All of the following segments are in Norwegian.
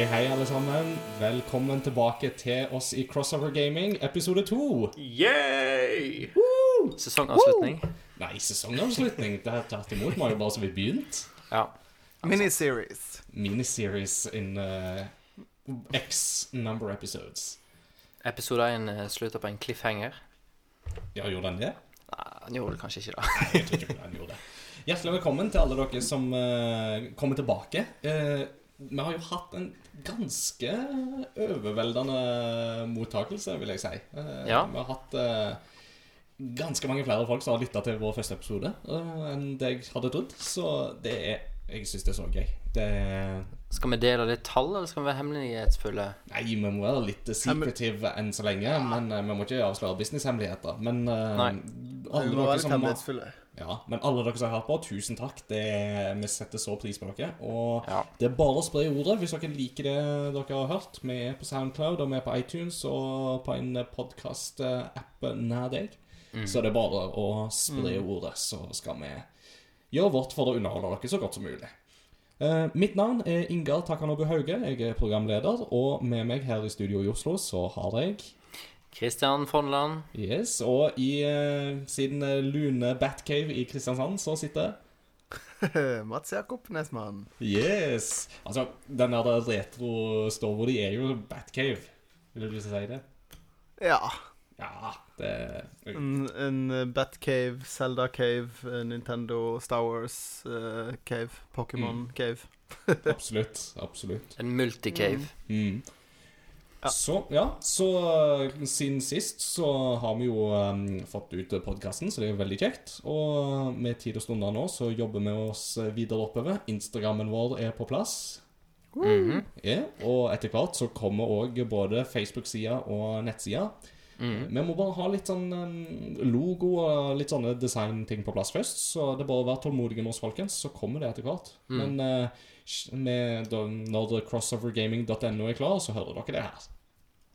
Hei, hei, alle sammen. Velkommen tilbake til oss i Crossover Gaming, episode to. Yay! Sesongavslutning. Nei, sesongavslutning. Det er tvert imot. Vi har jo bare så vidt begynt. Ja. Miniseries. Miniseries in uh, X number episodes. Episode 1 slutter på en cliffhanger. Ja, gjorde den det? Nei, den gjorde det kanskje ikke, da. Nei, jeg tror ikke den gjorde det. Hjertelig velkommen til alle dere som uh, kommer tilbake. Eh, vi har jo hatt en ganske overveldende mottakelse, vil jeg si. Eh, Ja. Vi har hatt eh, ganske mange flere folk som har lytta til vår første episode eh, enn det jeg hadde trodd. Så det er Jeg syns det er så gøy. Det Skal vi dele litt tall, eller skal vi være hemmelighetsfulle? Nei, vi må være litt secretive enn så lenge. Men vi må ikke avsløre businesshemmeligheter. Men Nei. alle dere som. Ja, men alle dere som har hørt på, tusen takk. Det, vi setter så pris på dere. Og Ja. det er bare å spre ordet hvis dere liker det dere har hørt. Vi er på Soundcloud, og vi er på iTunes og på en podkast-app nær deg. Så det er bare å spre ordet, så skal vi gjøre vårt for å underholde dere så godt som mulig. Uh, mitt navn er Ingar Takanobu Hauge. Jeg er programleder, og med meg her i studio i Oslo så har jeg Christian Fonland. Yes, og i eh, sin eh, lune Batcave i Kristiansand så sitter Mats Jakob Nesmann. Yes! Altså, den der retro-stova de er jo Batcave. Vil du si det? Ja. Ja, det En, en Batcave, Zelda Cave, eh, Nintendo, Star Wars eh, Cave, Pokémon Cave. Absolutt. Absolutt. En multicave. Mm. Ja. Så, ja. Så eh, siden sist så har vi jo um, fått ut podkasten, så det er jo veldig kjekt. Og med tid og stunder nå så jobber vi oss videre oppover. Instagrammen vår er på plass. Mhm. Ja, og etter hvert så kommer òg både Facebook-sida og nettsida. Mm. Vi må bare ha litt sånn um, logo og litt sånne designting på plass først. Så det er bare å være tålmodige med oss, folkens, så kommer det etter hvert. Men eh, sh- med, når crossovergaming.no er klar, så hører dere det her.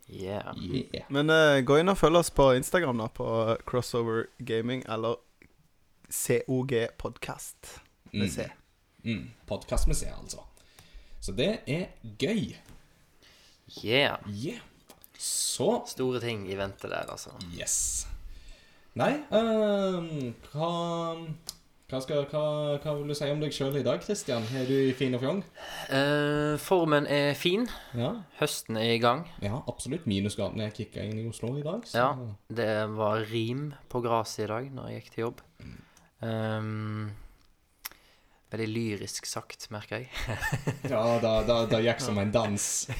Yeah. Yeah. Men uh, gå inn og følg oss på Instagram, da, på Crossover Gaming eller COG Podcast med C. Mm, Podkast med C, altså. Så det er gøy. yeah. Yeah. Så Store ting i vente der, altså. Yes. Nei, um, hva, hva, skal, hva, hva vil du si om deg sjøl i dag, Kristian? Er du i fin og fjong? Eh, formen er fin. Ja, Høsten er i gang. ja absolutt. Minusgradene er kicka inn i Oslo i dag. Så. Ja. Det var rim på gresset i dag når jeg gikk til jobb. Um, veldig lyrisk sagt, merker jeg. Ja, da, da, da gikk som en dans.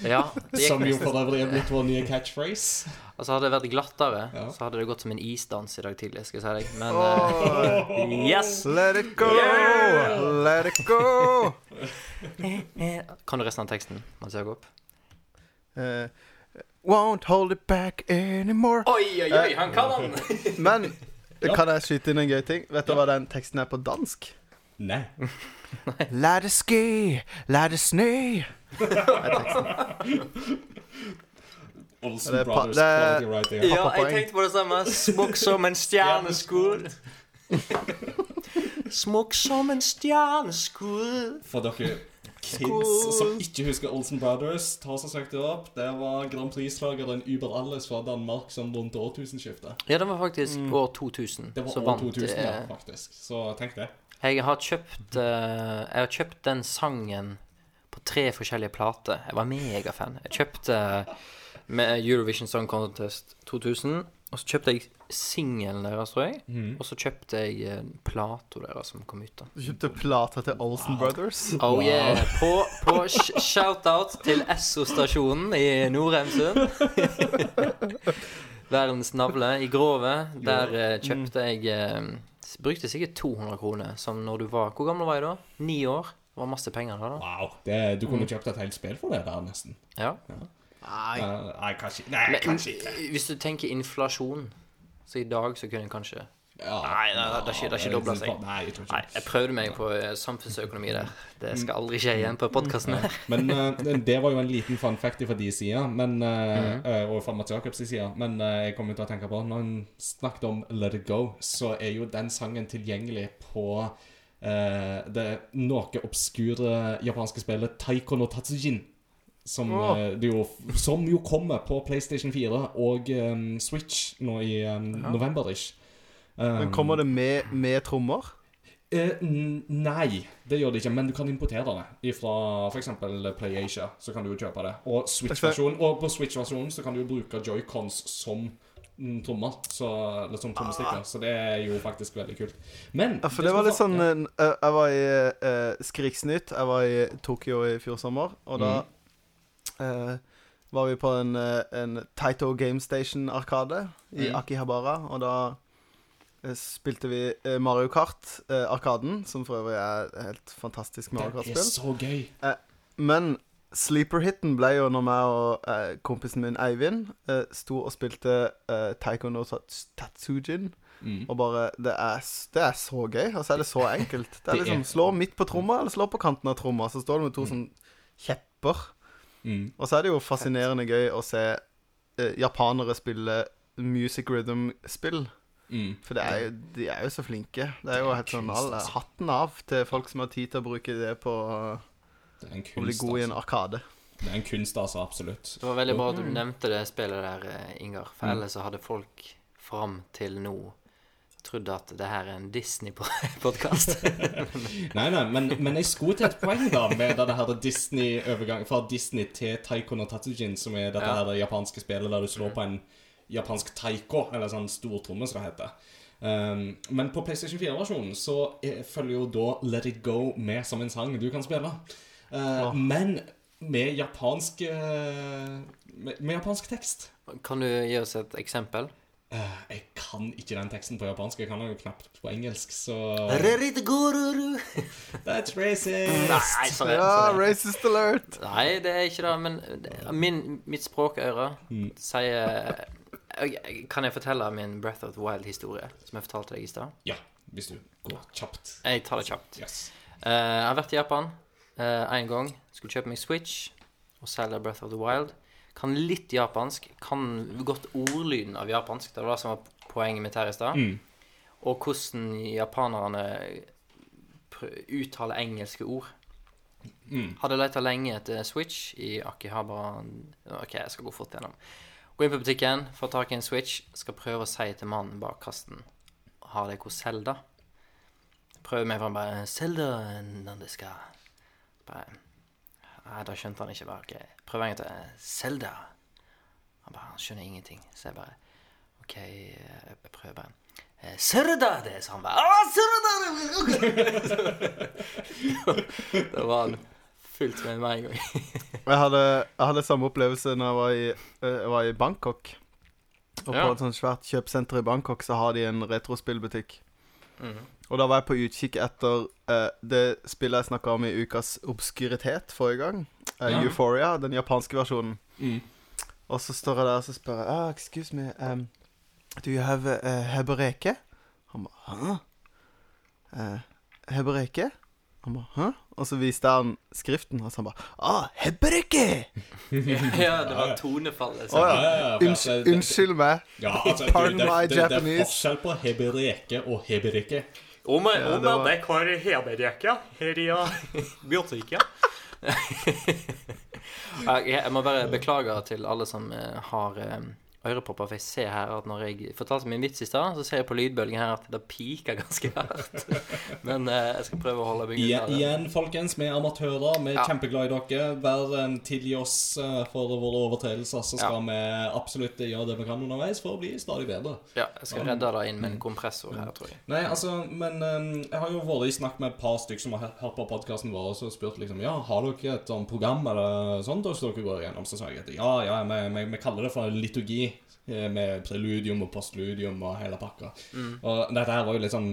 Ja, Som jo for øvrig er blitt vår nye catchphrase. Altså Hadde det vært glattere, Ja. så hadde det gått som en isdans i dag tidlig. skal jeg si deg Men eh, yes! Let it go! Let it go! Kan du resten av teksten, Mats opp. Uh, won't hold it back anymore. Oi, oi, oi, han kan han! Men kan jeg skyte inn en gøy ting? Vet du hva den teksten er på dansk? Nei. La det ski, la det snø. Olsen Det er pa- Brothers det quality writing. Ja, jeg tenkte på det samme. Smukk som en stjerneskudd. Smukk som en stjerneskudd. For dere kids som ikke husker Olsen Brothers, ta og søk det opp. Det var Grand Prix-slageren Uber Alles fra Danmark som rundt årtusenskiftet. Ja, det var faktisk år 2000. Det var år vant 2000, ja, eh, faktisk. Så tenk det. Jeg har kjøpt eh, Jeg har kjøpt den sangen på tre forskjellige plater. Jeg var megafan. Jeg kjøpte med Eurovision Song Contest 2000. Og så kjøpte jeg singelen deres, tror jeg. Mhm. Og så kjøpte jeg eh, plata deres som kom ut. da Du kjøpte plata til Olsen Brothers. Oh yeah. På, på sh- shout-out til Esso-stasjonen i Nordheimsund. Verdens navle i Grove. Der eh, kjøpte jeg eh, Brukte sikkert 200 kroner. Som når du var Hvor gammel var jeg da? Ni år. Det var masse penger da. da. Wow. Det, du kunne kjøpt et helt spill for det der, nesten. Ja. Nei. Eh, nei, kanskje Nei, Men kanskje ikke. hvis du tenker inflasjon, så i dag så kunne jeg kanskje Ja. Nei, nei, det er ikke- doblet seg. Nei, jeg Nei, jeg prøvde meg på eh, samfunnsøkonomi der. Det skal aldri skje igjen på podkasten her. Men uh, det var jo en liten fun fact fra de sida, uh, mm Mhm. eh, og fra Mats Jacobs side. Men uh, jeg kommer til å tenke på når en snakket om Let It Go, så er jo den sangen tilgjengelig på eh, det noe obskure japanske spillet Taiko no Tatsujin. Som, oh. eh, jo, som jo kommer på PlayStation 4 og um, Switch nå i eh, november-ish. Men kommer det med, med trommer? Eh, nei, det gjør det ikke, men du kan importere det fra f.eks. PlayAsia. Så kan du jo kjøpe det. Og, og på Switch-versjonen så kan du jo bruke joycons som mm, trommer. Så, eller som trommestikker. Så det er jo faktisk veldig kult. Men Ja, for det var litt sånn ja. eh, Jeg var i uh, Skriksnytt. Jeg var i Tokyo i fjor sommer, og da eh, var vi på en, en Taito Game Station-arkade i Mm. Akihabara, og da spilte vi eh, Mario Kart, eh, Arkaden, som for øvrig er helt fantastisk Mario Det er så gøy. Men sleeper-hiten ble jo når meg og eh, kompisen min Eivind eh, sto og spilte eh, Taiko no Tats- Tatsujin. Mm. Og bare det er, det er så gøy, og så er det så enkelt. Det er liksom Slå midt på tromma, eller slå på kanten av tromma. Så står du med to sånn kjepper. Mm. Og så er det jo fascinerende gøy å se eh, japanere spille music rhythm-spill. Mm. For det er jo, de er jo så flinke. Det er jo helt sånn alle, all. Hatten av til folk som har tid til å bruke det på Det kunst, å bli god i en altså. arkade. Det er en kunst, altså. Absolutt. Det var veldig bra at du nevnte det spillet der, eh, Ingar. For Mm. ellers så hadde folk fram til nå trodd at det her er en Disney-podkast. Nei, nei, men, men jeg skulle til et poeng da med denne her Disney-overgang fra Disney til Taiko no Tatsujin, som er dette Ja. her japanske spillet der du slår på en japansk taiko, eller sånn stortromme, som det heter. Um, men på PlayStation 4-versjonen så er, følger jo da Let It Go med som en sang du kan spille. Uh, ja. Men med japansk uh, med, med japansk tekst. kan du gi oss et eksempel? Uh, jeg kan ikke den teksten på japansk. Jeg kan den jo knapt på engelsk, så That's racist! Nei, sorry. Ja, racist alert! Nei, det er ikke det. Men det- min, mitt språkøre Mm. sier Kan jeg fortelle min Breath of the Wild-historie, som jeg fortalte deg i stad? Ja, hvis du går kjapt. Jeg tar det kjapt. Yes. Eh, jeg har vært i Japan én gang. Skulle kjøpe meg Switch og selge Breath of the Wild. Kan litt japansk. Kan godt ordlyden av japansk. Det var det som var poenget mitt her i stad. Mm. Og hvordan japanerne uttaler engelske ord. Mm. Hadde leita lenge etter Switch i Akihabara Ok, jeg skal gå fort gjennom. Gå inn på butikken, få tak i en Switch. Skal prøve å si til mannen bak kassen Har dere Selda? Prøver meg fram bare Selda Nandeska. Bare Nei, da skjønte han ikke. Bare, ok, Prøver en gang til. Selda. Han bare Han skjønner ingenting. Så jeg bare OK, jeg prøver bare. Serda det, sa han bare. Ah, Serdade! da var han fullt med meg en gang. Jeg hadde, jeg hadde samme opplevelse når jeg var i, eh, jeg var i Bangkok. Og Ja. på et sånt svært kjøpesenter i Bangkok så har de en retrospillbutikk. Mm. Og da var jeg på utkikk etter uh, det spillet jeg snakka om i ukas obskuritet forrige gang. Uh, Ja. Euphoria, den japanske versjonen. Mm. Og så står jeg der og så spør jeg ah, Excuse me, um, do you have uh, hebereke? Han bare Hæ? Uh, hebereke? Han bare Hæ? Og så viste han skriften, og så han bare Ah, hebereke! ja, det var tonefallet. Å ja. Ja, ja, ja, Unns unnskyld meg. Ja, altså, du, Pardon det, my det, det, er Japanese. forskjell på hebereke og heberike. Om jeg, Ja, om det var- jeg har hebereke her i Bjørtvika. jeg, jeg må bare beklage til alle som eh, har eh, ørepropper, for jeg ser her at når jeg fortalte min vits i stad, så ser jeg på lydbølgen her at det piker ganske hardt. Men eh, jeg skal prøve å holde bygget Igjen, igjen, folkens, vi er amatører. Vi er Ja. kjempeglad i dere. Vær en tilgi oss eh, for våre overtredelser, så skal vi absolutt gjøre det vi kan underveis for å bli stadig bedre. Ja, jeg skal redde det inn med en kompressor her, tror jeg. Nei, altså, men um, jeg har jo vært i snakk med et par stykker som har hørt på podkasten vår, og så spurt liksom Ja, har dere et sånt program eller sånt så dere går igjennom? Så sa jeg at ja, ja, vi, vi, vi kaller det for liturgi. Eh, Med preludium og postludium og hele pakka. Og dette her var jo litt sånn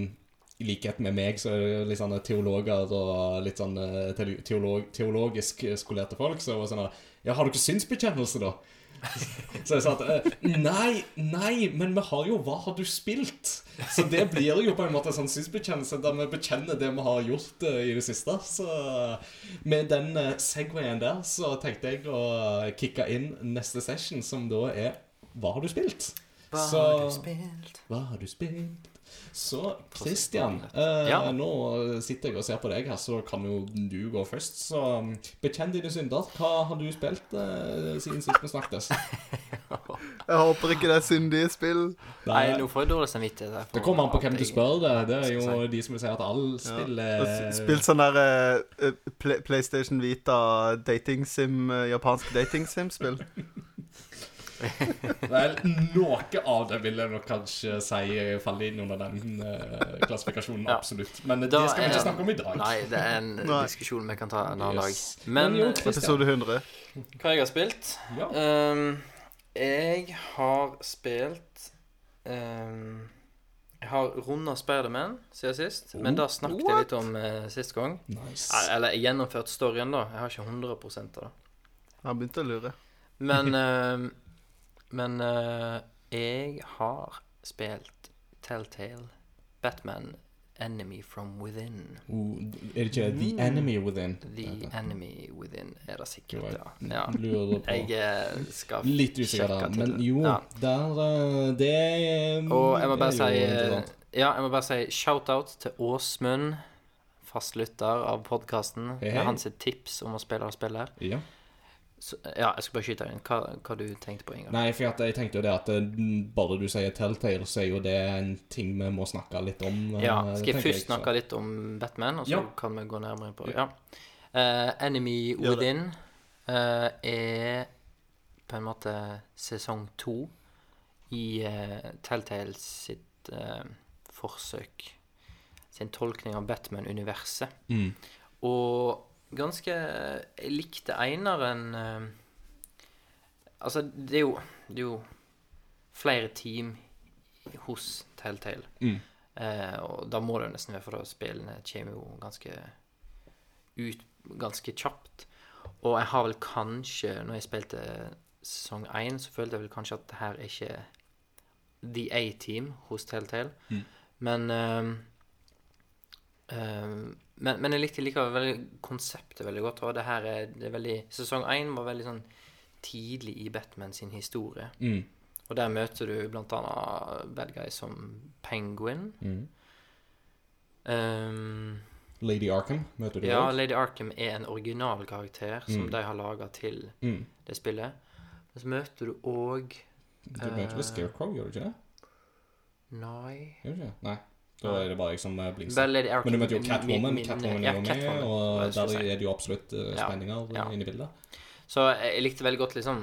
i likhet med meg, så er det litt sånn teologer og litt sånn teolog, teologisk skolerte folk. Så var sånn Ja, har du ikke synsbekjennelse, da? Så jeg sa at eh, Nei, nei, men vi har jo Hva har du spilt? Så det blir jo på en måte en sånn synsbekjennelse der vi bekjenner det vi har gjort eh, i det siste. Så med den Segwayen der så tenkte jeg å kicke inn neste session, som da er Hva har du spilt? Hva Så- har du spilt? Hva har du spilt? Så Christian, eh, Ja. nå sitter jeg og ser på deg her, så kan jo du gå først. Så um, bekjenn dine synder. Hva har du spilt eh, siden sist vi snakkes? Jeg håper ikke det er syndige spill. Nei, nå får jeg dårlig samvittighet. Det kommer an på hvem du spør. Det Det er jo de som vil si at alle spill Ja. Er Spilt sånn der eh, eh, Play- PlayStation Vita dating-sim, eh, japansk dating-sim-spill. Vel, noe av det vil jeg nok kanskje si faller inn under den uh, klassifikasjonen, Ja. absolutt. Men det Da skal vi er- ikke snakke om i dag. Nei, det er en Nei. diskusjon vi kan ta en annen Yes. dag. Men, Men jo, eh, Episode 100. hva jeg har spilt Ja. Ehm, Jeg har spilt ehm, Jeg har runda Spiderman siden sist, men da snakket jeg litt om eh, sist gang. Nice. Eller jeg gjennomført storyen, da. Jeg har ikke 100 av det. Jeg har begynt å lure. Men ehm, Men uh, jeg har spilt Telltale Batman Enemy from Within. Uh, er det ikke The Enemy Within? The Enemy Within er det sikkert, ja. ja. lurer på Jeg eh, skal Litt usikker da der, men jo, Ja. der eh, Det Og jeg må bare er si. Ja, jeg må bare si shout-out til Åsmund, fastlytter av podkasten. Hey, hey. Med hans tips om å spille og spille. Ja. Så, ja, jeg skal bare skyte inn. Hva, hva du tenkte på, Ingar? Nei, for at jeg tenkte jo det at eh, bare du sier Telltale, så er jo det en ting vi må snakke litt om. eh, Ja, skal jeg først jeg, snakke litt om Batman, og så Ja. kan vi gå nærmere på det? Ja. Uh, Enemy Odin uh, eh, er på en måte sesong to i uh, Telltale sitt uh, forsøk Sin tolkning av Batman-universet. Mm. Og ganske Jeg likte Einar eh, Altså, det er jo Det er jo flere team hos Telltale. Mm. Eh, og da må det jo nesten være, for da spillene kommer jo ganske ut ganske kjapt. Og jeg har vel kanskje, når jeg spilte sesong 1, så følte jeg vel kanskje at det her er ikke The A-team hos Telltale. Mm. Men ehm, men, men jeg likte likevel veldig konseptet veldig godt. Og det her er, det er veldig Sesong 1 var veldig sånn tidlig i Batman sin historie. Mm. Og der møter du blant annet bad guys som Penguin. Mm. Um, Lady Arkham møter du ja, også. Lady Arkham er en original karakter som Mm. de har laga til Mm. det spillet. Men så møter du òg Du møter vel Eh, Scarecrow, gjør du ikke det? Nei Gjør du ikke? Nei. Da er det bare jeg som eh, blingser. Men du møter jo Catwoman. min- Catwoman er jo med, Catwoman, og der si. er det jo absolutt eh, spenninger eh, Ja. inne i bildet. Så jeg likte veldig godt liksom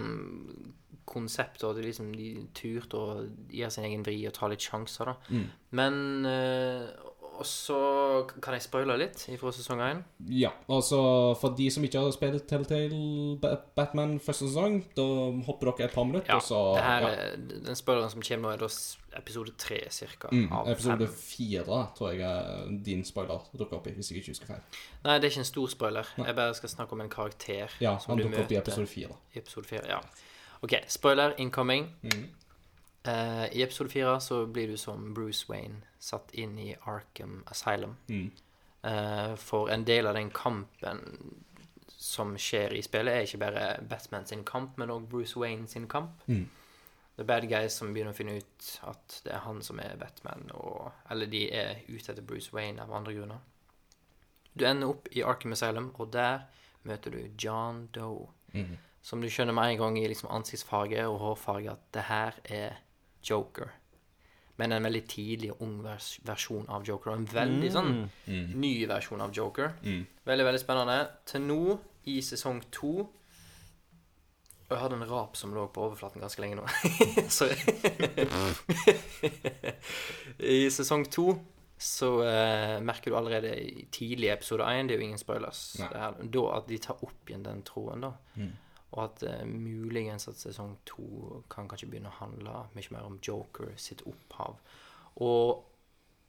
konsept, og det liksom de turte å gi sin egen vri og ta litt sjanser, da. Mm. Men eh, Og så kan jeg spoile litt fra sesong 1. Ja, altså for de som ikke har spilt Telltale Batman første sesong, da hopper dere et par minutter, Ja, og så det her, ja. Den spoileren som kommer nå, er da episode tre, cirka. mm, Episode fem. fire tror jeg er din spoiler dukker opp i, hvis jeg ikke husker feil. Nei, det er ikke en stor spoiler. Jeg bare skal snakke om en karakter Ja, som han dukker opp i episode fire. i episode fire. Ja. OK, spoiler incoming. Mm. Uh, I episode fire så blir du som Bruce Wayne satt inn i Arkham Asylum. Mm. Uh, for en del av den kampen som skjer i spillet, er ikke bare Batman sin kamp, men òg Bruce Wayne sin kamp. Mm. Er bad guys som begynner å finne ut at det er han som er Batman, og, eller de er ute etter Bruce Wayne av andre grunner. Du ender opp i Arkham Asylum, og der møter du John Doe. Mm. Som du skjønner med en gang i liksom ansiktsfarge og hårfarge at det her er Joker. Men en veldig tidlig og ung vers versjon av Joker. Og en veldig sånn Mm. ny versjon av Joker. Mm. Veldig, veldig spennende. Til nå, i sesong to Og jeg hadde en rap som lå på overflaten ganske lenge nå. Sorry. I sesong to så uh, merker du allerede i tidlig episode én, det er jo ingen spoilers, det her, da at de tar opp igjen den tråden, da. Og at eh, muligens at sesong to kan kanskje begynne å handle mye mer om Joker sitt opphav. Og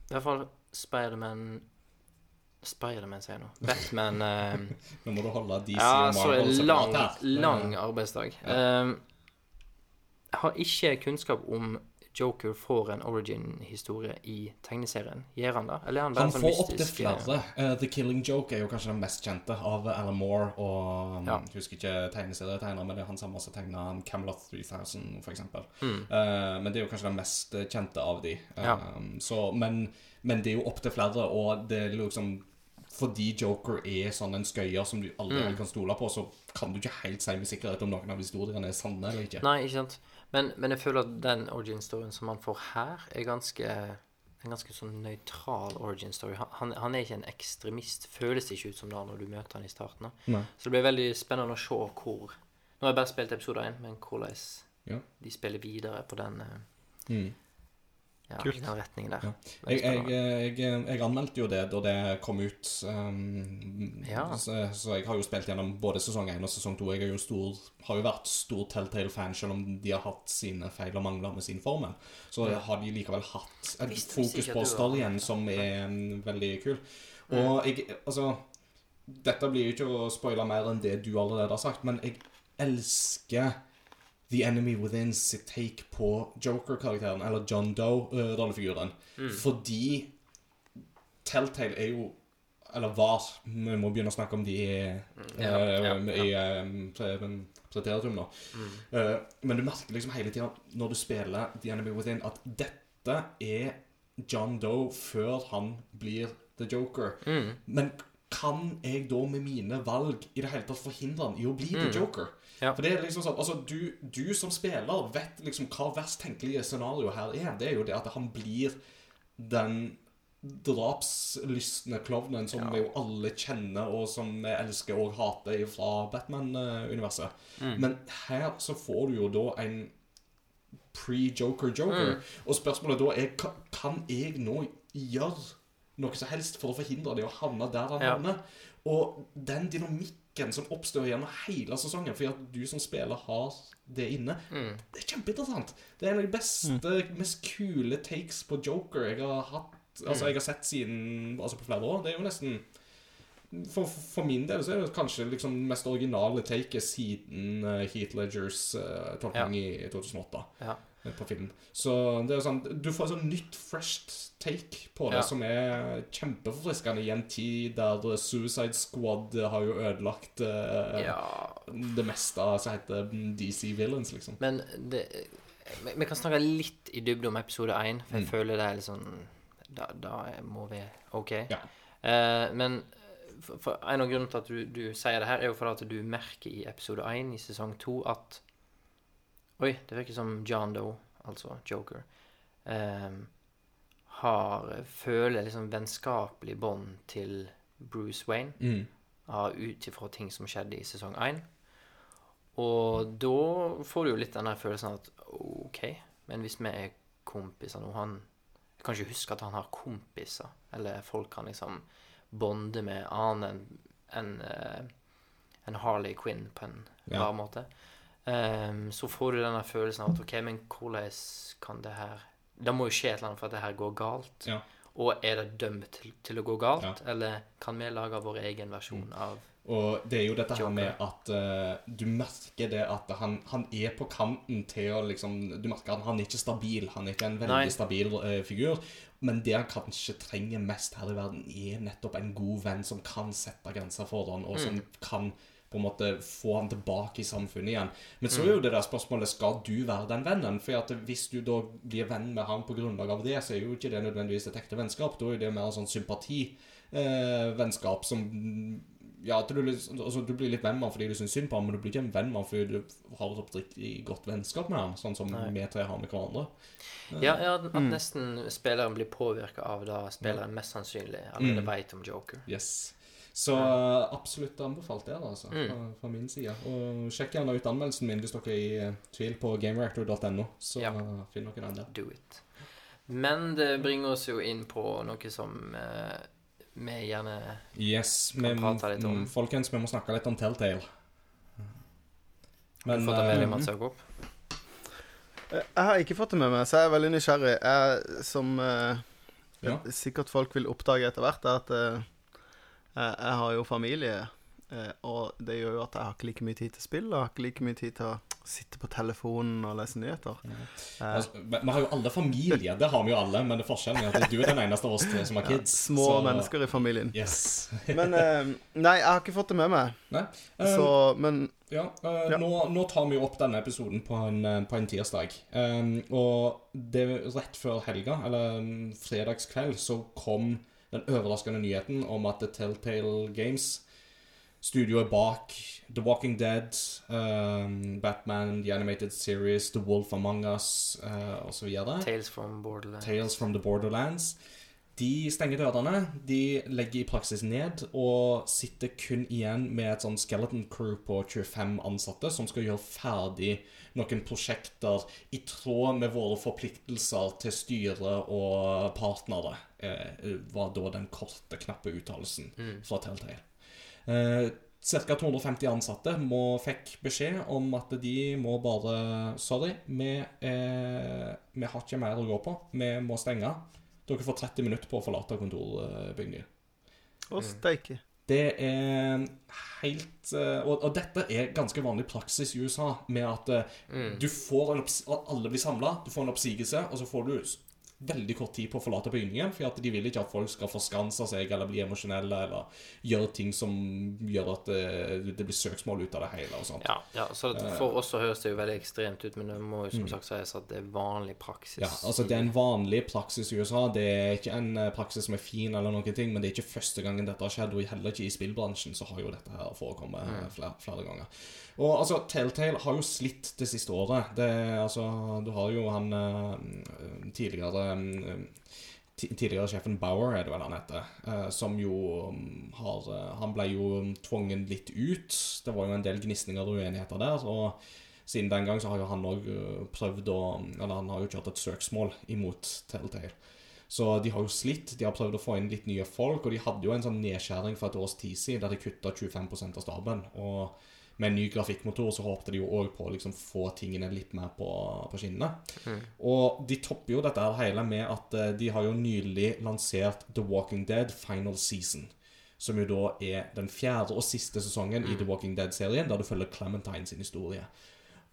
i hvert fall Spiderman Spiderman, sier jeg nå. Batman eh, Nå må du holde DC Ja, og så Marvel separat lang, lang arbeidsdag. Ja. Eh, jeg har ikke kunnskap om Joker får en origin-historie i tegneserien? Gjør han det? Eller er han Han sånn får opptil flere. Uh, The Killing Joke er jo kanskje den mest kjente av Alan Moore og um, Ja. Jeg husker ikke tegneserietegner, men det er han samme som tegna Camelot 3000, for eksempel. Mm. Uh, men det er jo kanskje den mest eh, kjente av de. Uh, Ja. så, men, men det er jo opptil flere, og det er liksom fordi Joker er sånn en skøyer som du aldri Mm. kan stole på, så kan du ikke helt si med sikkerhet om noen av historiene er sanne eller ikke. Nei, ikke sant. Men, men jeg føler at den origin-storyen som han får her, er ganske en ganske sånn nøytral origin story. Han, han, er ikke en ekstremist, føles det ikke ut som det når du møter han i starten. Så det blir veldig spennende å se hvor Nå har jeg bare spilt episode 1, men hvordan Ja. de spiller videre på den, eh, Mm. Ja, Kult. i den retningen der. Ja. Jeg, jeg, jeg, jeg anmeldte jo det da det kom ut. Um, Ja. så, så jeg har jo spilt gjennom både sesong 1 og sesong 2. Jeg er jo stor, har jo vært stor Telltale-fan, selv om de har hatt sine feil og mangler med sin formel. Så Ja. har de likevel hatt et visste fokus på storyen som er um, veldig kul. Og jeg Altså Dette blir jo ikke å spoile mer enn det du allerede har sagt, men jeg elsker The Enemy Within sitt take på Joker-karakteren, eller John Doe-rollefiguren. Fordi Telltale er jo Eller var Vi må begynne å snakke om de i, Ja, ja, ja, i eh, nå. Eh, men du merker liksom hele tida når du spiller The Enemy Within, at dette er John Doe før han blir The Joker. Mm. Men kan jeg da med mine valg i det hele tatt forhindre han i å bli The Mm. Joker? Ja. For det er liksom sånn, altså du, du som spiller vet liksom hva verst tenkelige scenario her er. Det er jo det at han blir den drapslystne klovnen som Ja. vi jo alle kjenner, og som vi elsker og hater fra Batman-universet. Mm. Men her så får du jo da en pre-Joker-Joker. Mm. Og spørsmålet da er Kan jeg nå gjøre noe som helst for å forhindre det å havne der han Ja. havner? Og den dynamikken som oppstår gjennom hele sesongen fordi at du som spiller har det inne, Mm. det er kjempeinteressant. Det er en av de beste, mest kule takes på Joker jeg har hatt Altså jeg har sett siden Altså på flere år. Det er jo nesten for, for min del så er det kanskje liksom mest originale taket siden uh, Heath Ledgers uh, tolkning i 2008 Ja. På film. Så det er sånn Du får et sånn nytt, fresh take på det Ja. som er kjempeforfriskende i en tid der Suicide Squad har jo ødelagt eh, ja. det meste som heter DC Villains, liksom. Men det, vi, vi kan snakke litt i dybde om episode 1, for jeg Mm. føler det er litt sånn Da, da må vi OK. Ja. Eh, men for, for en av grunnene til at du, du sier det her, er jo fordi at du merker i episode 1 i sesong 2 at Oi, det virker som John Doe, altså Joker, eh, har føler liksom vennskapelig bånd til Bruce Wayne Mm. ut ifra ting som skjedde i sesong 1. Og da får du jo litt den der følelsen at OK, men hvis vi er kompiser nå Han Jeg kan ikke huske at han har kompiser, eller folk kan liksom bonde med annet enn en, en Harley Quinn på en Ja. rar måte. Ehm, så får du denne følelsen av at OK, men hvordan kan det her Det må jo skje et eller annet for at det her går galt. Ja. Og er det dømt til, til å gå galt, eller kan vi lage vår egen versjon av Og det er jo dette her med at uh, du merker det at han, han er på kanten til å liksom Du merker at han er ikke stabil. Han er ikke en veldig Nei. stabil uh, figur. Men det han kanskje trenger mest her i verden, er nettopp en god venn som kan sette grenser for ham, og som kan på en måte få han tilbake i samfunnet igjen. Men så er jo det der spørsmålet skal du være den vennen. For at hvis du da blir venn med han på grunnlag av det, så er jo ikke det nødvendigvis et ekte vennskap. Da er det mer en sånn sympativennskap som ja, du, altså, du blir litt venn med han fordi du syns synd på han, men du blir ikke en venn med han fordi du har et oppriktig godt vennskap med han, sånn som Nei. vi tre har med hverandre. Ja, ja at nesten spilleren blir påvirka av det spilleren mest sannsynlig allerede Mm. vet om Joker. Yes. Så eh, absolutt anbefalt det, da, altså, Mm. fra, fra min side. Og sjekk gjerne ut anmeldelsen min hvis dere er i eh, tvil på gamereactor.no. Så Ja. eh, finner dere den der. Do it. Men det bringer oss jo inn på noe som eh, vi gjerne Yes. Kan Men, prate litt om. mm, folkens, vi må snakke litt om Telltale. har fått det med deg, Mats Jakob. Eh, Jeg har ikke fått det med meg, så jeg er veldig nysgjerrig. Jeg, som eh, Ja. sikkert folk vil oppdage etter hvert, er at eh, jeg, har jo familie. eh, og det gjør jo at jeg har ikke like mye tid til spill, og jeg har ikke like mye tid til å sitte på telefonen og lese nyheter. Eh, Altså, vi har jo alle familie, det har vi jo alle, men det forskjellen er at du er den eneste av oss tre som har kids. små så- mennesker i familien. Yes. Men eh, Nei, jeg har ikke fått det med meg. Nei. Um... Så Men Ja, eh, Ja. Nå, nå tar vi jo opp denne episoden på en, på en tirsdag. Um, og det rett før helga, eller um, fredagskveld, så kom den overraskende nyheten om at The Telltale Games, studioet bak The Walking Dead, um, Batman, The Animated Series, The Wolf Among Us uh, osv. Tales from. Tales from the Borderlands. De stenger dørene, de legger i praksis ned og sitter kun igjen med et sånn skeleton crew på 25 ansatte som skal gjøre ferdig noen prosjekter i tråd med våre forpliktelser til styre og partnere, eh, var da den korte, knappe uttalelsen fra Telltale. Eh, Ca. 250 ansatte må, fikk beskjed om at de må bare Sorry, vi, eh, vi har ikke mer å gå på. Vi må stenge. Dere får 30 minutter på å forlate kontorbygget. Å, steike. Det er helt eh, og, og dette er ganske vanlig praksis i USA, med at mm. du får en opps alle blir samla, du får en oppsigelse, og så får du veldig kort tid på å forlate bygningen, for de vil ikke at folk skal forskanse seg eller bli emosjonelle eller gjøre ting som gjør at det, det blir søksmål ut av det hele og sånt. Ja, ja, så For oss så høres det jo veldig ekstremt ut, men det må jo som sagt sies at det er vanlig praksis. Mm. Ja, altså Det er en vanlig praksis i USA. Det er ikke en eh, praksis som er fin, eller noen ting, men det er ikke første gangen dette har skjedd. Og heller ikke i spillbransjen så har jo dette her forekommet eh, flere, flere ganger. Og altså, Telltale har jo slitt det siste året. Det, altså, Du har jo han eh, tidligere eh, Tidligere sjefen Bauer, er det vel han heter, eh, som jo mm, har Han ble jo tvungen litt ut. Det var jo en del gnisninger og uenigheter der. og siden den gang så har jo han òg prøvd å Eller han har jo kjørt et søksmål imot Telltale. Så de har jo slitt. De har prøvd å få inn litt nye folk, og de hadde jo en sånn nedskjæring for et års tid siden der de kutta 25% av staben. Og med en ny grafikkmotor så håpte de jo òg på å liksom få tingene litt mer på, på skinnene. Og de topper jo dette hele med at eh, de har jo nylig lansert The Walking Dead Final Season. Som jo da er den fjerde og siste sesongen i The Walking Dead-serien, der du følger Clementine sin historie.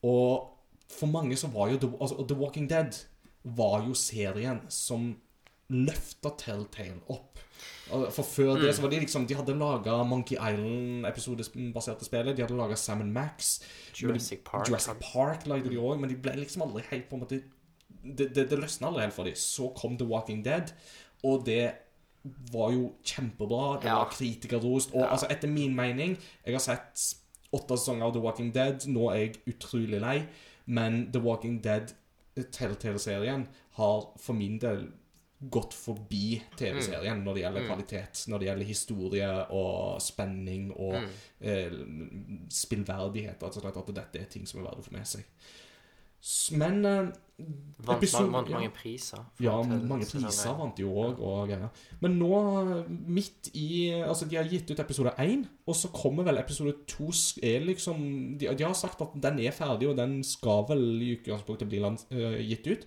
Og for mange så var jo The, altså, The Walking Dead var jo serien som løfta Telltale opp. For før det så var de liksom De hadde laga Monkey Island-episodebaserte spillet. De hadde laga Sam Max. Jurassic Park. Jurassic Park lagde de òg, men de ble liksom aldri helt på en måte Det, det, det løsna aldri helt for dem. Så kom The Walking Dead, og det var jo kjempebra. Det Ja. var kritikerrost. Og altså, etter min mening Jeg har sett åtte sesonger av The Walking Dead. Nå er jeg utrolig lei, men The Walking Dead, Telltale-serien, har for min del gått forbi TV-serien når det gjelder kvalitet. Når det gjelder historie og spenning og eh, spillverdighet. Altså at dette er ting som er verdt å få med seg. Men eh, Vant, episode- vant ja. mange priser. ja, mange priser vant de òg. Og greier. Men nå, midt i Altså, de har gitt ut episode én, og så kommer vel episode to liksom de, de har sagt at den er ferdig, og den skal vel i utgangspunktet bli øh, gitt ut.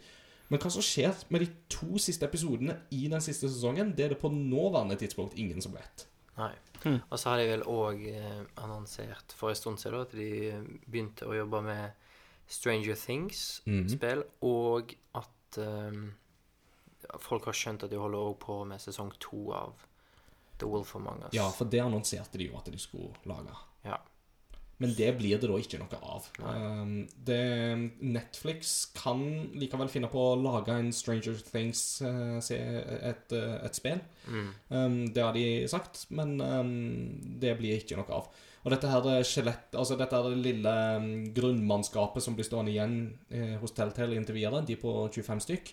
Men hva som skjer med de to siste episodene i den siste sesongen, det er det på nåværende tidspunkt ingen som vet. Nei. Og så har de vel òg eh, annonsert for en stund siden at de begynte å jobbe med Stranger Things-spill, og at um, folk har skjønt at de holder òg på med sesong to av The Wolf Among Us. Ja, for det annonserte de jo at de skulle lage. Ja. Men det blir det da ikke noe av. Um, det, Netflix kan likevel finne på å lage en Stranger Things eh, se- et, eh, et spill. Um, det har de sagt, men um, det blir ikke noe av. Og dette her er skjelett, altså dette her lille grunnmannskapet som blir stående igjen eh, hos Telltale inntil videre, de på 25 stykk,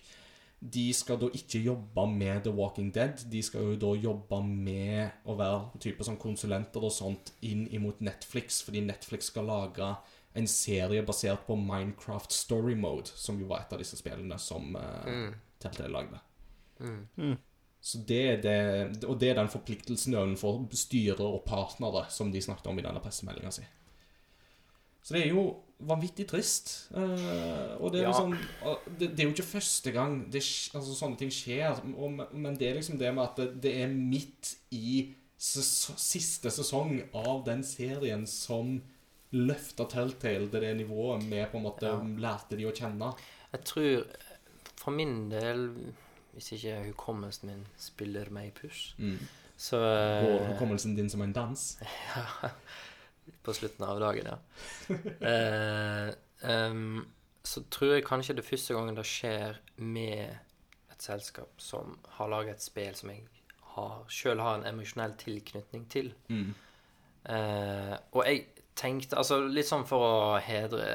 de skal da ikke jobbe med The Walking Dead. De skal jo da jobbe med å være type sånn konsulenter og sånt inn imot Netflix, fordi Netflix skal lage en serie basert på Minecraft Story Mode, som jo var et av disse spillene som eh, Telltale lagde. Så det er det, og det er den forpliktelsen overfor styre og partnere som de snakket om i denne pressemeldinga si. Så det er jo vanvittig trist. Uh, og det er, Ja. liksom, det, det er jo ikke første gang det, altså, sånne ting skjer. Og, men det er liksom det med at det, det er midt i ses siste sesong av den serien som løfta Telltale til det nivået vi på en måte Ja. lærte de å kjenne. Jeg tror for min del, hvis ikke hukommelsen min spiller meg i puss, så Og eh, hukommelsen din som en dans. På slutten av dagen, ja. eh, um, så tror jeg kanskje det er første gangen det skjer med et selskap som har laget et spill som jeg har, sjøl har en emosjonell tilknytning til. Mm. Eh, og jeg tenkte Altså litt sånn for å hedre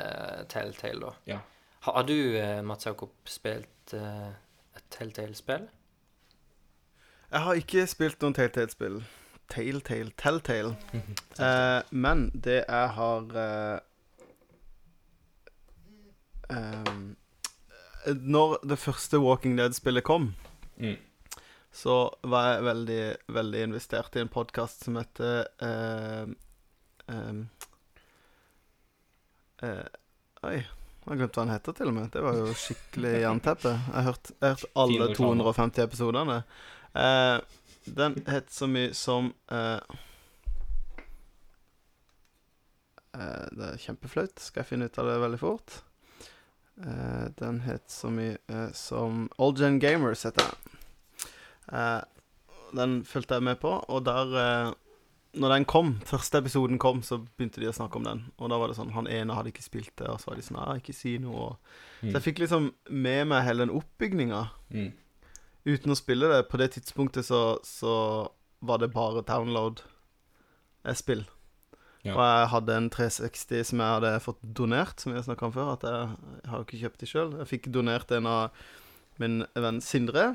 Telltale, da. Ja. Har, har du, eh, Mats Jakob, spilt eh, et Telltale-spill? Jeg har ikke spilt noen Telltale-spill. Telltale, Telltale. Uh, men det jeg har uh, um, Når det første Walking Dead-spillet kom, Mm. så var jeg veldig, veldig investert i en podkast som heter uh, um, eh, Oi, jeg har glemt hva den heter, til og med. Det var jo skikkelig jernteppe. Jeg har hørt, hørt alle 250 episodene. Eh, den het så mye som uh, uh, Det er kjempeflaut. Skal jeg finne ut av det veldig fort? Uh, den het så mye som Old Gen Gamers, heter den. Den fulgte jeg med på, og der Når den kom, første episoden kom, så begynte de å snakke om den. Og da var det sånn Han ene hadde ikke spilt det, og så var de sånn Ja, ikke si noe. Mm. Så jeg fikk liksom med meg hele den oppbygninga Mm. Uten å spille det. På det tidspunktet så, så var det bare download-spill. Ja. Og jeg hadde en 360 som jeg hadde fått donert, som har snakka om før. At jeg, jeg har ikke kjøpt de sjøl. Jeg fikk donert en av min venn Sindre,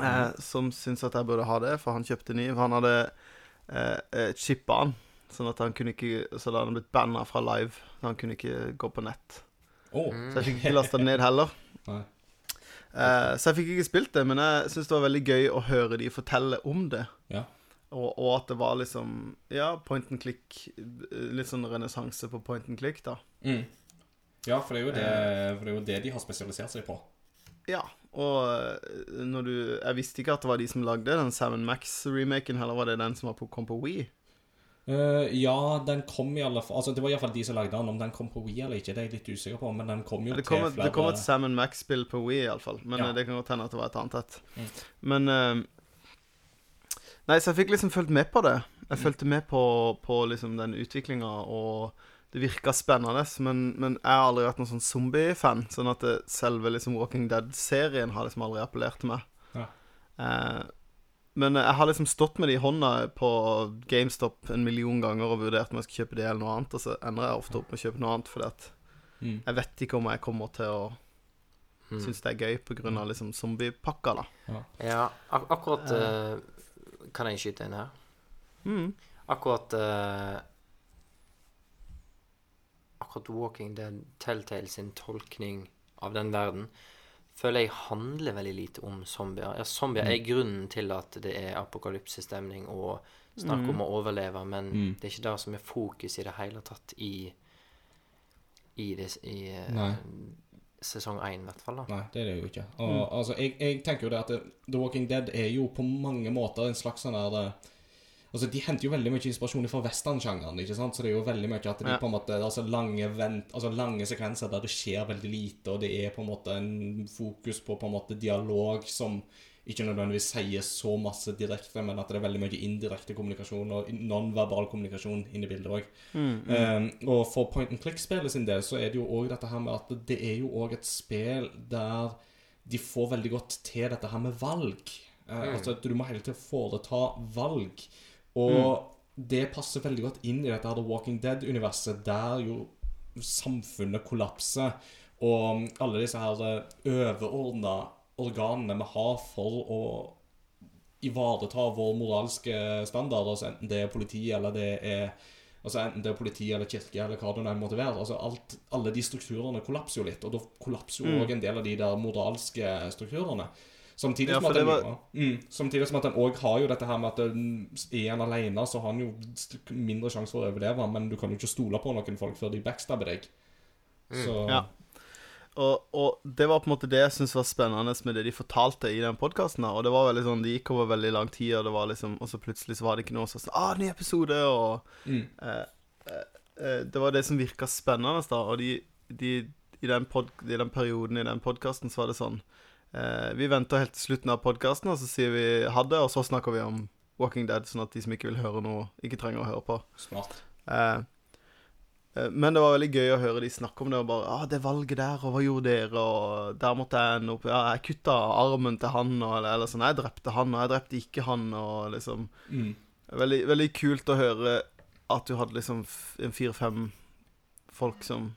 eh, som syntes at jeg burde ha det, for han kjøpte ny. Han hadde eh, eh, chippa den, sånn at han kunne ikke Så da hadde han blitt banna fra live. Så han kunne ikke gå på nett. Oh. Så jeg fikk ikke lasta den ned heller. Nei. Eh, så jeg fikk ikke spilt det, men jeg syns det var veldig gøy å høre de fortelle om det. Ja. Og, og at det var liksom Ja, point and click. Litt sånn renessanse på point and click, da. Mm. Ja, for det, er jo det, for det er jo det de har spesialisert seg på. Ja, og eh, når du Jeg visste ikke at det var de som lagde den Seven Max-remaken, heller var det den som var på, kom på Wii. Eh, ja, den kom i alle fall Altså, det var iallfall de som lagde den. Om den kom på Wii eller ikke, det er jeg litt usikker på, men den kom jo Det til kom, et, flere det kom et Sam Max-spill på Wii, iallfall. Men Ja. eh, det kan godt hende at det var et annet et. Mm. Men uh, Nei, så jeg fikk liksom fulgt med på det. Jeg fulgte med på, på liksom den utviklinga, og det virka spennende. Men, men jeg har aldri vært noen sånn zombie-fan, sånn at det, selve liksom Walking Dead-serien har liksom aldri appellert til meg. Ja. Eh, men jeg har liksom stått med det i hånda på GameStop en million ganger og vurdert om jeg skal kjøpe det eller noe annet, og så ender jeg ofte opp med å kjøpe noe annet, fordi at Mm. jeg vet ikke om jeg kommer til å Mm. synes det er gøy pga. liksom zombiepakka, da. Ja, ak akkurat uh, Kan jeg skyte inn her? Mm. Akkurat uh, Akkurat Walking Dead, Telltale sin tolkning av den verden, føler jeg handler veldig lite om zombier. Ja, zombier er grunnen til at det er apokalypsestemning og snakk om å overleve, men Mm. det er ikke det som er fokus i det hele tatt i i, det, i eh, sesong én, i hvert fall. da Nei, det er det jo ikke. Og, altså, jeg, jeg tenker jo det at The Walking Dead er jo på mange måter en slags sånn der det, Altså, De henter jo veldig mye inspirasjon fra westernsjangeren. ikke sant? Så det er jo veldig mye at de Ja. på en måte altså lange, vent, altså lange sekvenser der det skjer veldig lite, og det er på en måte en fokus på på en måte dialog som ikke nødvendigvis sier så masse direkte, men at det er veldig mye indirekte kommunikasjon og nonverbal kommunikasjon inne i bildet òg. Um, og for point and click-spillet sin del så er det jo òg dette her med at det er jo òg et spill der de får veldig godt til dette her med valg. Eh, Altså at du må hele tiden foreta valg. Og det passer veldig godt inn i dette her The Walking Dead-universet, der jo samfunnet kollapser, og alle disse her overordna organene vi har for å ivareta vår moralske standard, altså enten det er politi eller det er Altså Enten det er politi eller kirke eller hva det nå måtte være. altså alt, Alle de strukturene kollapser jo litt, og da kollapser jo òg en del av de der moralske strukturene. Samtidig Ja, som at han, var- mm, samtidig som at han òg har jo dette her med at er en alene, så har han jo mindre sjanse for å overleve, men du kan jo ikke stole på noen folk før de backstabber deg. Så Ja. Og, og det var på en måte det jeg syntes var spennende med det de fortalte i den podkasten. Og det var veldig sånn, det gikk over veldig lang tid, og det var liksom Og så plutselig så var det ikke noe sånn Ah, ny episode! Og mm, eh, eh, eh, Det var det som virka spennende, da. Og de, de, i, den pod, i den perioden i den podkasten så var det sånn eh, Vi venter helt til slutten av podkasten, og så sier vi ha det, og så snakker vi om Walking Dead, sånn at de som ikke vil høre noe, ikke trenger å høre på. Smart. Eh, eh, men det var veldig gøy å høre de snakke om det. Og bare ah, 'Det valget der, og hva gjorde dere?' Og 'Der måtte jeg ende opp.' 'Ja, jeg kutta armen til han', og, eller, eller sånn. 'Jeg drepte han, og jeg drepte ikke han', og liksom Mm. Veldig, veldig kult å høre at du hadde liksom en fire-fem folk som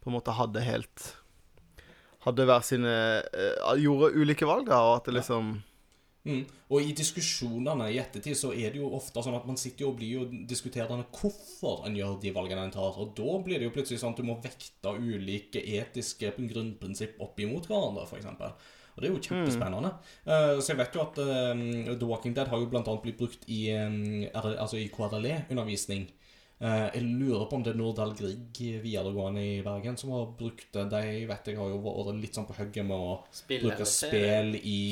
på en måte hadde helt Hadde hver sine uh, Gjorde ulike valg, da, og at det liksom Mm. Og i diskusjonene i ettertid så er det jo ofte sånn at man sitter jo og blir jo diskuterende hvorfor en gjør de valgene en tar. Og da blir det jo plutselig sånn at du må vekte ulike etiske grunnprinsipp opp imot hverandre, f.eks. Og det er jo kjempespennende. Eh, så jeg vet jo at uh, The Walking Dead har jo annet blitt brukt i, R- altså i KRLE-undervisning. Eh, jeg lurer på om det er Nordahl Grieg videregående i Bergen som har brukt det. De vet jeg har jo vært litt sånn på hugget med å Spiller, bruke spill i,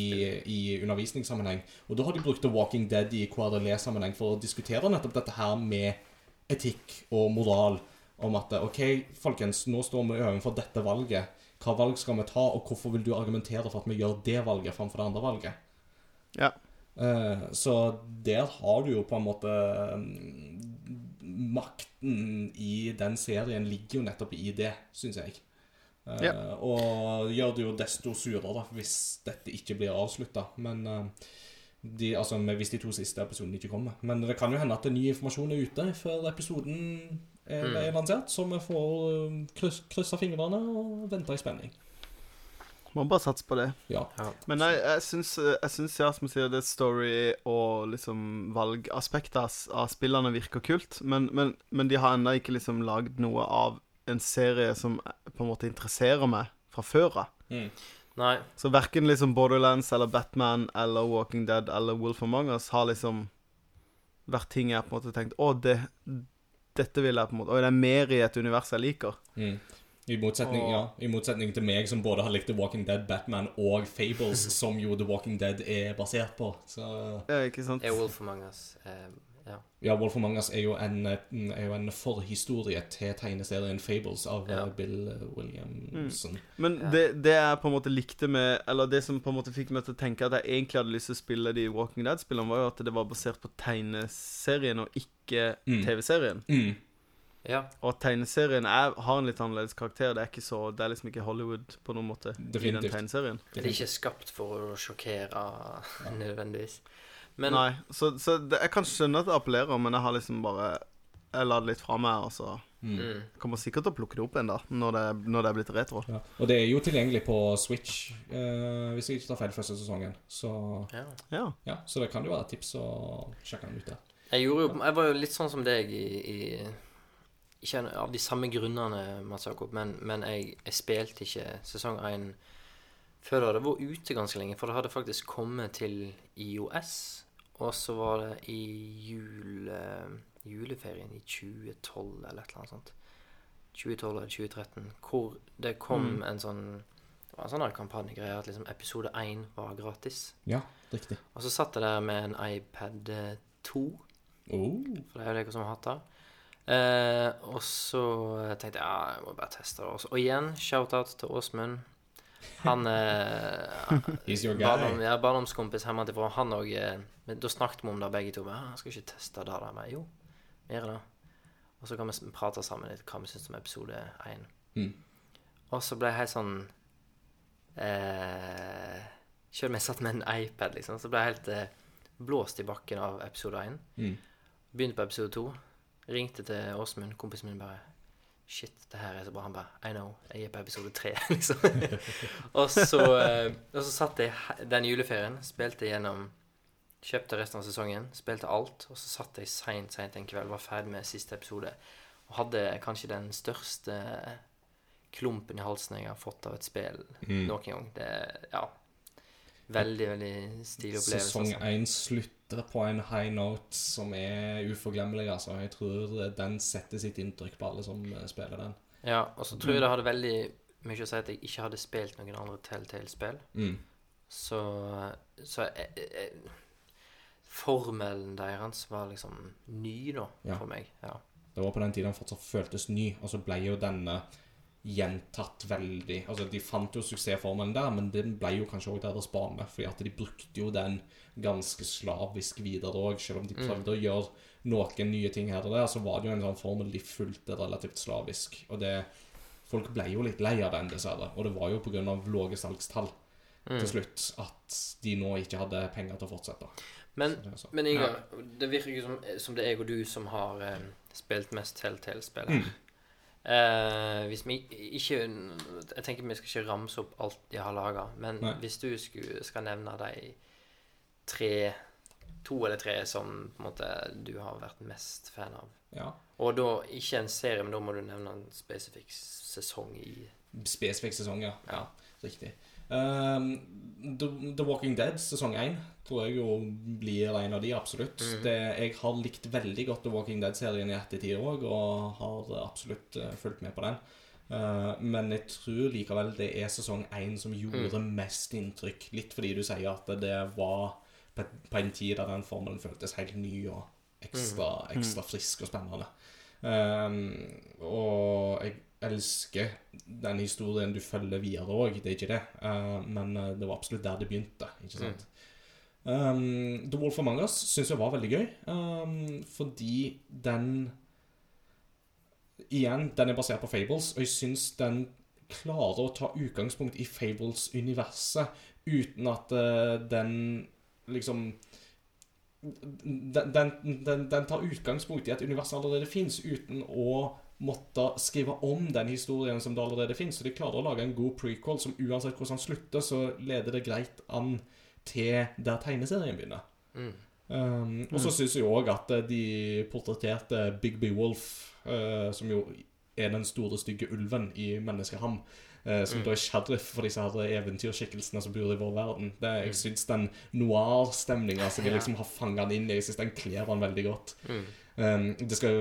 i undervisningssammenheng. Og da har de brukt The Walking Dead i KRLE-sammenheng for å diskutere nettopp dette her med etikk og moral. Om at OK, folkens, nå står vi overfor dette valget. Hva valg skal vi ta, og hvorfor vil du argumentere for at vi gjør det valget framfor det andre valget? Ja. Eh, så der har du jo på en måte Makten i den serien ligger jo nettopp i det, syns jeg. Eh, Ja. Og gjør det jo desto surere hvis dette ikke blir avslutta. Men uh, de, altså, hvis de to siste episodene ikke kommer. Men det kan jo hende at det ny informasjon er ute før episoden er, Mm. er lansert, så vi får eh, kryss, kryssa fingrene og vente i spenning. Må bare satse på det. Ja. Ja. Men jeg, jeg syns, jeg syns ja, som du sier, det story- og liksom valgaspektet av, av spillene virker kult. Men, men, men de har ennå ikke liksom lagd noe av en serie som på en måte interesserer meg fra før av. Mm. Nei. Så verken liksom Borderlands eller Batman eller Walking Dead eller Wolf Among Us har liksom vært ting jeg på en måte tenkt Å, det, dette vil jeg på en måte Og det er mer i et univers jeg liker. Mm. I motsetning, Og- ja, I motsetning til meg, som både har likt The Walking Dead, Batman og Fables, som jo The Walking Dead er basert på. Så Ja, ikke sant? Er Wolf Among Us um, Ja. ja, Wolf Among Us er jo en, eh, er jo en forhistorie til tegneserien Fables av Ja. eh, Bill Williamson. Men Ja. det, det jeg på en måte likte med Eller det som på en måte fikk meg til å tenke at jeg egentlig hadde lyst til å spille de Walking Dead-spillene, var jo at det var basert på tegneserien og ikke Mm. TV-serien. Mm. Ja. Og tegneserien er, har en litt annerledes karakter. Det er ikke så Det er liksom ikke Hollywood på noen måte i den tegneserien. Det er ikke skapt for å sjokkere nødvendigvis. Men Nei, så, så det, jeg kan skjønne at det appellerer, men jeg har liksom bare Jeg la det litt fra meg, og så Mm. mm, kommer sikkert til å plukke det opp igjen da, når det, når det er blitt retro. Ja. Og det er jo tilgjengelig på Switch, eh, hvis jeg ikke tar feil, første sesongen. Så ja. Ja. ja, så det kan jo være et tips å sjekke den ut der. Jeg, jo, jeg var jo litt sånn som deg i, i Ikke av de samme grunnene, Mats Jakob, men, men jeg, jeg spilte ikke sesong 1 før det hadde vært ute ganske lenge. For det hadde faktisk kommet til IOS, og så var det i jule, juleferien i 2012 eller et eller annet sånt. 2012 eller 2013, hvor det kom Mm. en sånn Det var en sånn kampanjegreie at liksom episode 1 var gratis. Ja, riktig. Og så satt jeg der med en iPad 2 Oh. for det er jo dere som har hatt det. Eh, og så tenkte jeg ja, jeg må bare teste det. Også. og igjen, shout-out til Åsmund. Han eh, He's your barndom, guy. ja, Barndomskompis hjemmefra. Han òg eh, Da snakket vi om det begge to. Men, «Ah, skal ikke teste det der. Men jo, vi gjør det. Og så kan vi prate sammen litt hva vi syns om episode 1. Mm. Og så ble jeg helt sånn eh, Selv om jeg satt med en iPad, liksom, så ble jeg helt eh, blåst i bakken av episode 1. Mm. Begynte på episode to. Ringte til Åsmund, kompisen min, bare Shit, det her er så bra. Han bare I know. Jeg er på episode tre, liksom. og, så, eh, og så satt jeg den juleferien, spilte gjennom Kjøpte resten av sesongen, spilte alt. Og så satt jeg seint, seint en kveld, var ferdig med siste episode. Og hadde kanskje den største klumpen i halsen jeg har fått av et spill Mm. noen gang. Det ja, veldig, veldig stilig opplevelse. Sesong altså. én slutter på en high note som er uforglemmelig. Altså. Jeg tror den setter sitt inntrykk på alle som eh, spiller den. Ja, og så tror jeg det hadde veldig mye å si at jeg ikke hadde spilt noen andre Telltale-spill. Mm. Så, så jeg, jeg, Formelen deres var liksom ny, da, Ja. for meg. Ja. Det var på den tiden den fortsatt føltes ny, og så ble jo denne gjentatt veldig Altså, de fant jo suksessformelen der, men den ble jo kanskje òg deres bane, fordi at de brukte jo den ganske slavisk videre òg, selv om de prøvde å gjøre noen nye ting her og der, så var det jo en sånn formel de fulgte relativt slavisk. Og det Folk ble jo litt lei av den, dessverre. Og det var jo pga. lave salgstall til slutt at de nå ikke hadde penger til å fortsette. Men, Så det er så. men det virker ikke som, som det er jeg og du som har eh, spilt mest Telltale-spill Mm. Eh, hvis vi ikke Jeg tenker vi skal ikke ramse opp alt de har laga, men Nei. hvis du skulle, skal nevne de tre To eller tre som på en måte du har vært mest fan av. Ja. Og da ikke en serie, men da må du nevne en spesifikk sesong i Spesifikk sesong, ja. ja riktig. Um, The, The Walking Dead sesong 1 tror jeg jo blir en av de, absolutt. Det, jeg har likt veldig godt The Walking Dead-serien i ettertid òg, og har absolutt eh, fulgt med på den. Uh, men jeg tror likevel det er sesong 1 som gjorde mest inntrykk. Litt fordi du sier at det var på, på en tid da den formelen føltes helt ny og ekstra, ekstra frisk og spennende. Um, og jeg elsker den historien du følger videre òg, det er ikke det. Uh, men uh, det var absolutt der det begynte. ikke sant? Um, The Wolf of Mangas syns jeg var veldig gøy, um, fordi den Igjen, den er basert på Fables, og jeg syns den klarer å ta utgangspunkt i Fables-universet uten at uh, den liksom den, den, den, den tar utgangspunkt i at universet allerede fins, uten å måtte skrive om den historien som det allerede fins. Så de klarer å lage en god prequel som uansett hvordan den slutter, så leder det greit an til der tegneserien begynner. Mm. Um, og så syns jeg òg at eh, de portretterte Bigby Wolf, uh, som jo er den store, stygge ulven i Menneskeham, uh, som da er sheriff for disse her eventyrskikkelsene som bor i vår verden. Det, jeg syns den noir-stemninga som de liksom har fanga den inn i, jeg synes den kler han veldig godt. Mm. Um, det skal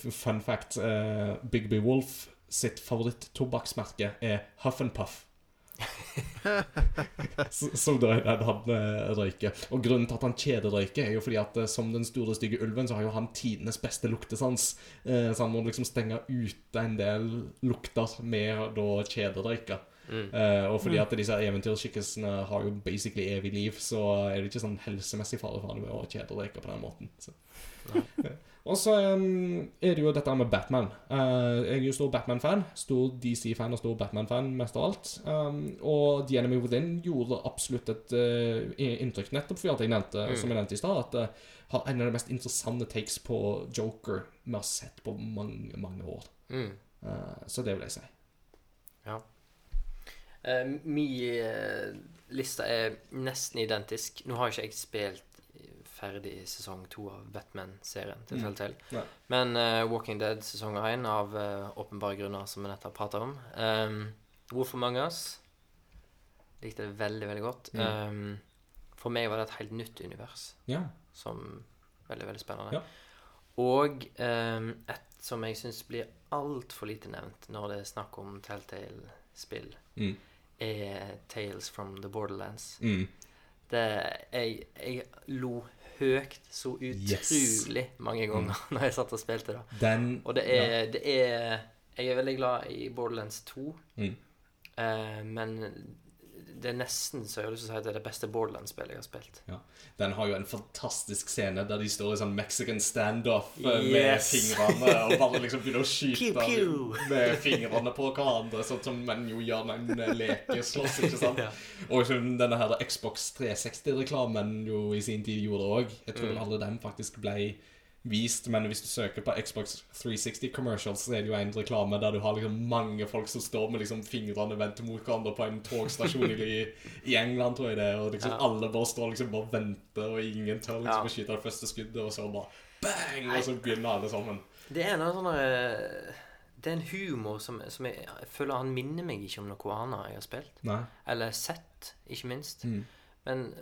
Fun fact uh, Bigby Wolf sitt favoritt-tobakksmerke er Huff and Puff. Som da er den han eh, røyker. Og grunnen til at han kjederøyker, er jo fordi at eh, som den store, stygge ulven, så har jo han tidenes beste luktesans. Eh, så han må liksom stenge ute en del lukter med da kjederøyka. Mm. Eh, og fordi at disse eventyrskikkelsene har jo basically evig liv, så er det ikke sånn helsemessig fare for han med å kjederøyke på den måten. Så. Og så um, er det jo dette med Batman. Uh, jeg er jo stor Batman-fan. Stor DC-fan og stor Batman-fan mest av alt. Um, og The Enemy Within gjorde absolutt et uh, inntrykk, nettopp fordi at jeg nevnte, Mm. som jeg nevnte i stad, at det har en av de mest interessante takes på Joker vi har sett på mange, mange år. Mm. Uh, så det vil jeg si. Eh, Min uh, liste er nesten identisk. Nå har ikke jeg spilt ferdig sesong to av Batman-serien til Mm. Ja. Men uh, Walking Dead sesong én av uh, åpenbare grunner, som vi nettopp prata om. Um, Wolf Among Us likte det veldig, veldig godt. Mm. Um, for meg var det et helt nytt univers Ja. som veldig, veldig spennende. Ja. Og um, et som jeg syns blir altfor lite nevnt når det er snakk om Telltale-spill, Mm. er Tales from the Borderlands. Mm. Det, jeg, jeg lo høyt så Yes. utrolig mange ganger når jeg satt og spilte det. Den Og det er, det er Jeg er veldig glad i Borderlands 2, Mm. eh, men det er nesten så jeg har lyst til å si at det er det beste Borderlands-spillet jeg har spilt. Ja. Den har jo en fantastisk scene der de står i sånn Mexican standoff yes. med fingrene og bare liksom begynner å skyte Pew, pew. med fingrene på hverandre, sånn som menn jo gjør når en eh, lekeslåss, ikke sant? Ja. Og denne her Xbox 360-reklamen jo i sin tid gjorde òg. Jeg tror Mm. alle dem faktisk ble vist, men hvis du søker på Xbox 360 commercials, så er det jo en reklame der du har liksom mange folk som står med liksom fingrene vendt mot hverandre på en togstasjon i, i England, tror jeg det og liksom Ja. alle bare står liksom bare venter, og ingen tør liksom Ja. å skyte det første skuddet, og så bare bang, og så begynner alle sammen. Det er noe sånn Det er en humor som, som jeg, jeg føler han minner meg ikke om noe annet jeg har spilt. Nei. Eller sett, ikke minst. Mm. Men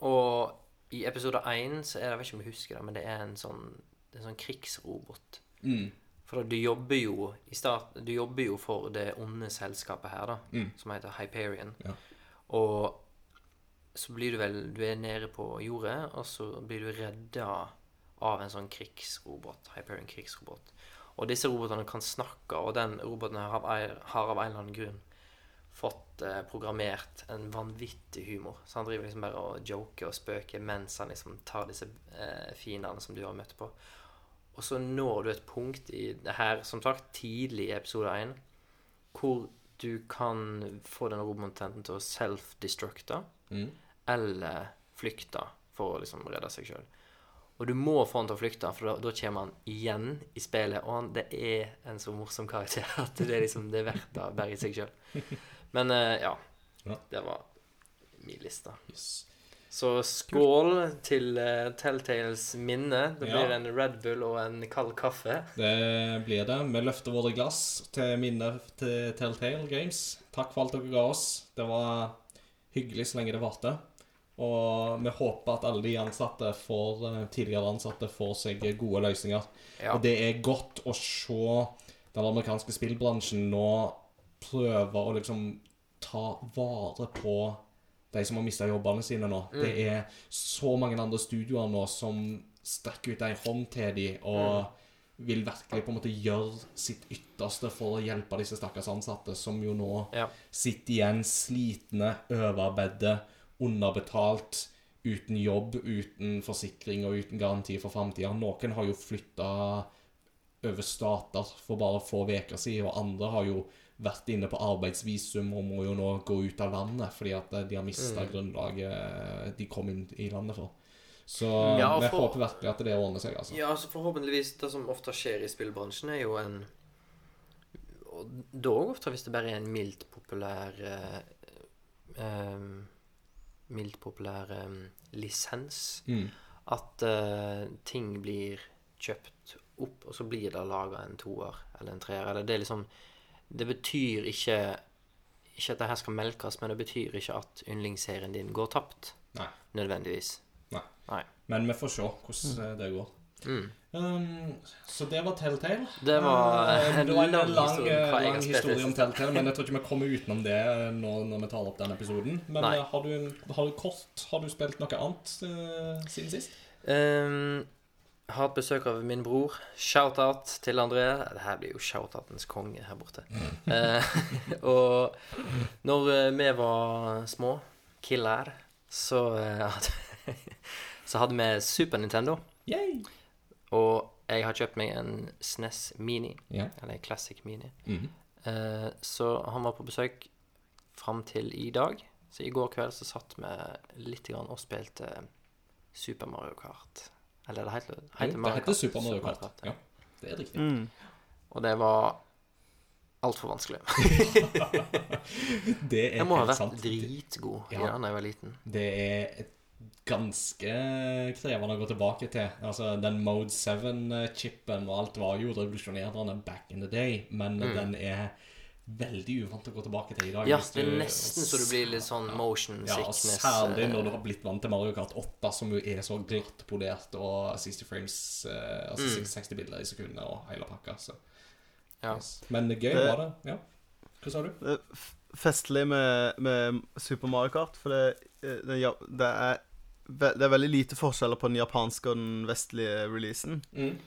Og i episode én så er det, jeg vet ikke om jeg husker det, men det er en sånn, det er en sånn krigsrobot. Mm. For du jobber jo i start, Du jobber jo for det onde selskapet her, da, Mm. som heter Hyperion. Ja. Og så blir du vel Du er nede på jordet, og så blir du redda av en sånn krigsrobot. Hyperion krigsrobot. Og disse robotene kan snakke, og den roboten har, har av en eller annen grunn fått programmert en vanvittig humor. Så han driver liksom bare og joker og spøker mens han liksom tar disse eh, fiendene som du har møtt på. Og så når du et punkt i det her, som sagt, tidlig i episode 1, hvor du kan få denne roboten til å self-destructe Mm. eller flykte for å liksom redde seg sjøl. Og du må få han til å flykte, for da, da kommer han igjen i spillet. Og han, det er en så morsom karakter at det er liksom det er verdt det bare i seg sjøl. Men eh, ja. Ja. Det var min liste. Yes. Så skål til uh, Telltales minne. Det Ja. blir en Red Bull og en kald kaffe. Det blir det. Vi løfter våre glass til minne til Telltale Games. Takk for alt dere ga oss. Det var hyggelig så lenge det varte. Og vi håper at alle de ansatte får, eh, tidligere ansatte får seg gode løsninger. Ja. Og det er godt å se den amerikanske spillbransjen nå prøve å liksom ta vare på de som har mista jobbene sine nå. Det er så mange andre studioer nå som strekker ut ei hånd til dem og vil virkelig på en måte gjøre sitt ytterste for å hjelpe disse stakkars ansatte, som jo nå Ja. sitter igjen slitne, overarbeidet, underbetalt, uten jobb, uten forsikring og uten garanti for framtida. Noen har jo flytta over stater for bare få uker siden, og andre har jo vært inne på arbeidsvisum og må jo nå gå ut av landet fordi at de har mista grunnlaget de kom inn i landet for. Så Ja, og vi for- håper virkelig at det ordner seg, altså. Ja, altså forhåpentligvis Det som ofte skjer i spillbransjen, er jo en Og dog ofte hvis det bare er en mildt populær eh, em, Mildt populær um, lisens. Mm. At uh, ting blir kjøpt opp, og så blir det laga en toer eller en treer. Eller det er liksom Det betyr ikke Ikke at det her skal melkes, men det betyr ikke at yndlingsserien din går tapt. Nei. Nødvendigvis. Nei. Nei. Men vi får se hvordan eh, det går. Mm. Um, så det var Telltale. Det var Eh, en det var en lang lang, historie om lang historie om. Telltale, men jeg tror ikke vi kommer utenom det nå når vi tar opp den episoden. Men eh, har du, har du kort Har du spilt noe annet uh, siden sist? Um, har hatt besøk av min bror. Shout-out til André. Det her blir jo shout-outens konge her borte. Eh, og når eh, vi var små, killer, så, eh, hadde, så hadde vi Super Nintendo. Yay! Og jeg har kjøpt meg en SNES Mini, yeah. eller en Classic Mini. Mhm. Eh, så han var på besøk fram til i dag. Så i går kveld så satt vi litt grann og spilte Super Mario Kart. Eller det heter, heter Mario Kart? det heter Kart. Super Mario Kart. Ja, det er riktig. Mm. Og det var altfor vanskelig. Det er Jeg må ha vært sant. dritgod Ja. da jeg var liten. Det er et ganske krevende å gå tilbake til. Altså, Den Mode 7-chipen og alt var jo revolusjonerende back in the day, men den er veldig uvant å gå tilbake til i dag. Ja, det er du- nesten så du blir litt sånn motion Ja, sickness. særlig eh, når du har blitt vant til Mario Kart 8, som jo er så glattpolert og 60 frames eh, Altså Mm. 60 bilder i sekundet og hele pakka. Så. Ja. Yes. Men gøy Det- var det. Ja. Hva sa du? Det er festlig med, med Super Mario Kart, for det, eh, det, ja, det, er, det er veldig lite forskjeller på den japanske og den vestlige releasen. Mm.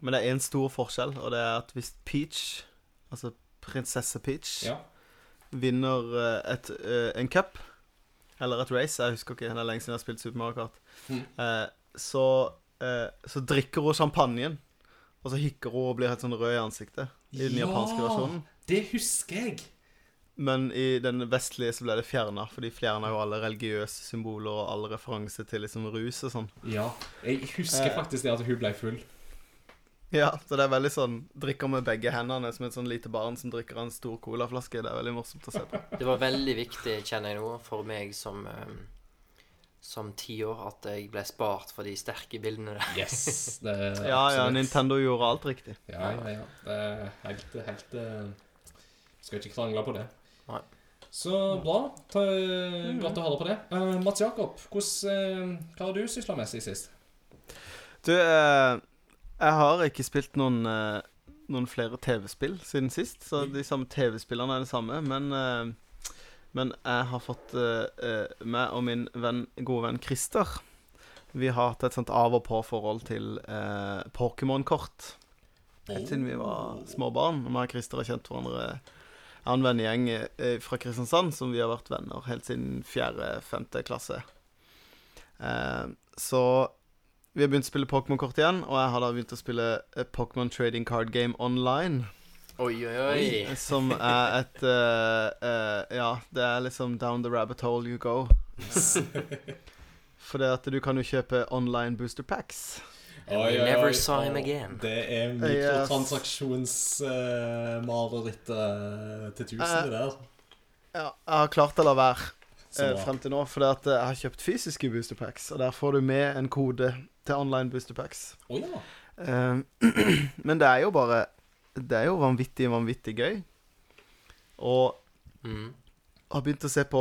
Men det er én stor forskjell, og det er at hvis Peach, altså prinsesse Peach, Ja. vinner eh, et, eh, en cup, eller et race Jeg husker ikke, det er lenge siden jeg har spilt Super Mario Kart. Mm. Eh, så, eh, så drikker hun champagnen, og så hikker hun og blir helt sånn rød i ansiktet i den Ja! japanske versjonen. Det husker jeg. Men i den vestlige så ble det fjerna, for de fjerna jo alle religiøse symboler og all referanse til liksom rus og sånn. Ja. Jeg husker faktisk det at hun ble full. Ja, så det er veldig sånn Drikker med begge hendene som et sånn lite barn som drikker en stor colaflaske. Det er veldig morsomt å se på. Det var veldig viktig, kjenner jeg nå, for meg som um, som tiår at jeg ble spart for de sterke bildene der. Yes. Det er Ja, ja. Nintendo gjorde alt riktig. Ja, ja, ja. Det er helt, helt uh, Skal ikke krangle på det. Nei. Så bra. Ta, godt å høre på det. Uh, Mats Jakob, hvordan, uh, hva har du sysla med siden sist? Du, eh, jeg har ikke spilt noen, eh, noen flere TV-spill siden sist, så de samme TV-spillerne er det samme, men eh, Men jeg har fått eh, meg og min venn, gode venn Christer Vi har hatt et sånt av og på-forhold til eh, Pokémon-kort. Helt siden vi var små barn. Meg og Christer har kjent hverandre Jeg har en vennegjeng fra Kristiansand som vi har vært venner helt siden fjerde-femte klasse. Eh, så vi har begynt å spille Pokémon-kort igjen, og jeg har da begynt å spille eh, Pokémon Trading Card Game Online. Oi, oi, oi. Som er et uh, uh, Ja, det er liksom down the rabbit hole you go. For det at du kan jo kjøpe online booster packs. Oi, oi, oi, never oi, saw him again. Det er mikrotransaksjonsmarerittet uh, til tusen, Eh, det der. Ja, jeg har klart å la være eh, frem til nå, fordi at jeg har kjøpt fysiske booster packs. Og der får du med en kode til online booster packs. Oh, ja. uh, men det er jo bare Det er jo vanvittig, vanvittig gøy. Og Mm. har begynt å se på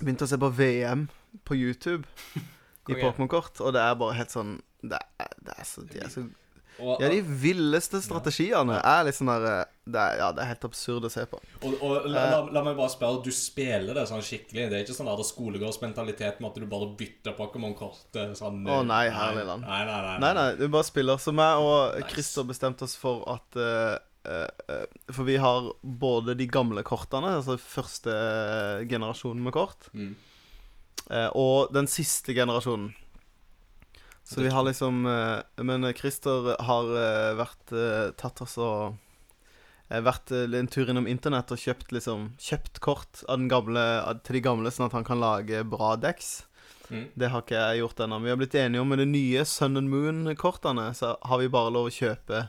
Begynt å se på VM på YouTube i Konge. Pokémon-kort, og det er bare helt sånn Det er, det er så, de er så Og, Ja, de villeste strategiene er litt sånn der eh, det er, Ja, det er helt absurd å se på. og, og la, la, la meg bare spørre, du spiller det sånn skikkelig? Det er ikke sånn der skolegårdsmentalitet med at du bare bytter Pokémon-kort eh, sånn Å, eh, nei, herlig land. Nei, nei, nei. Nei, nei, du bare spiller. Så meg og Nice. Christer bestemte oss for at uh, eh, eh, For vi har både de gamle kortene, altså første eh, generasjonen med kort, Mm. uh, og den siste generasjonen. Så vi har liksom eh, Men Christer har eh, vært eh, tatt oss og eh, Vært eh, en tur innom internett og kjøpt liksom Kjøpt kort av den gamle, til de gamle, sånn at han kan lage bra deks. Mm. Det har ikke jeg gjort ennå. Vi har blitt enige om med de nye Sun and Moon-kortene, så har vi bare lov å kjøpe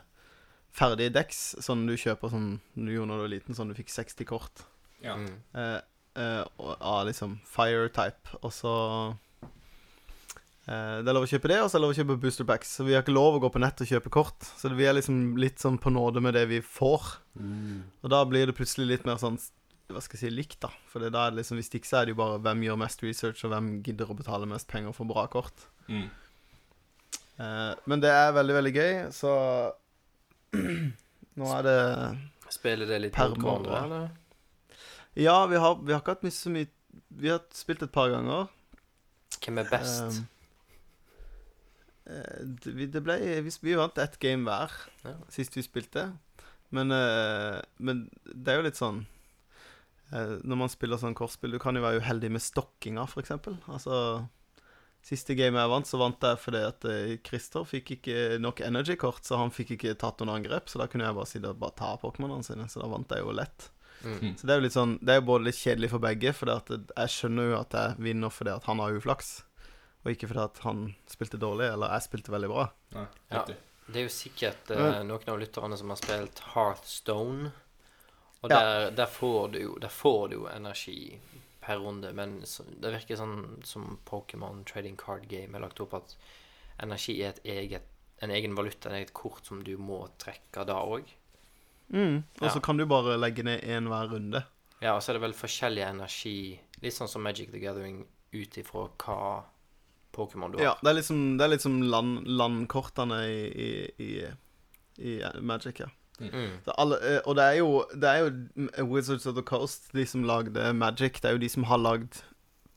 ferdige deks, sånn du kjøper sånn du gjorde da du var liten, sånn du fikk 60 kort Ja. Mm. eh, eh, og- av liksom fire type, og så eh, Det er lov å kjøpe det, og så er det lov å kjøpe booster packs. Så vi har ikke lov å gå på nett og kjøpe kort. Så vi er liksom litt sånn på nåde med det vi får. Mm. Og da blir det plutselig litt mer sånn hva skal jeg si, likt, da. For det da er det liksom, hvis ikke så er det jo bare hvem gjør mest research, og hvem gidder å betale mest penger for bra kort. Mm. Eh, men det er veldig, veldig gøy, så Nå er det Spiller det litt Per måned. eller? Ja, vi har, vi har ikke hatt mye så mye Vi har spilt et par ganger. Hvem er best? Um, eh, det, vi- ble Vi, vi vant ett game hver Ja. sist vi spilte. Men, eh, men det er jo litt sånn eh, Når man spiller sånn kortspill Du kan jo være uheldig med stokkinga, f.eks. Altså Siste game jeg vant, så vant jeg fordi at eh, Christer fikk ikke nok energy-kort, så han fikk ikke tatt noen angrep. Så da kunne jeg bare sitte og bare ta Pokémonene sine, så da vant jeg jo lett. Mm. Så det er jo litt sånn Det er jo både litt kjedelig for begge, for jeg skjønner jo at jeg vinner fordi at han har uflaks, og ikke fordi at han spilte dårlig, eller jeg spilte veldig bra. Nei, Ja. Det er jo sikkert eh, noen av lytterne som har spilt Hearthstone. Og Ja. der, der, får du der får du energi per runde, men det virker sånn som Pokémon Trading Card Game er lagt opp at energi er et eget, en egen valuta, et eget kort som du må trekke da òg. Mm. Og så Ja. kan du bare legge ned én hver runde. Ja, og så er det vel forskjellig energi, litt sånn som Magic the Gathering, ut ifra hva Pokémon du har. Ja, det er liksom, det er liksom land, landkortene i, i, i, i Magic, ja. Mm. Alle, eh, og det er jo Det er jo Wizards of the Coast, de som lagde Magic. Det er jo de som har lagd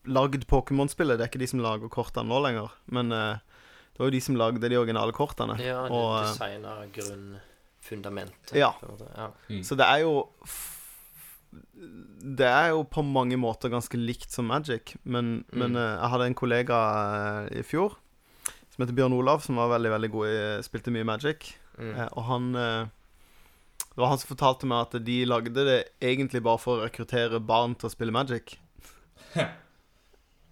Lagd Pokémon-spillet. Det er ikke de som lager kortene nå lenger. Men eh, det var jo de som lagde de originale kortene. Ja, de og, eh, designer grunnfundamentet. Ja. ja. Mm. Så det er jo Det er jo på mange måter ganske likt som Magic, men, men Mm. eh, jeg hadde en kollega eh, i fjor som heter Bjørn Olav, som var veldig veldig god i Spilte mye Magic. Mm. Eh, og han Det var han som fortalte meg at de lagde det egentlig bare for å rekruttere barn til å spille Magic.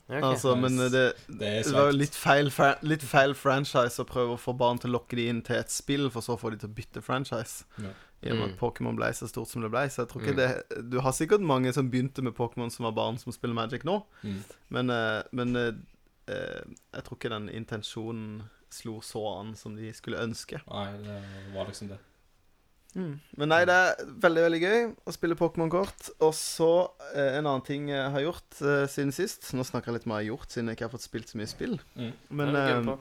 Ja, ok. Altså, men det, Det det var litt feil, fra- litt feil franchise å prøve å få barn til å lokke de inn til et spill, for så å få de til å bytte franchise. Ja. I og med Mm. at Pokémon ble så stort som det ble. Så jeg tror ikke Mm. det Du har sikkert mange som begynte med Pokémon som var barn som spiller Magic nå, Mm. men, eh, men eh, eh, jeg tror ikke den intensjonen slo så an som de skulle ønske. Nei, det var liksom det. Mm. Men nei, det er veldig, veldig gøy å spille Pokémon-kort. Og så eh, en annen ting jeg har gjort eh, siden sist Nå snakker jeg litt om jeg har gjort, siden jeg ikke har fått spilt så mye spill. Mm. Men er eh,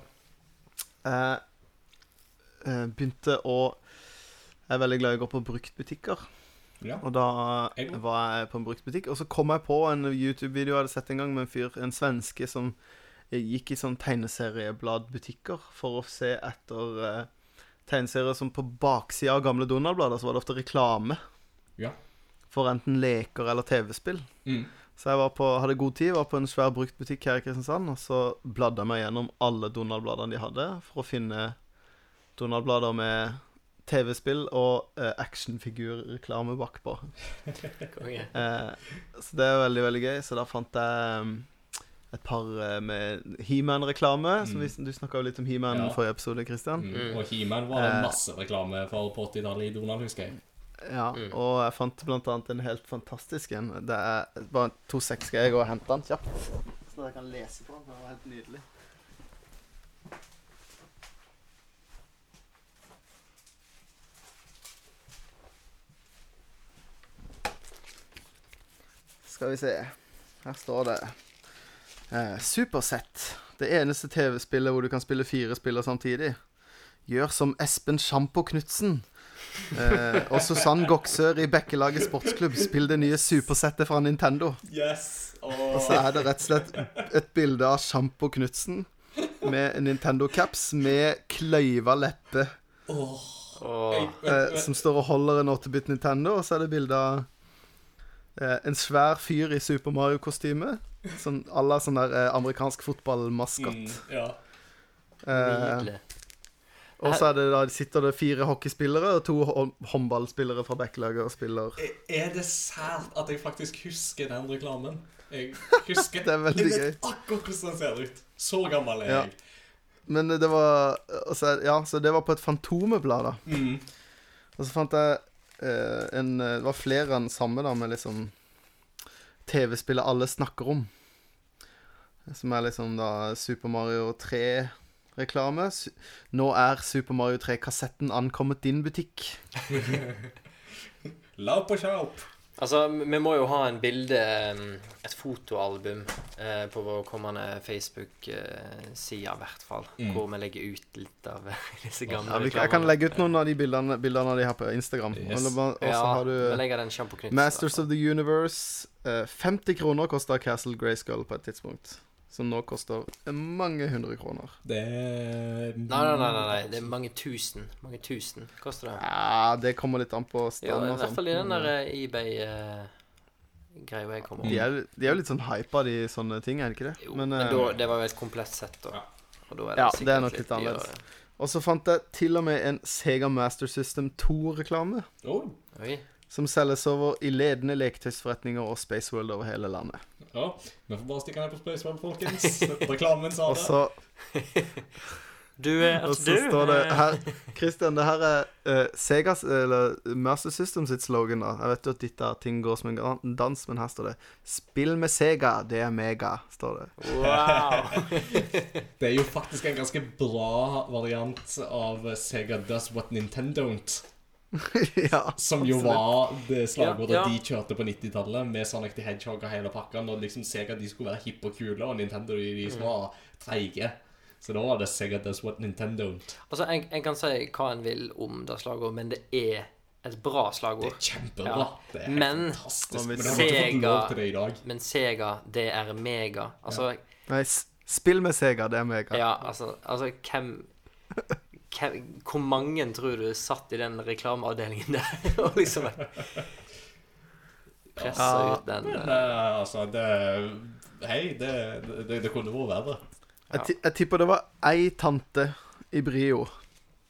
jeg eh, begynte å Jeg er veldig glad i å gå på bruktbutikker. Ja. Og da Jeg var jeg på en bruktbutikk, og så kom jeg på en YouTube-video jeg hadde sett en gang med en fyr, en svenske, som gikk i sånn tegneseriebladbutikker for å se etter eh, tegneserier som på baksida av gamle Donald-blader, så var det ofte reklame Ja. for enten leker eller TV-spill. Mm. Så jeg var på, hadde god tid, var på en svær bruktbutikk her i Kristiansand, og så bladde jeg meg gjennom alle Donald-bladene de hadde, for å finne Donald-blader med TV-spill og eh, actionfigurreklame bakpå. Eh, så det er veldig, veldig gøy. Så da fant jeg um, et par eh, med He-Man-reklame. som Du snakka jo litt om He-Man Ja. i forrige episode, Christian. Mm. Og He-Man var det Eh. masse reklame for på 80-tallet i Donald, husker jeg. Ja, Mm. og jeg fant blant annet en helt fantastisk en. Det er bare to seks skal jeg gå og hente den kjapt. Så jeg kan lese på den. Det var helt nydelig. Skal vi se. Her står det eh, Supersett. Det eneste TV-spillet hvor du kan spille fire spiller samtidig. Gjør som Espen Sjampo Knutsen. Eh, og Susann Goksør i Bekkelaget sportsklubb. Spill det nye supersettet fra Nintendo. Yes! Og så er det rett og slett et bilde av Sjampo Knutsen med Nintendo-caps med kløyva leppe, Oh. Oh. eh, som står og holder en 8-bit Nintendo. Og så er det bilde av eh, en svær fyr i Super Mario-kostyme. Sånn Alle sånn der eh, amerikansk fotballmaskot. Mm, ja. Eh, Nydelig. og så er det da, sitter det fire hockeyspillere og to hå- håndballspillere fra backlaget og spiller. Er det sært at jeg faktisk husker den reklamen? Jeg husker Det er veldig Jeg gøy. vet akkurat hvordan den ser ut. Så gammel er Ja. jeg. Men det var og så, Ja, så det var på et Fantomeblad, da. Mm. Og så fant jeg eh, en eh, Det var flere enn samme, da, med liksom TV-spillet alle snakker om. Som er liksom da Super Mario 3-reklame. Nå er Super Mario 3-kassetten ankommet din butikk. La på kjapp. Altså, vi må jo ha en bilde um, Et fotoalbum eh, på vår kommende Facebook-side, i hvert fall. Mm. Hvor vi legger ut litt av disse gamle Ja, vi, jeg kan legge ut noen av de bildene, bildene de her på Instagram. Yes. Og så Ja, har du den Masters of the Universe. eh, 50 kroner kosta Castle Grayskull på et tidspunkt. Som nå koster mange hundre kroner. Det er Nei, nei, nei, nei. Det er mange tusen. Mange tusen koster det. Ja, det kommer litt an på Ja, stand i hvert fall i den der eh, eh, eBay-greia jeg kom De er, de er jo litt sånn hypa, de sånne ting, er det ikke det? Jo, Men, men eh, da, det var jo et komplett sett, da. Ja. Og da Ja, det er nok litt annerledes. Og så fant jeg til og med en Sega Master System 2-reklame. Oh, Oi. Som selges over i ledende leketøysforretninger og Spaceworld over hele landet. ja. Vi får bare stikke ned på Spaceworld, folkens. Reklamen sa Og det. så, Du er og så står det her Christian, det her er uh, Segas, eller Master System sitt slogan. da Jeg vet jo at ditt er ting går som en dans, men her står det 'Spill med Sega, det er mega', står det. Wow. Det er jo faktisk en ganske bra variant av Sega Does What Nintendo Don't. ja. Som jo var det slagordet Ja, ja. de kjørte på 90-tallet, med Sonic the Hedgehog og hele pakka. Når liksom Sega de skulle være hippe og kule, og Nintendo de, de som var treige. Så da var det Sega Does What Nintendo Altså, en, en kan si hva en vil om det slagordet, men det er et bra Det slagord. er kjempebra. Ja. Det er Men- fantastisk. Men Sega- det. Men Sega, det er mega. Altså, Nei, spill med Sega, det er mega. ja, altså, altså hvem Hvor mange tror du satt i den reklameavdelingen der og liksom pressa Ja. ut den Men eh, altså, det Hei, det, det, det kunne vært verre. Jeg, jeg tipper det var ei tante i Brio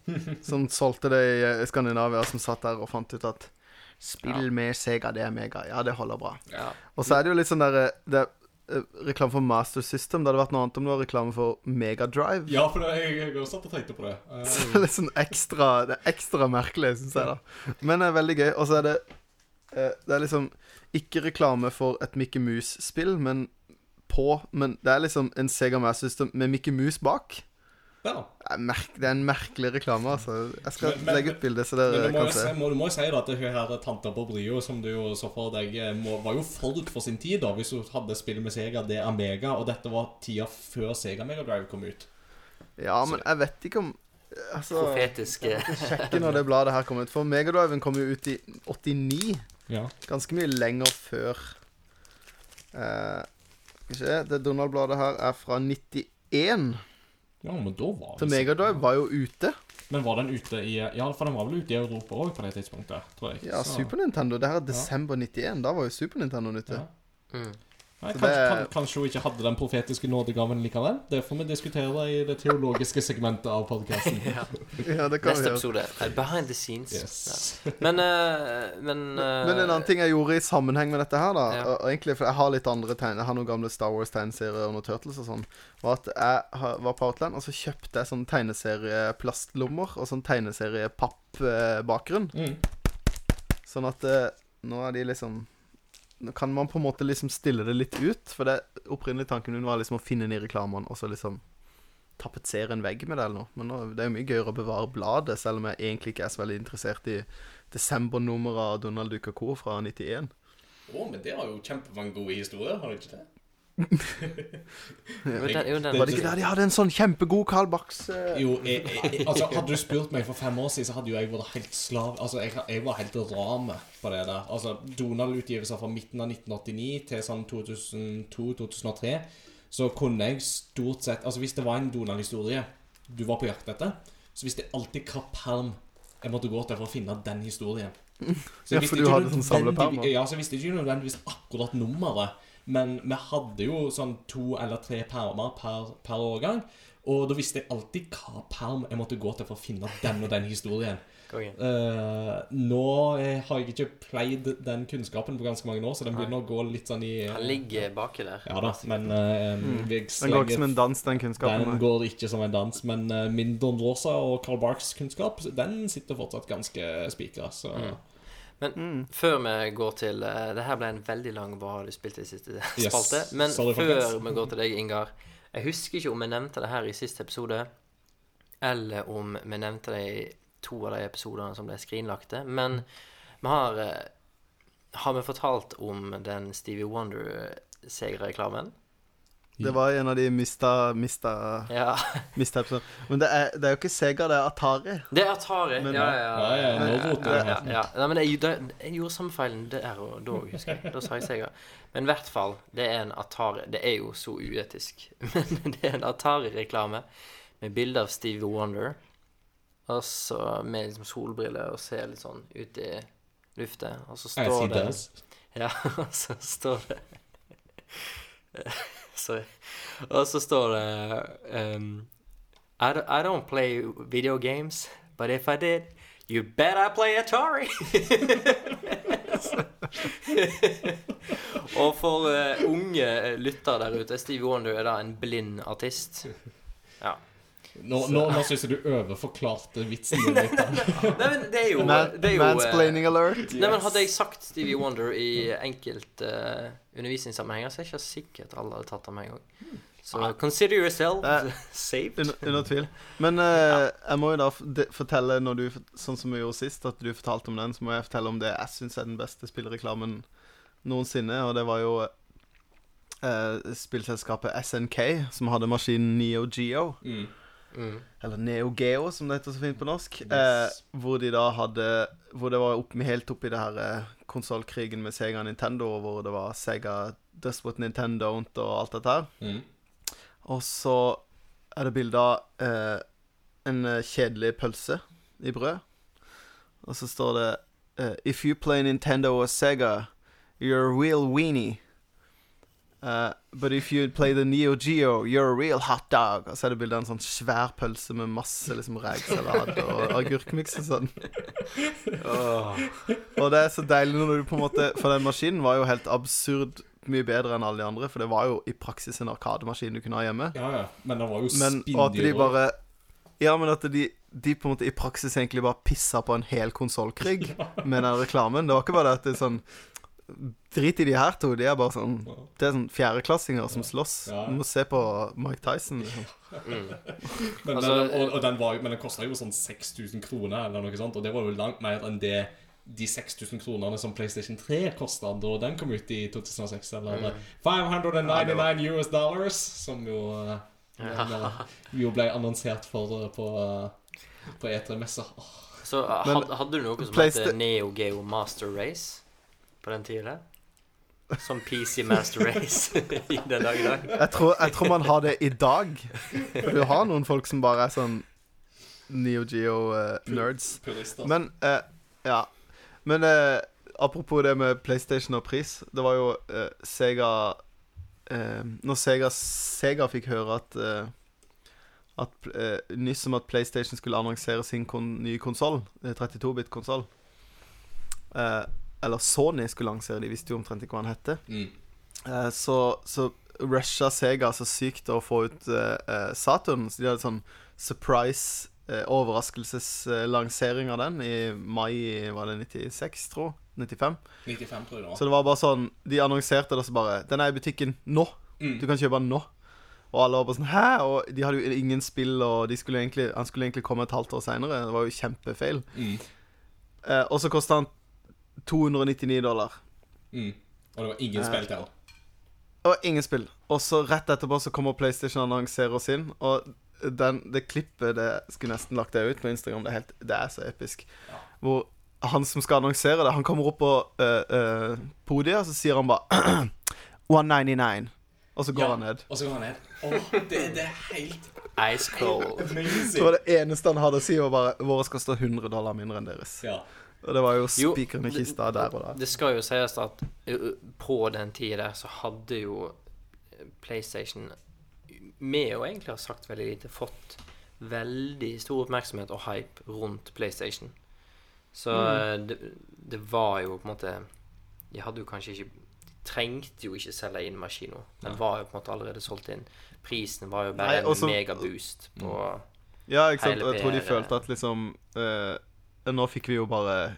som solgte det i eh, Skandinavia, som satt der og fant ut at Spill Ja. med Sega, det er mega. Ja, det holder bra. ja. Og så er det jo litt sånn der det Reklame for Master System. Det hadde vært noe annet om det var reklame for Megadrive. Ja, for det, jeg, jeg har satt og tenkte på det. Uh, Så det litt sånn ekstra Det er ekstra merkelig, syns jeg, da. Men det er veldig gøy. Og så er det uh, Det er liksom ikke reklame for et Mickey Mouse-spill, men på Men det er liksom en Sega Master System med Mickey Mouse bak. Ja. Det er, merk, det er en merkelig reklame, altså. Jeg skal Men- legge ut bilde, så dere du må, kan jo se. si, må, du må jo si da at det her tanta på Brio, som du jo så for deg, eh, må, var jo forut for sin tid, da, hvis du hadde spill med Sega, det er Mega, og dette var tida før Sega Mega Drive kom ut. Ja, men jeg vet ikke om Altså Profetiske Sjekke når det bladet her kom ut. For Megadriven kom jo ut i 89. Ja. Ganske mye lenger før eh, Skal vi se Det Donald-bladet her er fra 91. Ja, men da var Så Megadrive var jo ute. Men var den ute i Ja, for den var vel ute i Europa òg på det tidspunktet, tror jeg. Ja, Så- Super Nintendo. Det her er desember 91. Da var jo Super Nintendo ute. Ja. Mm. Nei, kanskje, det- kan, kanskje hun ikke hadde den profetiske nådegaven likevel? Det får vi diskutere i det teologiske segmentet av podkasten. Ja. Ja, det kan Neste episode. eh, Behind the scenes. Yes. Ja. Men, uh, men uh, Men en annen ting jeg gjorde i sammenheng med dette her, da Ja. og egentlig, For jeg har litt andre tegn Jeg har noen gamle Star Wars-tegneserier og noen Turtles og sånn. Var at jeg var på Outland, og så kjøpte jeg sånn tegneserieplastlommer og sånn tegneseriepappbakgrunn. Mm. Sånn at eh, nå er de liksom kan man på en måte liksom stille det litt ut. For det opprinnelige tanken min var liksom å finne den i reklamene og så liksom tapetsere en vegg med det eller noe. Men nå, det er jo mye gøyere å bevare bladet, selv om jeg egentlig ikke er så veldig interessert i desembernummeret av Donald Duck Co. fra 91. Å, men det har jo kjempemange gode historier, har du ikke det? Var det ikke der de hadde en sånn kjempegod Carl Bax eh, Jo, jeg, jeg, altså Hadde du spurt meg for fem år siden, så hadde jo jeg vært helt slav Altså, jeg, jeg var helt rame på det der. Altså, Donald-utgivelser fra midten av 1989 til sånn 2002-2003, så kunne jeg stort sett Altså, hvis det var en Donald-historie du var på jakt etter, så visste jeg alltid hva perm jeg måtte gå til for å finne den historien. Så Ja, for du hadde sånn samleperm, Ja, så jeg visste ikke nødvendigvis akkurat nummeret. Men vi hadde jo sånn to eller tre permer per, per årgang. Og da visste jeg alltid hva perm jeg måtte gå til for å finne den og den historien. Eh, nå eh, har jeg ikke pleid den kunnskapen på ganske mange år, så den begynner å gå litt sånn i Han ligger baki der. Ja da, men uh, vi Den går ikke som en dans, den kunnskapen. den går ikke som en dans, men uh, min Don Rosa og Carl Barks kunnskap, den sitter fortsatt ganske spikra, så Mm. Men Mm. før vi går til uh, Det her ble en veldig lang Hva har du spilt i siste Yes. spalte. Men Sorry, før vi går til deg, Ingar Jeg husker ikke om vi nevnte det her i siste episode, eller om vi nevnte det i to av de episodene som ble skrinlagte. Men vi har uh, Har vi fortalt om den Stevie Wonder-segerreklamen? Det var en av de mista Mista, Ja. mista episoder. Men det er, det er jo ikke Sega, det er Atari. Det er Atari. Men- ja, ja, Ja, ja, nå roter ja, jeg. ja, ja. Nei, men jeg, da- jeg gjorde samme feilen der og da, husker jeg. Da sa jeg Sega. Men i hvert fall, det er en Atari Det er jo så uetisk, men det er en Atari-reklame med bilde av Stevie Wonder. Og så med liksom solbriller og ser litt sånn ut i lufta. Og så står det. Ja, og så står det Sorry. Og så står det um, I, don't, I don't play video games, but if I did, you bet I play Atari! Og for uh, unge lyttere der ute, Stevie Wonder er da en blind artist. Nå, nå, nå syns jeg du overforklarte vitsen din litt. Nei, men det er jo, det er jo eh, mansplaining alert. Nei, men Hadde jeg sagt Stevie Wonder i enkelte uh, undervisningssammenhenger, så er jeg ikke sikkert alle hadde tatt med en gang. Så consider yourself Eh, saved. Under, under tvil. Men eh, jeg må jo da fortelle, når du, sånn som vi gjorde sist, at du fortalte om den, så må jeg fortelle om det jeg syns er den beste spillreklamen noensinne. Og det var jo eh, spillselskapet SNK, som hadde maskinen Neo Geo. Mm. Mm. Eller Neo Geo, som det heter så fint på norsk. Yes. Eh, hvor de da hadde Hvor det var opp, helt oppi det her eh, konsollkrigen med Sega og Nintendo, hvor det var Sega Desperate Nintendo og alt dette her. Mm. Og så er det bilde av eh, en eh, kjedelig pølse i brød. Og så står det eh, If you play Nintendo or Sega, you're a real weenie. Eh, but if you play the Neo Geo, you're a real hot dog. Og så er det bilde av en sånn svær pølse med masse liksom rekesalat og agurkmiks og sånn. Og det er så deilig når du på en måte For den maskinen var jo helt absurd mye bedre enn alle de andre, for det var jo i praksis en arkademaskin du kunne ha hjemme. Ja, ja. Men det var jo spinndyr. bare Ja, men at de, de på en måte i praksis egentlig bare pissa på en hel konsollkrig med den reklamen. Det var ikke bare det at det er sånn Drit i de her to. De er bare sånn Det er sånn fjerdeklassinger som slåss. Ja. Du må se på Mike Tyson. Liksom. Mm. Men, Altså, men, og, og den var, men den kosta jo sånn 6000 kroner, eller noe sånt. Og det var jo langt mer enn det de 6000 kronene som PlayStation 3 kosta da den kom ut i 2006. Eller 599 US dollars, som jo, den, eh, jo ble annonsert for eh, på, eh, på E3-messa. Oh. Så had, hadde du noe som heter Neo Geo Master Race på den tida? Som PC Master Race i den dag i dag. Jeg tror, jeg tror man har det i dag. For du har noen folk som bare er sånn Neo Geo-nerds. Purister. Men uh, Ja. Men uh, apropos det med PlayStation og pris. Det var jo eh, Sega eh, Når Sega, Sega fikk høre at eh, At eh, Nyss om at PlayStation skulle annonsere sin kon nye konsoll, 32-bit-konsoll eh, Eller Sony skulle lansere, de visste jo omtrent ikke hva han hette. Mm. Eh, så, så rusha Sega så sykt å få ut eh, Saturn. Så de hadde sånn surprise eh, overraskelseslansering av den i mai Var det 96, tro? 95? 95, tror jeg det. Så det var bare sånn De annonserte det, så bare Den er i butikken nå! Mm. Du kan kjøpe den nå. Og alle var bare sånn Hæ? Og de hadde jo ingen spill, og de skulle egentlig, han skulle egentlig komme et halvt år seinere. Det var jo kjempefeil. Mm. Eh, og så kosta han 299 dollar. Mm. Og det var ingen Eh, spill til. Det var ingen spill. Og så rett etterpå så kommer PlayStation og annonserer sin. Og den, det klippet det skulle nesten lagt det ut på Instagram. Det er, helt, det er så episk. Ja. Hvor han som skal annonsere det, han kommer opp på uh, uh, podiet, og så sier han bare 199. Og så går Ja, han ned. Og så går han ned. Oh, det, det er helt Ice cold. Det var det eneste han hadde å si, var bare Våre skal stå 100 dollar mindre enn deres. Ja. Og det var jo spikrende spikeren i kista der og da. Det skal jo sies at uh, på den tida så hadde jo uh, PlayStation med å egentlig ha sagt veldig lite fått veldig stor oppmerksomhet og hype rundt PlayStation. Så mm. det, det var jo på en måte De hadde jo kanskje ikke De trengte jo ikke selge inn maskina. Den var jo på en måte allerede solgt inn. Prisen var jo bare Nei, også- en megaboost på Ja, ikke sant. Jeg tror de følte at liksom eh, Nå fikk vi jo bare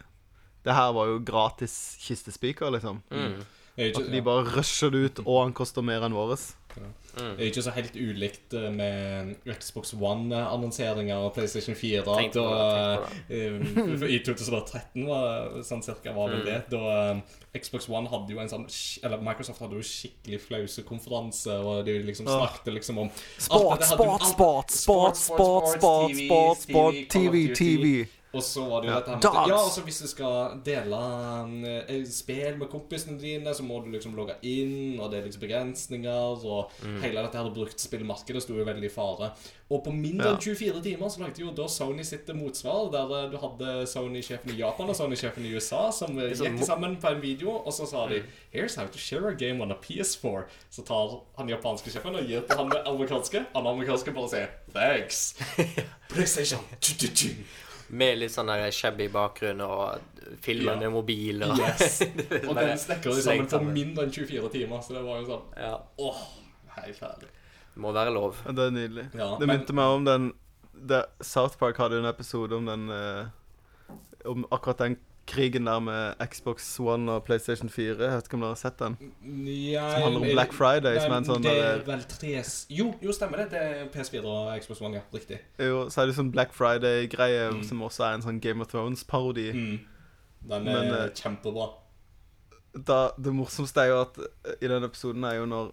Det her var jo gratis kistespiker, liksom. mm, Det At de bare rusher det ut, og han koster mer enn våres. mm. det er ikke så helt ulikt eh, med Xbox One-annonseringer og PlayStation 4. Tenkte på det, tenkte på Da, eh, I 2013 var sånn cirka var vel Mm. det. Da eh, Xbox One hadde jo en sånn Eller Microsoft hadde jo skikkelig flause konferanse, og de liksom snakket liksom om Sport, sport, sport, sport, sport, sport, sport, TV. TV. Og så var det jo dette her med at, Ja, altså hvis du skal dele eh, spill med kompisene dine, så må du liksom logge inn, og det er liksom begrensninger, og Mm. hele dette her bruktspillmarkedet sto jo veldig i fare. Og på mindre enn 24 timer så lagde jo da Sony sitt motsvar, der eh, du hadde Sony-sjefen i Japan og Sony-sjefen i USA som eh, sånn gikk sammen på en video, og så sa de Here's how to share a game on a PS4. Så tar han japanske sjefen og gir til han amerikanske. Han amerikanske bare sier Thanks. PlayStation. Med litt sånn der shabby bakgrunn og filmer Ja. med mobil og Yes. Og den snekker de sammen på mindre enn 24 timer, så det var jo sånn Ja. Åh, helt herlig. Det må være lov. Ja, Det er nydelig. Ja, Det men- minte meg om den det, South Park hadde jo en episode om den eh, Om akkurat den krigen der med Xbox One og PlayStation 4. Jeg vet ikke om dere har sett den? Ja, Som handler om Black Friday, som er en sånn Det er vel tre Jo, jo, stemmer det. Det er PS4 og Xbox One, ja. Riktig. Jo, så er det sånn Black Friday-greie Mm. som også er en sånn Game of Thrones-parodi. Mm. Den er Men, kjempebra. da, det morsomste er jo at eh, i den episoden er jo når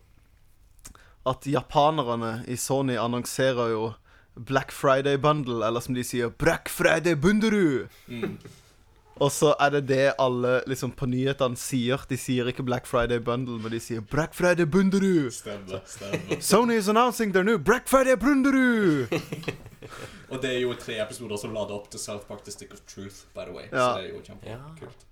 At japanerne i Sony annonserer jo Black Friday Bundle, eller som de sier Black Friday Bunderu! Mm. Og så er det det alle liksom på nyhetene sier. De sier ikke Black Friday Bundle, men de sier Black Friday Bunderud. Stemmer. stemmer. Sony is announcing their new Black Friday Bunderu! Og det er jo tre episoder som lader opp til South Park The Stick of Truth, by the way. Ja. Så det er jo kjempekult.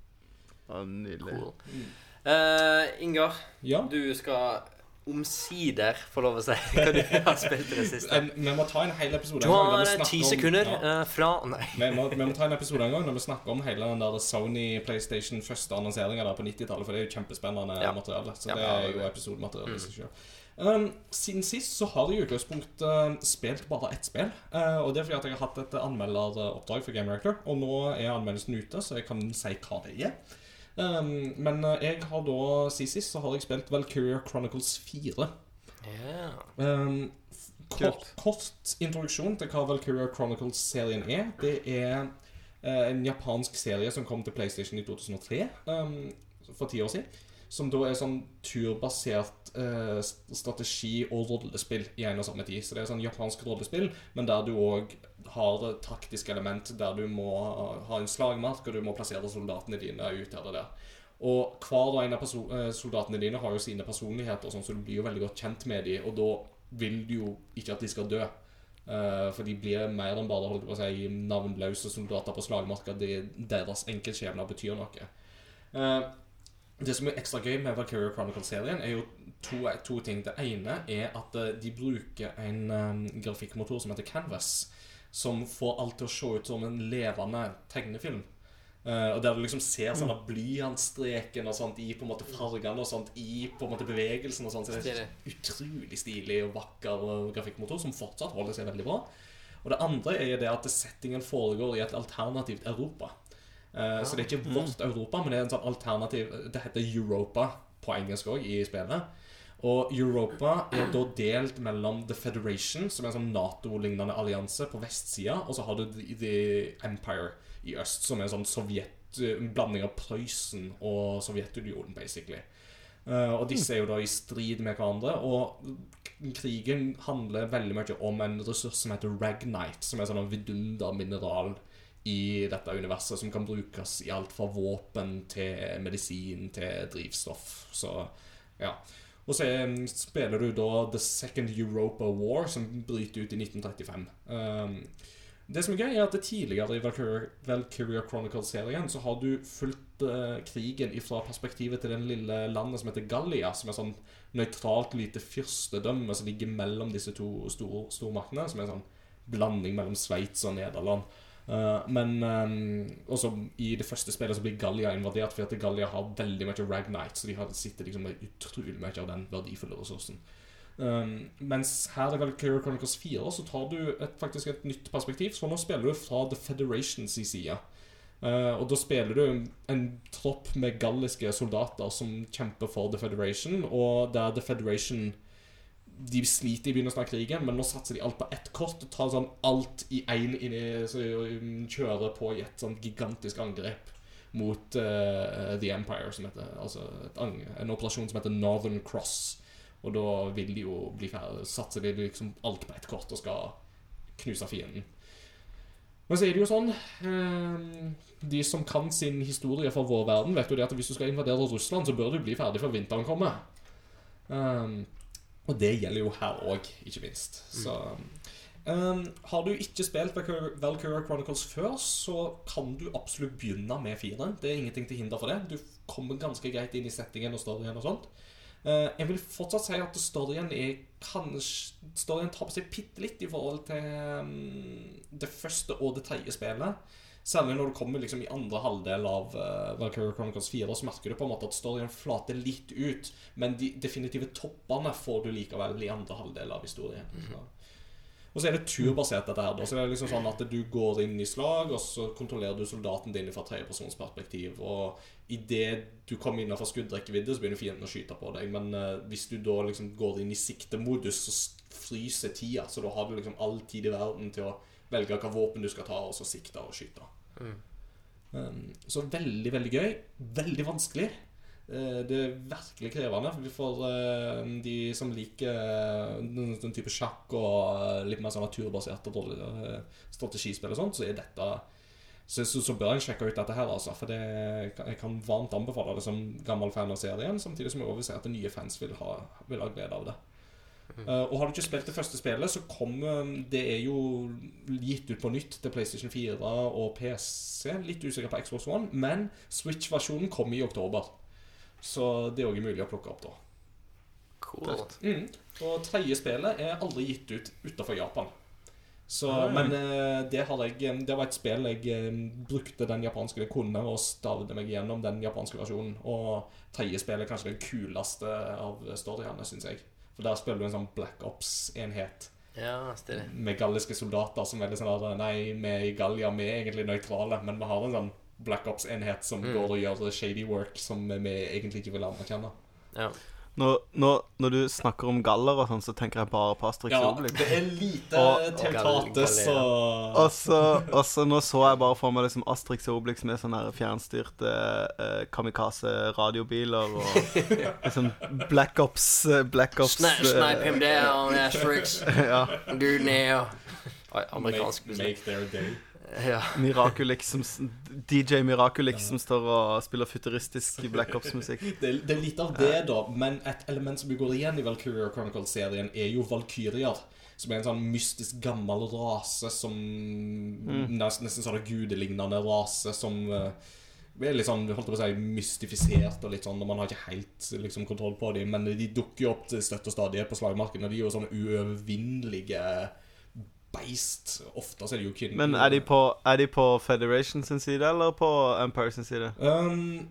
Ja, nydelig. Cool. Uh, Ingar, Ja. du skal omsider få lov å si hva du har spilt i det siste. Vi må ta en hel episode Du har ti om- sekunder Ja. eh, fra Nei. Vi må, vi må ta en episode en gang når vi snakker om hele den der Sony PlayStation første annonseringa på 90-tallet, for det er jo kjempespennende Ja. materiale. Så Ja, det er jo episodemateriale i seg selv. Um, siden sist så har jeg i utgangspunktet uh, spilt bare ett spill. Uh, og det er fordi at jeg har hatt et anmelderoppdrag for Game Reactor, og nå er anmeldelsen ute, så jeg kan si hva det er. Um, men uh, jeg har da sist sist så har jeg spilt Valkyria Chronicles 4. Yeah. Um, kort, kort introduksjon til hva Valkyria Chronicles-serien er. Det er uh, en japansk serie som kom til PlayStation i 2003, um, for ti år siden. Som da er sånn turbasert eh, strategi- og rollespill i en og samme tid. Så det er sånn japansk rollespill, men der du òg har et taktisk element der du må ha en slagmark, og du må plassere soldatene dine ut her og der. Og hver og en av eh, soldatene dine har jo sine personligheter, sånn, så du blir jo veldig godt kjent med dem. Og da vil du jo ikke at de skal dø. Uh, for de blir mer enn bare holdt på å si, navnløse soldater på slagmarka. Deres enkeltskjebner betyr noe. Eh, det som er ekstra gøy med Valkyria Chronicle-serien, er jo to, to ting. Det ene er at eh, de bruker en um, grafikkmotor som heter Canvas, som får alt til å se ut som en levende tegnefilm. Uh, og Der du liksom ser sånne blyantstreken og sånt i på en måte fargene og sånt i på en måte bevegelsen. og sånt, så det er Utrolig stilig og vakker grafikkmotor som fortsatt holder seg veldig bra. Og det andre er det at settingen foregår i et alternativt Europa. Eh, Så det er ikke vårt Europa, men det er en sånn alternativ Det heter Europa på engelsk òg i spillet. Og Europa er da delt mellom The Federation, som er en sånn Nato-lignende allianse, på vestsida, og så har du The, Empire i øst, som er en sånn Sovjet en blanding av Prøysen og Sovjetunionen, basically. Eh, og disse er jo da i strid med hverandre, og krigen handler veldig mye om en ressurs som heter Ragnite, som er sånn en vidundermineral i dette universet, som kan brukes i alt fra våpen til medisin til drivstoff. Så ja. Og så eh, spiller du da The Second Europa War, som bryter ut i 1935. Um, det som er gøy, er at tidligere i Valkyria, Chronicles-serien så har du fulgt uh, krigen fra perspektivet til den lille landet som heter Gallia, som er sånn nøytralt lite fyrstedømme som ligger mellom disse to stor, stormaktene, som er en sånn blanding mellom Sveits og Nederland. Eh, men um, også i det første spillet så blir Gallia invadert fordi at Gallia har veldig mye Ragnite, så de har sitter liksom med utrolig mye av den verdifulle ressursen. Um, mens her i Valkyrie Chronicles 4 så tar du et, faktisk et nytt perspektiv. Så nå spiller du fra The Federations side. Uh, og da spiller du en tropp med galliske soldater som kjemper for The Federation, og der The Federation De sliter i begynnelsen av krigen, men nå satser de alt på ett kort og tar sånn alt i én inn i de kjører på i et sånn gigantisk angrep mot uh, The Empire, som heter Altså en operasjon som heter Northern Cross. Og da vil de jo bli ferdig Satser de liksom alt på ett kort og skal knuse fienden. Men så er det jo sånn eh, De som kan sin historie fra vår verden, vet jo det at hvis du skal invadere Russland, så bør du bli ferdig før vinteren kommer. Um, og det gjelder jo her òg, ikke minst. Så um, Har du ikke spilt Valkyrie Valkyria Chronicles før, så kan du absolutt begynne med fireren. Det er ingenting til hinder for det. Du kommer ganske greit inn i settingen og storyen og sånt. Uh, jeg vil fortsatt si at storyen er kanskje Storyen tar på seg bitte litt i forhold til um, det første og det tredje spillet. Særlig når du kommer liksom i andre halvdel av uh, Valkyrie Chronicles 4, så merker du på en måte at storyen flater litt ut. Men de definitive toppene får du likevel i andre halvdel av historien. Så. Og så er det turbasert, dette her. da Så det er liksom sånn at du går inn i slag, og så kontrollerer du soldaten din fra tredjepersonsperspektiv. Og idet du kommer innenfor skuddrekkevidde, så begynner fienden å skyte på deg. Men uh, hvis du da liksom går inn i siktemodus, så fryser tida. Så da har du liksom all tid i verden til å velge hva våpen du skal ta, og så sikte og skyte. Um, så veldig, veldig gøy. Veldig vanskelig. Uh, Det er virkelig krevende for uh, de som liker uh, den, den type sjakk og eh, litt mer sånn naturbaserte eh, strategispill og sånt, så er dette så, så, så bør en sjekke ut dette her, altså. For det, jeg kan varmt anbefale det som gammel fan av serien, samtidig som jeg også vil at nye fans vil ha, vil ha glede av det. Eh, og har du ikke spilt det første spillet, så kommer Det er jo gitt ut på nytt til PlayStation 4 og PC. Litt usikker på Xbox One, men Switch-versjonen kommer i oktober. Så det er òg mulig å plukke opp da. Cool. Mm. Og tredje spillet er aldri gitt ut utenfor Japan. Så, Oi. men eh, det har jeg Det var et spill jeg eh, brukte den japanske jeg kunne, og stavde meg gjennom den japanske versjonen. Og tredje spillet er kanskje det kuleste av storyene, syns jeg. For der spiller du en sånn Black Ops-enhet Ja, stille. med galliske soldater som er veldig sånn at Nei, vi i Gallia, vi er egentlig nøytrale, men vi har en sånn Black Ops-enhet som Mm. går og gjør shady work som vi egentlig ikke vil anerkjenne. Ja. Når, når, når du snakker om galler og sånn, så tenker jeg bare på Asterix Ja, Obelix. det er lite Og- Teotates og Og så, og så nå så jeg bare for meg liksom Asterix Obelix med sånne fjernstyrte eh, kamikaze-radiobiler og liksom Black Ops eh, Black Ops Snipe, eh, snipe him down, Asterix. ja. Dude, Neo. Amerikansk make, make their day. Ja. Miraculix som, DJ Miraculix som står og spiller futuristisk Black Ops-musikk. Det, det er litt av det, da. Men et element som går igjen i Valkyria Chronicles-serien, er jo valkyrier. Som er en sånn mystisk gammel rase som Nesten, nesten sånn gudelignende rase som eh, er litt sånn, holdt på å si, mystifisert og litt sånn, og man har ikke helt liksom, kontroll på dem. Men de dukker jo opp til støtt og stadighet på slagmarken, og de er jo sånne uovervinnelige beist. Ofte så er de jo kvinner. Men er de, på, er de på Federation sin side, eller på Empire sin side? Um,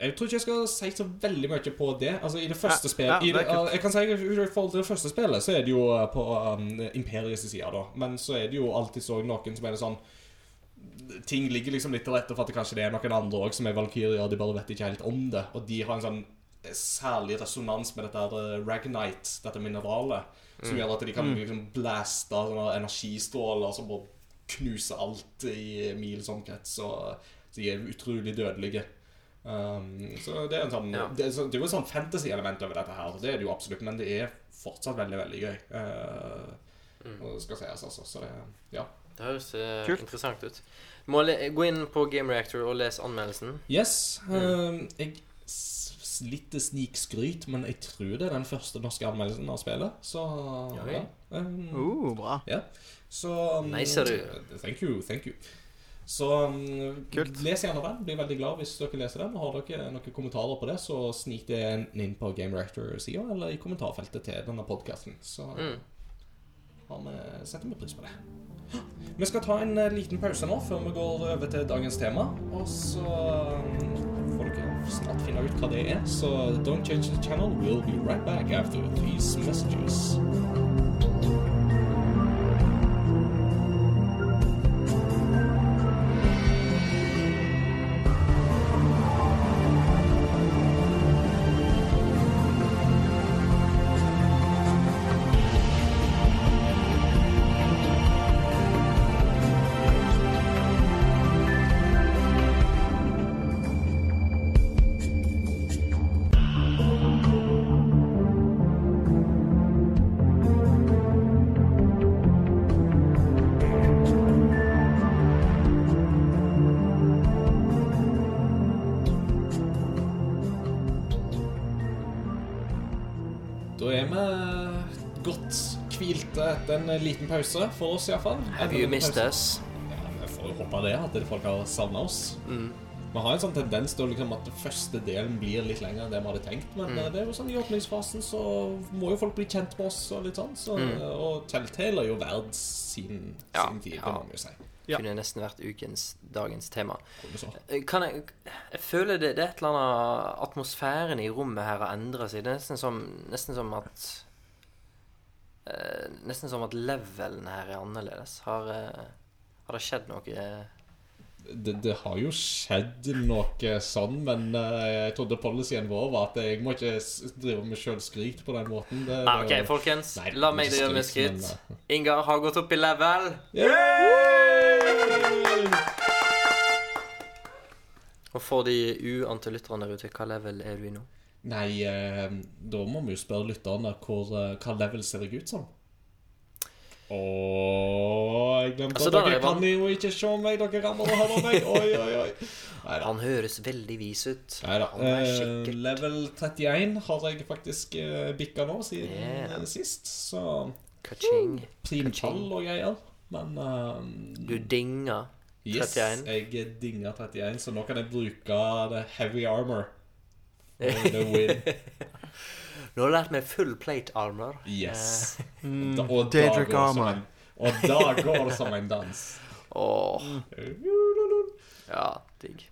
jeg tror ikke jeg skal si så veldig mye på det. Altså I det første Ja, spillet ja, i det det. Jeg kan si I forhold til det første spillet Så er det jo uh, på um, Imperiets side, da. Men så er det jo alltid så noen som er det sånn Ting ligger liksom litt til rette for at det kanskje det er noen andre òg som er valkyrjer, de bare vet ikke helt om det. Og de har en sånn særlig resonans med dette uh, Ragnite, dette mineralet, som gjør at de kan liksom blaste sånne energistråler som bare knuser alt i mils omkrets. Og de er utrolig dødelige. Um, så det er, en sånn, Ja. det, er, så- det er jo et sånn fantasy-element over dette her. Det er det jo absolutt, men det er fortsatt veldig, veldig gøy. Uh, og det skal sies, altså. Så det Ja. Det høres uh, Kult. interessant ut. Må le gå inn på Game Reactor og lese anmeldelsen. Yes. Um, jeg Litt snikskryt, men jeg tror det er den første norske anmeldelsen av spillet. Så Ja, ja. Um, Uh, bra. Ja. Så um, Nei, ser du. Thank you. Thank you. Så um, Kult. les gjerne den. Blir veldig glad hvis dere leser den. Har dere noen kommentarer på det, så snik det inn på Game Rector-sida eller i kommentarfeltet til denne podkasten. Så Mm. har vi, setter vi pris på det. Vi skal ta en eh, liten pause nå før vi går over til dagens tema. Og så um, finne ut hva det er. Så don't change the channel. We'll be right back after these messages. Liten pause, for oss iallfall. Have you missed us? Ja, vi får håpe det, at folk har savna oss. Mm. Vi har en sånn tendens til liksom, at den første delen blir litt lenger enn det vi hadde tenkt. Men Mm. eh, det er jo sånn i åpningsfasen så må jo folk bli kjent med oss og litt sånn. Så, Og Telltale er jo verd sin, Mm. Ja, sin tid, ja. vi jo si. Ja. Kunne nesten vært ukens, dagens tema. Eh, Kan jeg Jeg føler det, det er et eller annet Atmosfæren i rommet her har endra seg. Det er nesten som, nesten som at eh, Nesten som at levelen her er annerledes. Har, eh, har det skjedd noe eh, Det, det har jo skjedd noe sånn, men eh, jeg trodde policyen vår var at jeg må ikke drive med sjølskryt på den måten. Det, ah, OK, folkens. Nei, La meg drive med skryt, skritt. Ingar har gått opp i level. Yeah! Og for de uante lytterne der ute, hva level er du i nå? Nei, eh, da må vi jo spørre lytterne hvor, eh, hva level ser jeg ut som. Åh, jeg glemte Altså, at dere er kan jo ikke se meg, dere kan bare høre meg. Oi, oi, oi. Neida. Han høres veldig vis ut. Neida. Han er Eh, level 31 har jeg faktisk eh, bikka nå siden Yeah. sist, så Kaching. primtall og greier. Men eh, Du dinga. yes, jeg dinga 31, så nå kan jeg bruke det heavy armor. The win. Nå har du lært meg full plate armor. Yes. Mm, Da, og, da armor. en, og da går det som en dans. Åh, ja, digg.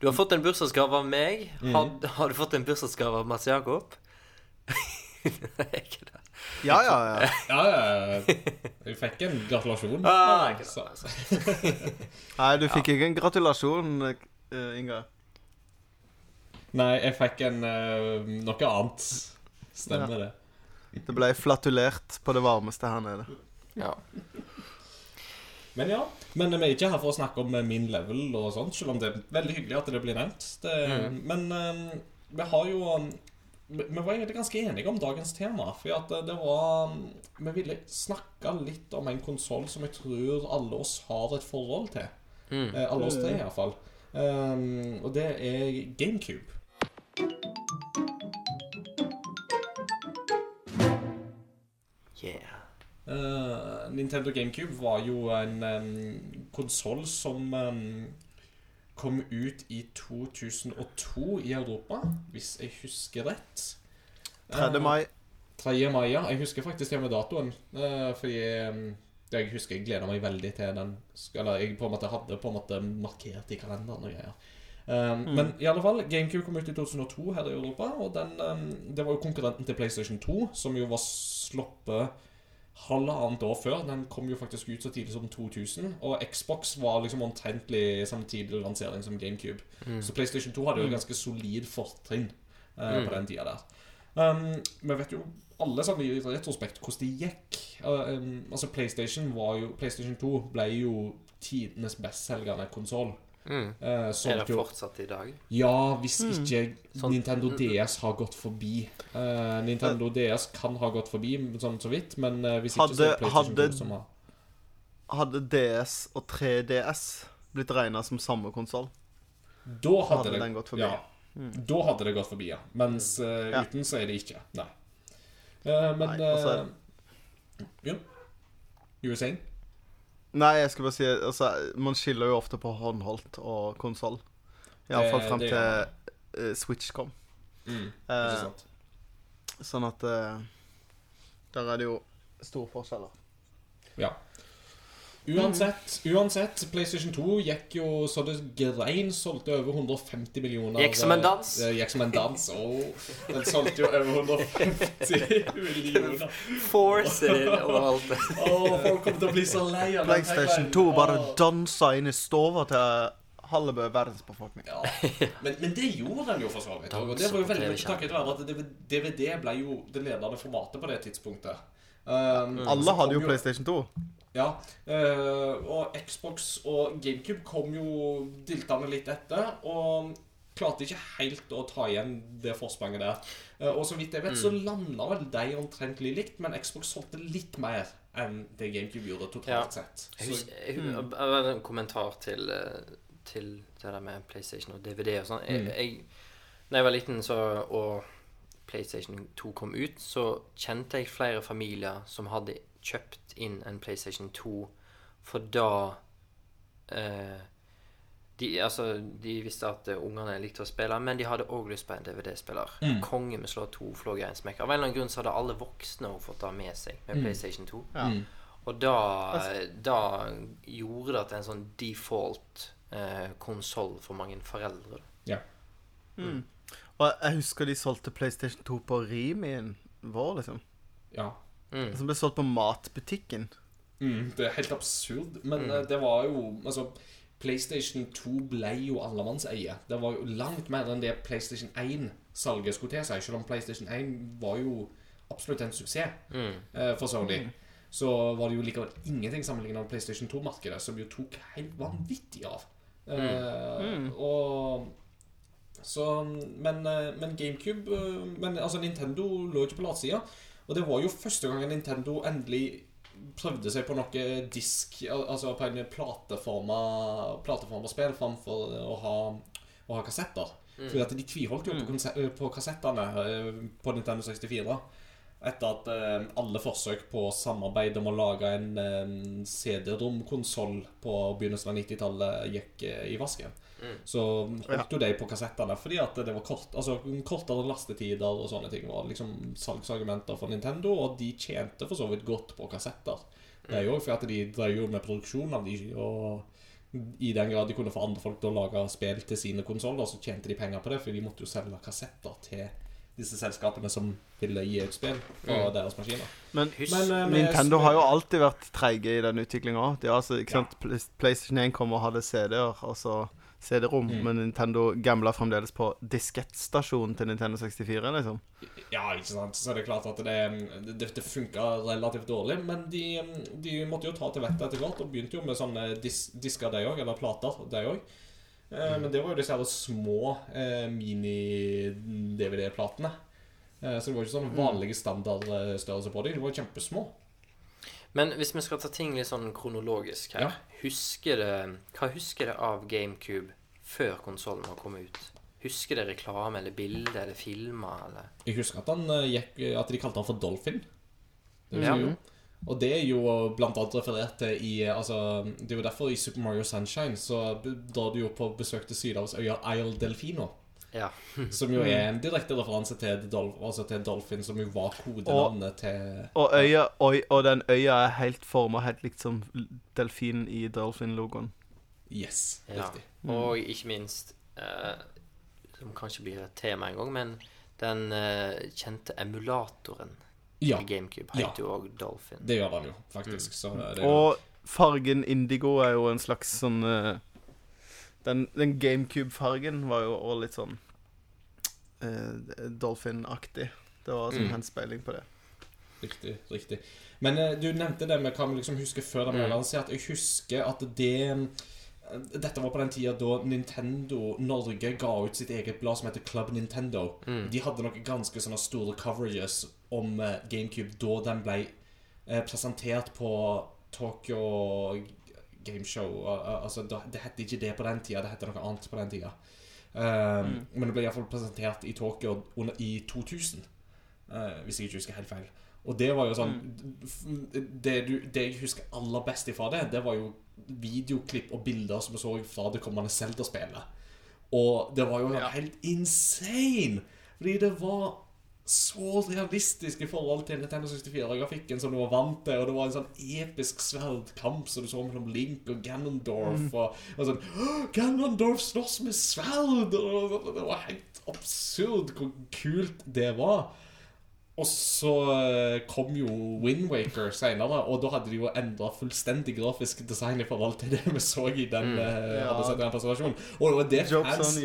Du har fått en bursdagsgave av meg. Mhm. Har, har du fått en bursdagsgave av Mats Jakob? Nei, ikke det. Ja, ja, ja. Ja, ja, Du fikk en gratulasjon. Ah, ikke Nei, du fikk ikke en gratulasjon, eh, Inga. Nei, jeg fikk en uh, noe annet. Stemmer det. Det ble flatulert på det varmeste her nede. Ja. Men ja. Men vi er ikke her for å snakke om eh, min level og sånt, selv om det er veldig hyggelig at det blir nevnt. Det, Mm. Men uh, vi har jo um, vi vi var egentlig ganske enige om dagens tema. For at det var Vi ville snakke litt om en konsoll som jeg tror alle oss har et forhold til. Mm. Alle oss tre, iallfall. Um, og det er GameCube. Yeah. Uh, Nintendo GameCube var jo en um, konsoll som um, kom ut i 2002 i Europa, hvis jeg husker rett. 3. Eh, mai. 3. mai, ja. Jeg husker faktisk med datoen. Uh, fordi em, jeg husker jeg gleda meg veldig til den. Eller jeg på en måte hadde på en måte markert i kalenderen og greier. Um, Men i alle fall, GameCube kom ut i 2002 her i Europa. Og den, um, det var jo konkurrenten til PlayStation 2, som jo var sluppet halvannet år før. Den kom jo faktisk ut så tidlig som 2000. Og Xbox var liksom omtrentlig samtidig lansering som GameCube. Så PlayStation 2 hadde jo et ganske solid fortrinn uh, Mm. på den tida der. Um, vi vet jo alle sammen i retrospekt hvordan det gikk. Uh, um, altså PlayStation var jo PlayStation 2 ble jo tidenes bestselgende konsoll. Mm. Uh, Er det jo fortsatt i dag? Ja, hvis ikke Sånn- Nintendo DS har gått forbi. Uh, Nintendo DS kan ha gått forbi, sånn så vidt, men uh, hvis ikke så er det PlayStation hadde- 2 som har Hadde DS og 3DS blitt regna som samme konsoll, Da hadde, hadde det den gått forbi. Ja. Da hadde det gått forbi, ja. Mens uh, Ja. uten så er det ikke. Nei. Uh, men Nei, og så er uh, Ja. You were saying? Nei, jeg skal bare si altså, Man skiller jo ofte på håndholdt og konsoll. Iallfall Det- frem til eh, Switch kom. Mm, Eh, ikke sant? sånn at eh, Der er det jo store forskjeller. Ja. Uansett, uansett, PlayStation 2 gikk jo så det grein. Solgte over 150 millioner. Gikk som en dans. eh, Gikk som en dans. Oh, den solgte jo over 150 millioner. Force it overalt. Åh, folk kommer til å bli så lei av den PlayStation 2 bare dansa inn i stova til halve verdens befolkning. Ja. Men, men det gjorde den jo for så vidt. Og det var jo veldig mye takket være at DVD ble jo det ledende formatet på det tidspunktet. Um, Alle hadde jo PlayStation 2. Ja, eh, og Xbox og GameCube kom jo diltende litt etter, og klarte ikke helt å ta igjen det forspranget der. Eh, og så vidt jeg vet, så landa vel de omtrentlig likt, men Xbox solgte litt mer enn det GameCube gjorde totalt sett. Jeg Så, jeg, jeg har en kommentar til, eh, til det der med PlayStation og DVD og sånn. Jeg, Mm. jeg, når jeg var liten så, og PlayStation 2 kom ut, så kjente jeg flere familier som hadde kjøpt inn en PlayStation 2, for da eh, de, altså, de visste at eh, ungene likte å spille, men de hadde òg lyst på en DVD-spiller. Mm. Konge med slå to flåger i en smekk. Av en eller annen grunn så hadde alle voksne fått det med seg med Mm. PlayStation 2. Ja. mm. Og da, da gjorde det til en sånn default eh, konsoll for mange foreldre. ja. Og jeg husker de solgte PlayStation 2 på Rimien vår, liksom. ja. Mm. Som ble solgt på matbutikken. Mm, det er helt absurd. Men mm. det var jo Altså, PlayStation 2 ble jo allemannseie. Det var jo langt mer enn det PlayStation 1-salget skulle til seg. Selv om PlayStation 1 var jo absolutt en suksess Mm. eh, for Sony. Så var det jo likevel ingenting sammenlignet med PlayStation 2-markedet, som jo tok helt vanvittig av. Eh, Og så, men, eh, men GameCube eh, Men altså Nintendo lå ikke på latsida. Og det var jo første gangen Nintendo endelig prøvde seg på noe disk Altså på en plateforma plateforma spill framfor å ha, å ha kassetter. Fordi at de tviholdt jo på, konse- på kassettene eh, på Nintendo 64. Etter at eh, alle forsøk på samarbeid om å lage en eh, CD-rom-konsoll på begynnelsen av 90-tallet gikk eh, i vasken. Så holdt jo de på kassettene fordi at det var kort, altså, kortere lastetider og sånne ting var liksom salgsargumenter for Nintendo, og de tjente for så vidt godt på kassetter. Det er jo fordi at de drev jo med produksjon av de, og i den grad de kunne få andre folk til å lage spill til sine konsoller, så tjente de penger på det, for de måtte jo selge kassetter til disse selskapene som ville gi ut spill på deres maskiner. Men Men, uh, Nintendo har jo alltid vært treige i den utviklinga. De altså, Ja. PlayStation 1 kom og hadde CD-er, altså CD-rom, Mm. men Nintendo gambla fremdeles på diskettstasjonen til Nintendo 64, liksom. Ja, ikke sant. Så er det klart at det, det, det funka relativt dårlig. Men de, de måtte jo ta til vettet etter hvert, og begynte jo med sånne dis, disker, de òg. Eller plater, de òg. Eh, men det var jo disse her små eh, mini-DVD-platene. Eh, Så det var ikke sånn vanlige standardstørrelse på dem. De var kjempesmå. Men hvis vi skal ta ting litt sånn kronologisk her Ja. Husker det Hva husker dere av GameCube før konsollen var kommet ut? Husker dere reklame eller bilde eller filmer eller Jeg husker at, han gikk, at de kalte han for Dolphin. Det Ja. husker jeg jo. Og det er jo blant annet referert til i altså, Det er jo derfor i Super Mario Sunshine så drar du jo på besøk til Sydhavsøya Isle Delfino. Ja. Som jo er en direkte referanse til, Dolph, altså til Dolphin, som jo var kodenavnet til Og, øya, og, og den øya er helt forma helt likt som delfinen i Dolphin-logoen. Yes. ja. Riktig. Og ikke minst eh, Som kanskje blir et tema en gang, men den eh, kjente emulatoren Ja, GameCube GameCube Ja. jo òg Dolphin. det gjør han jo, faktisk. Så det er Og fargen indigo er jo en slags sånn eh, Den, den GameCube-fargen var jo òg litt sånn uh, Dolphin-aktig. Det var sånn Mm. henspeiling på det. Riktig. riktig Men uh, du nevnte det med hva vi liksom husker før den ble Mm. lansert. Jeg husker at det eh, Dette var på den tida da Nintendo Norge ga ut sitt eget blad som heter Club Nintendo. Mm. De hadde noen ganske sånne store coverages om eh, GameCube da den ble eh, presentert på Tokyo Gameshow. Altså, det het ikke det på den tida, det het noe annet på den tida. Eh, Men det ble iallfall presentert i Tokyo under, i 2000, uh, hvis jeg ikke husker helt feil. Og det var jo sånn det, du, det jeg husker aller best ifra det, det var jo videoklipp og bilder som vi så fra det kommende Zelda-spillet. Og det var jo Ja. helt insane! Fordi det var så realistisk i forhold til Nintendo 64-grafikken som du var vant til. Og det var en sånn episk sverdkamp som du så mellom Link og Ganondorf. Og, og sånn Ganondorf slåss med sverd! Og det var helt absurd hvor kult det var. Og så eh, kom jo Windwaker senere, og da hadde de jo endra fullstendig grafisk design i forhold til det vi så i den, Mm. eh, Ja. den presentasjonen. Og det var det fans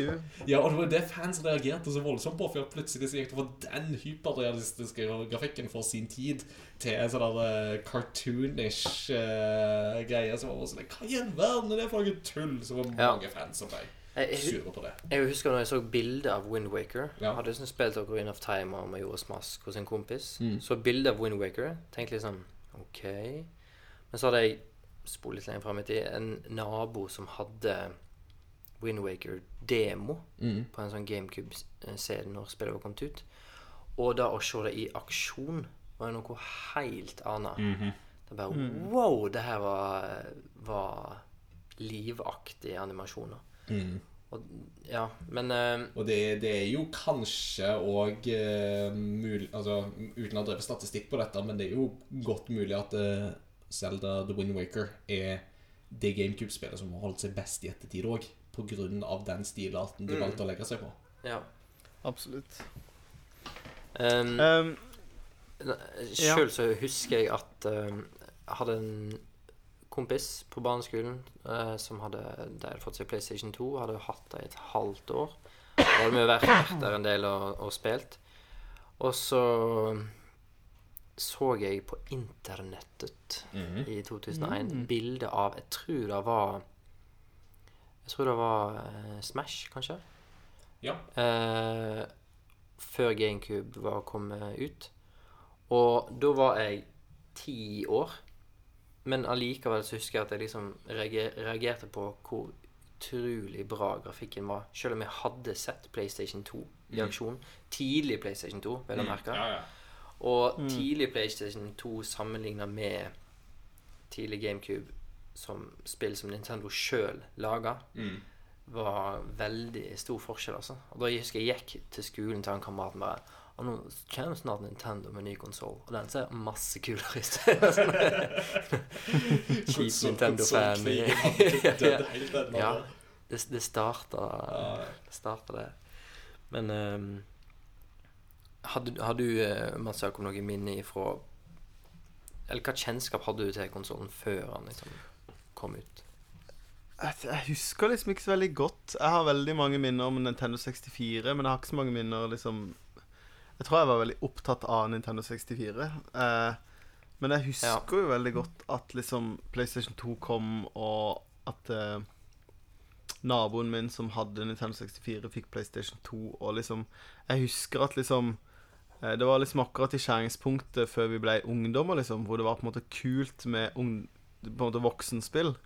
ja, og det var det fans reagerte så voldsomt på, for plutselig så gikk det fra den hyperrealistiske grafikken for sin tid til en sånn der eh, cartoonish uh, greie som var sånn Hva i all verden er det for noe tull? Så var mange Ja. fans som ble Jeg, jeg, sure på det. jeg husker når jeg så bilde av Windwaker. Ja. Hadde liksom spilt Ocarina of Time og Majoras Mask hos en kompis. Mm. Så bilde av Windwaker. Tenkte litt sånn OK. Men så hadde jeg spolet litt lenger fram i tid en nabo som hadde Windwaker-demo Mm. på en sånn GameCube-CD når spillet var kommet ut. Og da å se det i aksjon var jo noe helt annet. Mhm. Det bare Wow, det her var, var livaktige animasjoner. Mm. Og, ja, men uh, Og det, det er jo kanskje òg uh, mulig Altså, uten å ha drevet statistikk på dette, men det er jo godt mulig at uh, Zelda The Wind Waker er det GameCube-spillet som har holdt seg best i ettertid òg, pga. den stilarten de Mm. valgte å legge seg på. ja. Absolutt. Um, Um, Sjøl så husker jeg at um, jeg hadde en kompis på barneskolen eh, som hadde, de hadde fått seg PlayStation 2. Hadde hatt det i et halvt år. Da hadde vi vært, der en del og, og spilt. Og så så jeg på internettet i 2001 Mm. bilde av Jeg tror det var Jeg tror det var uh, Smash, kanskje? Ja. Uh, før GameCube var kommet ut. Og da var jeg ti år. Men allikevel så husker jeg at jeg liksom reager, reagerte på hvor utrolig bra grafikken var. Selv om jeg hadde sett PlayStation 2 i aksjon. Tidlig PlayStation 2, vel å merke. Ja, ja. Og tidlig PlayStation 2 sammenligna med tidlig GameCube som spill som Nintendo sjøl laga, Mm. var veldig stor forskjell, altså. Og da husker jeg gikk til skolen til han kameraten bare Og nå kommer snart Nintendo med ny konsoll, og den ser masse kulere ut. Kjip Konsol- Nintendo-fan. Ja. Det, det starta Det starta det. Men ehm, hadde, har du, eh, Mats Jakob, noe minne ifra Eller hva kjennskap hadde du til konsollen før den liksom kom ut? jeg husker liksom ikke så veldig godt. Jeg har veldig mange minner om Nintendo 64, men jeg har ikke så mange minner liksom Jeg tror jeg var veldig opptatt av Nintendo 64. Eh, men jeg husker jo veldig godt at liksom PlayStation 2 kom, og at eh, naboen min som hadde Nintendo 64, fikk PlayStation 2, og liksom Jeg husker at liksom eh, Det var liksom akkurat i skjæringspunktet før vi ble ungdommer, liksom, hvor det var på en måte kult med ung, på en måte voksenspill.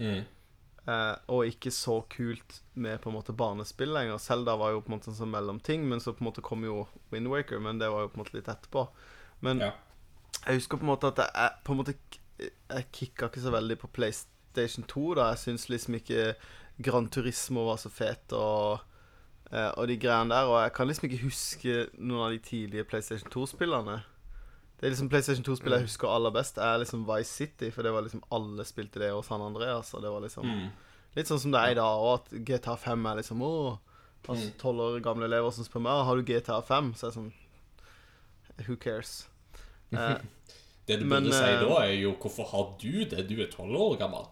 Mm. Eh, og ikke så kult med på en måte barnespill lenger. Selda var jo på en måte en sånn mellomting, men så på en måte kom jo Windwaker, men det var jo på en måte litt etterpå. Men Ja. jeg husker på en måte at jeg på en måte Jeg kicka ikke så veldig på PlayStation 2, da. Jeg syns liksom ikke Gran Turismo var så fet og eh, og de greiene der. Og jeg kan liksom ikke huske noen av de tidlige PlayStation 2-spillene. Det er liksom PlayStation 2-spillet jeg husker aller best, er liksom Vice City, for det var liksom alle spilte det hos San Andreas, og det var liksom Mm. Litt sånn som det er i dag, og at GTA 5 er liksom Å, altså Mm. tolv år gamle elever som spør meg «Ah, Har du GTA 5, så er det sånn Who cares? Eh, Det du Men, burde si eh, da, er jo 'Hvorfor har du det? Du er tolv år gammel'.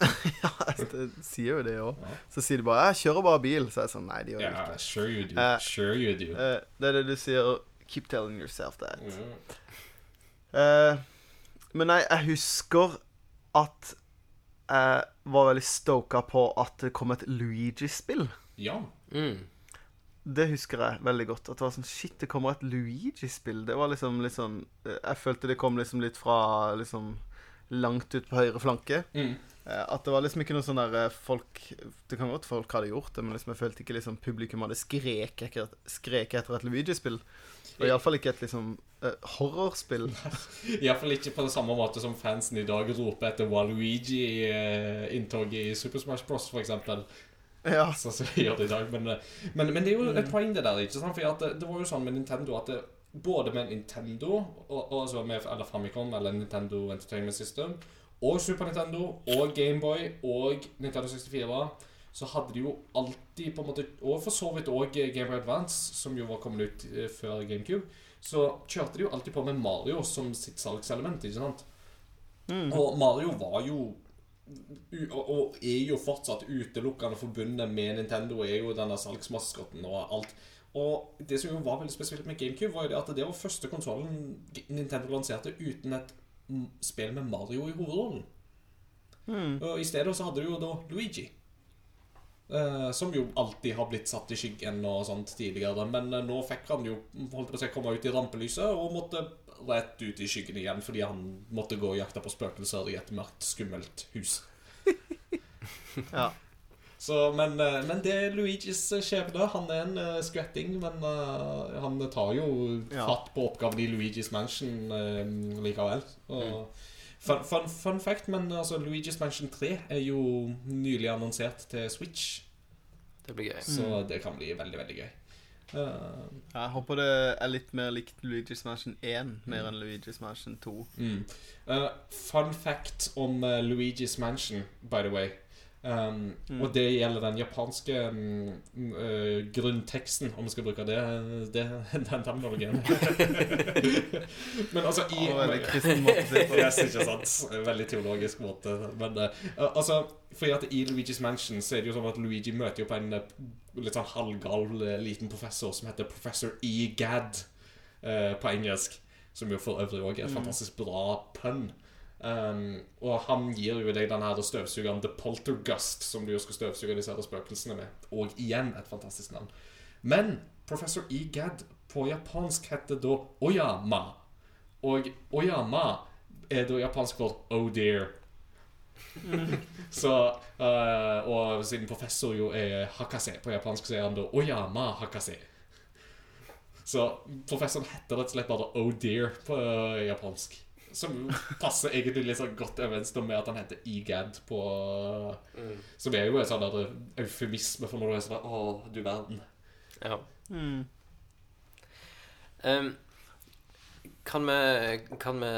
ja, det sier jo det òg. Ja. Så sier de bare 'Jeg kjører bare bil', så er jeg sånn Nei, de gjør det Ja, Yeah, sure you do. Eh, sure you do. Eh, det er det du sier. Keep telling yourself that. Mm. Eh, men nei, jeg husker at jeg var veldig stoka på at det kom et Luigi-spill. Ja. Mm. Det husker jeg veldig godt. At det var sånn Shit, det kommer et Luigi-spill. Det var liksom litt sånn eh, Jeg følte det kom liksom litt fra liksom langt ut på høyre flanke. Mm. Eh, At det var liksom ikke noe sånn der folk Det kan godt folk hadde gjort det, men liksom jeg følte ikke liksom publikum hadde skrek etter, skrek etter et Luigi-spill. Og iallfall ikke et liksom uh, horrorspill. Iallfall ikke på det samme måte som fansen i dag roper etter Waluigi-inntoget i Super Smash Bros., for eksempel. Ja. Sånn som vi gjør det i dag. Men, eh, men, men det er jo et poeng, det der. ikke sant? For det, det var jo sånn med Nintendo at det, både med Nintendo, og altså med, eller Famicom, eller Nintendo Entertainment System, og Super Nintendo, og Gameboy, og Nintendo 64, så hadde de jo alltid på en måte Og for så vidt òg Gameboy Advance, som jo var kommet ut eh, før GameCube, så kjørte de jo alltid på med Mario som sitt salgselement, ikke sant? Mm. Og Mario var jo og, er jo fortsatt utelukkende forbundet med Nintendo, er jo denne salgsmaskotten og alt. Og det som jo var veldig spesielt med GameCube, var jo det at det var første konsollen Nintendo lanserte uten et spill med Mario i hovedrollen. Mm. Og I stedet så hadde du jo da Luigi. Eh, som jo alltid har blitt satt i skyggen og sånt tidligere. Men uh, nå fikk han jo holdt på å si, komme ut i rampelyset og måtte rett ut i skyggen igjen fordi han måtte gå og jakte på spøkelser i et mørkt, skummelt hus. Ja. Så, men, uh, men det er Luigis skjebne. Han er en uh, skvetting, men han tar jo Ja. fatt på oppgaven i Luigis Mansion likevel. Og, fun, fun, fun fact, men altså, Luigis Mansion 3 er jo nylig annonsert til Switch, Det blir gøy. så det kan bli veldig, veldig gøy. Uh, Jeg håper det er litt mer likt Luigi's Mansion 1 mer enn Luigi's Mansion 2. Mm. Uh, fun fact om uh, Luigi's Mansion, by the way. Um, Mm. Og det gjelder den japanske um, uh, grunnteksten, om vi skal bruke det, det den terminologien. Men altså i oh, veldig kristen måte å si det på. Yes, ikke sant? Veldig teologisk måte. Men uh, altså Fordi at i Luigi's Mansion så er det jo sånn at Luigi møter jo på en eh, litt sånn halvgal liten professor som heter Professor E. Gadd uh, på engelsk. Som jo for øvrig òg er et Mm. fantastisk bra pønn. Um, og han gir jo deg den her støvsugeren The Poltergust, som du jo skal støvsuge disse her spøkelsene med. Og igjen et fantastisk navn. Men Professor E. Gadd på japansk heter da Oyama. Og Oyama er da japansk for oh dear. så uh, Og siden professor jo er hakase på japansk, så er han da Oyama hakase. Så professoren heter rett og slett bare oh dear på uh, japansk. Som passer egentlig litt sånn godt overens med at han heter EGAD på Som er jo en sånn eufemisme for når du er sånn Å, du verden. Ja. Mm. Um, kan, vi, kan vi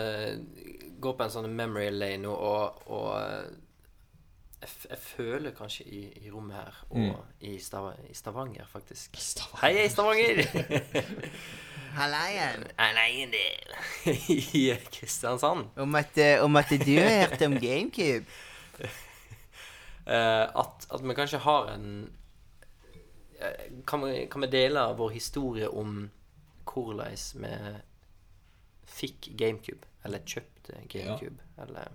gå på en sånn memory lane nå og, og jeg, føler kanskje i, i rommet her, og Mm. i, Stav i Stavanger, faktisk Stavanger. Hei, Stavanger! Halleien. Nei, en I Kristiansand. Om at, om at du har hørt om GameCube? Eh, at, at vi kanskje har en eh, kan vi, kan vi dele vår historie om hvordan vi fikk GameCube? Eller kjøpte GameCube? Eller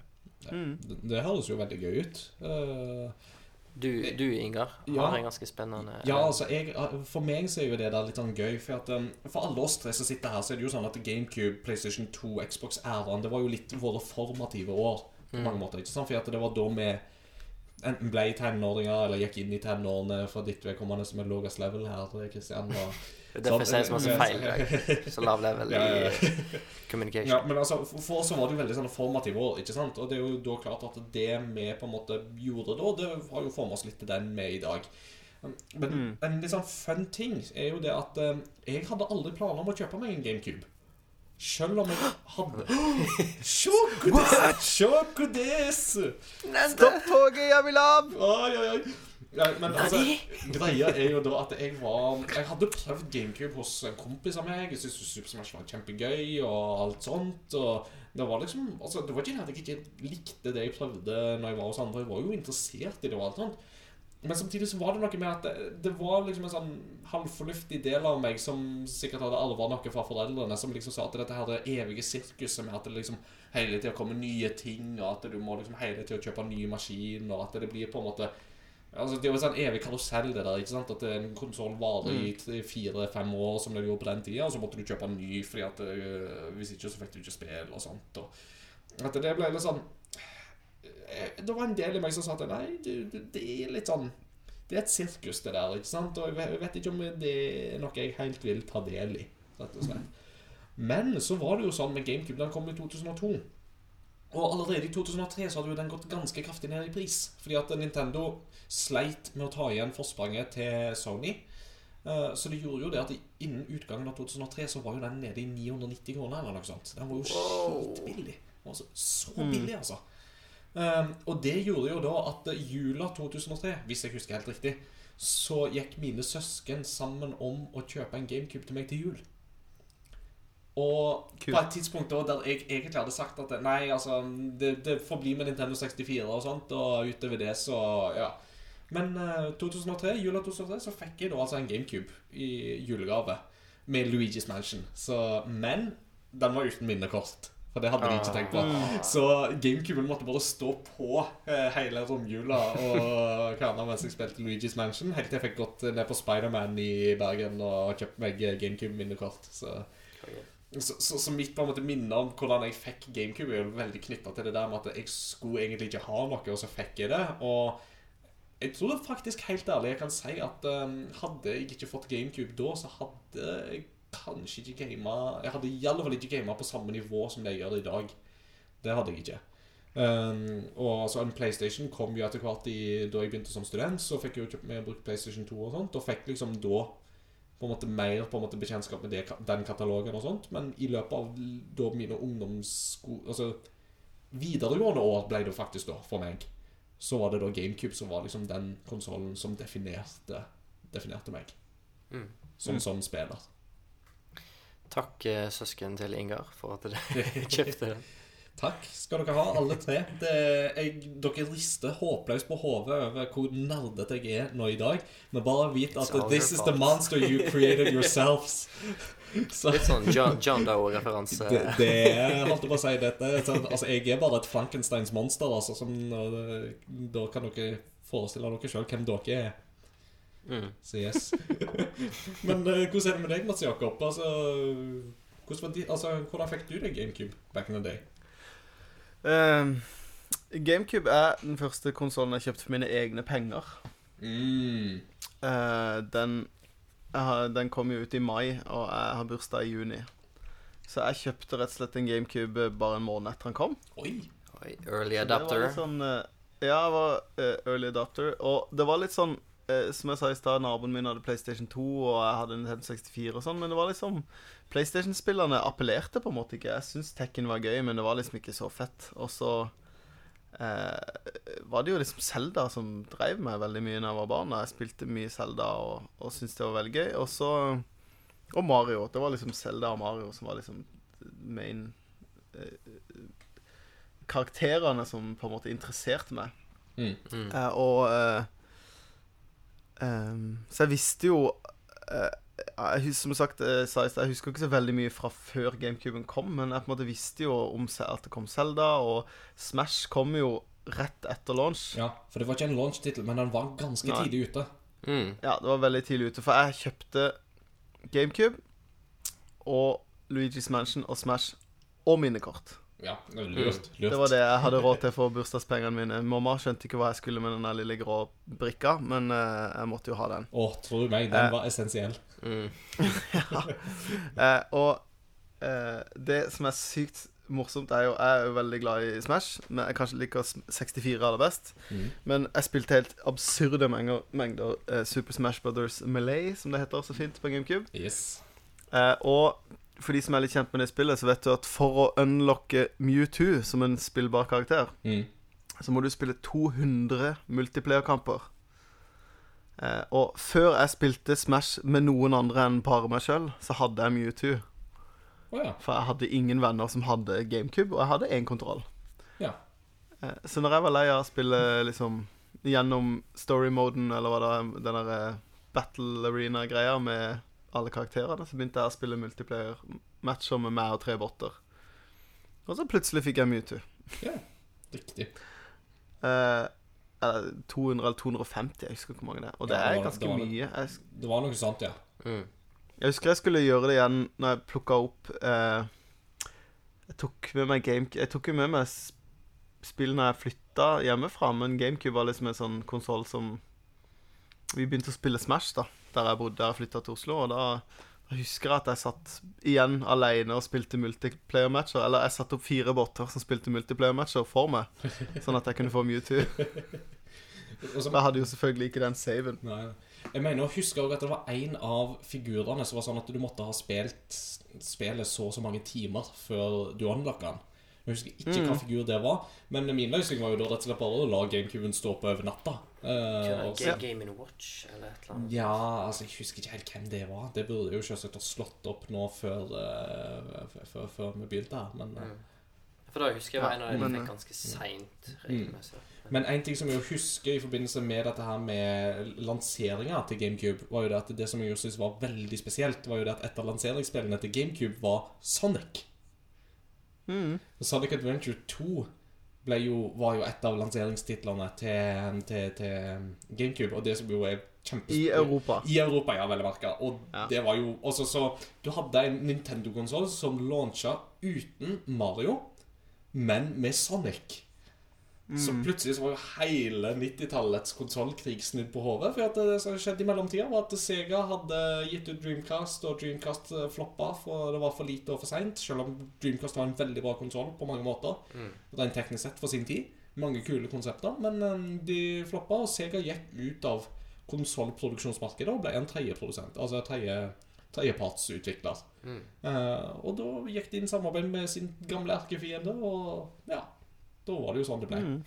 Det, det høres jo veldig gøy ut. Uh, Du, du Ingar, Ja. har en ganske spennende Ja, altså, jeg, For meg så er jo det der litt sånn gøy. For, at, um, for alle oss tre som sitter her, så er det jo sånn at GameCube, PlayStation 2, Xbox-æraen Det var jo litt våre formative år på mange måter. ikke sant? For at det var da vi enten ble tenåringer eller gikk inn i tenårene for ditt vedkommende som er lavest level her. Kristian, og, Det er derfor jeg sier så Sånn, feil. Så lav level Ja, ja, i communication. Ja, men altså, for oss var det jo veldig sånn formative år, ikke sant? Og det er jo da klart at det vi på en måte gjorde da, det har jo formet oss litt til den vi er i dag. Men en litt sånn fun ting er jo det at eh, jeg hadde aldri planer om å kjøpe meg en GameCube. Selv om jeg hadde Sjokodes! Sjokodes! Stopp toget, jeg vil av! Oi, oi, oi. Ja, men altså, greia er jo da at jeg var Jeg hadde prøvd GameCube hos en kompis av meg. Jeg syntes Super Smash var kjempegøy og alt sånt. Og det var liksom altså, Det var ikke det at jeg ikke likte det jeg prøvde når jeg var hos andre. Jeg var jo interessert i det og alt sånt. Men samtidig så var det noe med at det, det var liksom en sånn halvfornuftig del av meg som sikkert hadde arva noe fra foreldrene, som liksom sa at dette her det evige sirkuset med at det liksom hele tida kommer nye ting, og at du må liksom hele tida kjøpe ny maskin, og at det blir på en måte Altså, det er jo en sånn evig karusell, det der. ikke sant? At en konsoll varer i t- fire-fem år, som det gjorde på den tida, og så måtte du kjøpe en ny, fordi at uh, hvis ikke så fikk du ikke spill og sånt. Og at det ble litt sånn eh, Det var en del i meg som sa at nei, du, det er litt sånn Det er et sirkus, det der, ikke sant? Og jeg vet ikke om det er noe jeg helt vil ta del i, rett og slett. Men så var det jo sånn med GameCube. Den kom i 2002. Og allerede i 2003 så hadde jo den gått ganske kraftig ned i pris. Fordi at Nintendo sleit med å ta igjen forspranget til Sony. Eh, Så det gjorde jo det at innen utgangen av 2003 så var jo den nede i 990 kroner eller noe sånt. Den var jo skitbillig. Altså, så, så billig, altså. Um, og det gjorde jo da at eh, jula 2003, hvis jeg husker helt riktig, så gikk mine søsken sammen om å kjøpe en GameCube til meg til jul. Og på et tidspunkt da der jeg egentlig hadde sagt at nei, altså Det, det får bli med Nintendo 64 og sånt, og utover det så Ja. Men uh, 2003, jula 2003 så fikk jeg da altså en GameCube i julegave med Luigi's Mansion. Så, men den var uten minnekort. For det hadde de ikke tenkt på. Så GameCuben måtte bare stå på eh, hele romjula og kverna mens jeg spilte Luigi's Mansion. Helt til jeg fikk gått ned på Spiderman i Bergen og kjøpt meg GameCube-minnekort. Så, så, så, så mitt på en måte minne om hvordan jeg fikk GameCube, er jo veldig knytta til det der med at jeg skulle egentlig ikke ha noe, og så fikk jeg det. Og jeg tror faktisk helt ærlig jeg kan si at um, hadde jeg ikke fått GameCube da, så hadde jeg kanskje ikke gama Jeg hadde i alle fall ikke gama på samme nivå som det jeg gjør i dag. Det hadde jeg ikke. Um, og så en PlayStation kom jo etter hvert i, da jeg begynte som student. Så fikk jeg jo kjøpt brukt PlayStation 2 og sånt, og fikk liksom da på en måte mer på en måte bekjentskap med det, den katalogen og sånt. Men i løpet av da mine ungdomssko... Altså videregående år ble det faktisk da, for meg. Så var det da GameCube som var liksom den konsollen som definerte, definerte meg. Mm. Som sånn spiller. Takk, eh, søsken til Ingar, for at dere kjøpte den. Takk skal dere ha, alle tre. Det, jeg, dere rister håpløst på hodet over hvor nerdete jeg er nå i dag. Men bare vit at this is the monster you created yourselves. Så Litt sånn John, John Doe-referanse. det, det holdt jeg på å si dette sånn, Altså, jeg er bare et Frankensteins monster, altså. Som, da kan dere forestille dere sjøl hvem dere er. Mm. Så yes. Men eh, hvordan er det med deg, Mats Jakob? Altså, hvordan, de, altså, hvordan fikk du deg GameCube back in the day? Ehm, GameCube er den første konsollen jeg kjøpte for mine egne penger. Mm. Uh, den, har, den kom jo ut i mai, og jeg har bursdag i juni. Så jeg kjøpte rett og slett en GameCube bare en måned etter den kom. Oi. Oi, early adapter. sånn, uh, ja, jeg var eh, early adapter. Og det var litt sånn Som jeg sa i stad, naboen min hadde PlayStation 2, og jeg hadde en 64 og sånn, men det var liksom PlayStation-spillerne appellerte på en måte ikke. Jeg syns Tekken var gøy, men det var liksom ikke så fett. Og så eh, var det jo liksom Zelda som drev meg veldig mye da jeg var barn. Jeg spilte mye Zelda og, og syntes det var veldig gøy. Og så Og Mario. Det var liksom Zelda og Mario som var liksom main eh, Karakterene som på en måte interesserte meg. Mm. Mm. Eh, og eh, ehm, Så jeg visste jo eh, jeg, Som sagt, eh, sa jeg husker ikke så veldig mye fra før GameCuben kom, men jeg på en måte visste jo om at det kom Zelda, og Smash kom jo rett etter launch. Ja, for det var ikke en launch-tittel, men den var ganske Nei. tidlig ute. Mm. Ja, det var veldig tidlig ute, for jeg kjøpte GameCube og Luigi's Mansion og Smash og minnekort. Ja, det er lurt. lurt. Det var det jeg hadde råd til for bursdagspengene mine. Mamma skjønte ikke hva jeg skulle med den lille grå brikka, men eh, jeg måtte jo ha den. Å, tror du meg, den Eh. var essensiell. Mm. Eh, og eh, det som er sykt morsomt, er jo Jeg er jo veldig glad i Smash, men jeg kanskje liker s- 64 aller best. Mm. Men jeg spilte helt absurde mengder, mengder eh, Super Smash Brothers Melee, som det heter så fint på GameCube. Yes. Eh, og for de som er litt kjent med det spillet, så vet du at for å unlocke Mewtwo som en spillbar karakter, Mm. så må du spille 200 multiplayer-kamper. Eh, og før jeg spilte Smash med noen andre enn bare meg sjøl, så hadde jeg Mewtwo. Oh, ja. For jeg hadde ingen venner som hadde GameCube, og jeg hadde én kontroll. Ja. Eh, så når jeg var lei av å spille liksom gjennom story-moden, eller hva det er, den der eh, battle arena-greia med alle karakterene, så begynte jeg å spille multiplayer-matcher med meg og tre botter. Og så plutselig fikk jeg Mewtwo. ja. Riktig. Eh, eller 200 eller 250, jeg husker hvor mange det er. Og det Ja, det er ganske det var mye. Jeg, Det var noe sånt, ja. Mm. jeg husker jeg skulle gjøre det igjen når jeg plukka opp eh, Jeg tok med meg GameCube Jeg tok jo med meg spill når jeg flytta hjemmefra, men GameCube var liksom en sånn konsoll som Vi begynte å spille Smash, da, der jeg bodde, jeg flytta til Oslo, og da, da husker jeg at jeg satt igjen alene og spilte multiplayer-matcher. Eller jeg satte opp fire botter som spilte multiplayer-matcher for meg, sånn at jeg kunne få Mewtwo. Jeg hadde jo selvfølgelig ikke den saven. Nei. Jeg mener å huske også at det var en av figurene som var sånn at du måtte ha spilt spillet så og så mange timer før du unlocka den. Jeg husker ikke hva figur det var, men min løsning var jo da rett og slett bare å la GameCuben stå på over natta. Eh, og Game Watch eller et eller annet. ja, altså jeg husker ikke helt hvem det var. Det burde jo selvsagt ha slått opp nå før, uh, før, før vi begynte her, men uh. Mm. For da husker jeg var Ja, en av de fikk ganske seint Mm. Men en ting som jeg husker i forbindelse med dette her med lanseringa til GameCube, var jo det at det som jeg syntes var veldig spesielt, var jo det at et av lanseringsspillene til GameCube var Sonic. Mm. Sonic Adventure 2 ble jo, var jo et av lanseringstitlene til, til, til GameCube, og det som jo er kjempestort I Europa. I Europa, ja, vel å merke. Og Ja. det var jo også så Du hadde en Nintendo-konsoll som launcha uten Mario, men med Sonic. Så Mm. plutselig så var jo hele 90-tallets konsollkrig snudd på hodet. For det som skjedde i mellomtida, var at Sega hadde gitt ut Dreamcast, og Dreamcast eh, floppa, for det var for lite og for seint. Selv om Dreamcast var en veldig bra konsoll på mange måter. Mm. Rent teknisk sett for sin tid. Mange kule konsepter, men eh, de floppa, og Sega gikk ut av konsollproduksjonsmarkedet og ble en tredjeprodusent. Altså tredje, tredjepartsutvikler. Mm. Uh, og da gikk de inn samarbeid med sin gamle erkefiende, og ja Da var det jo sånn det ble. Mm.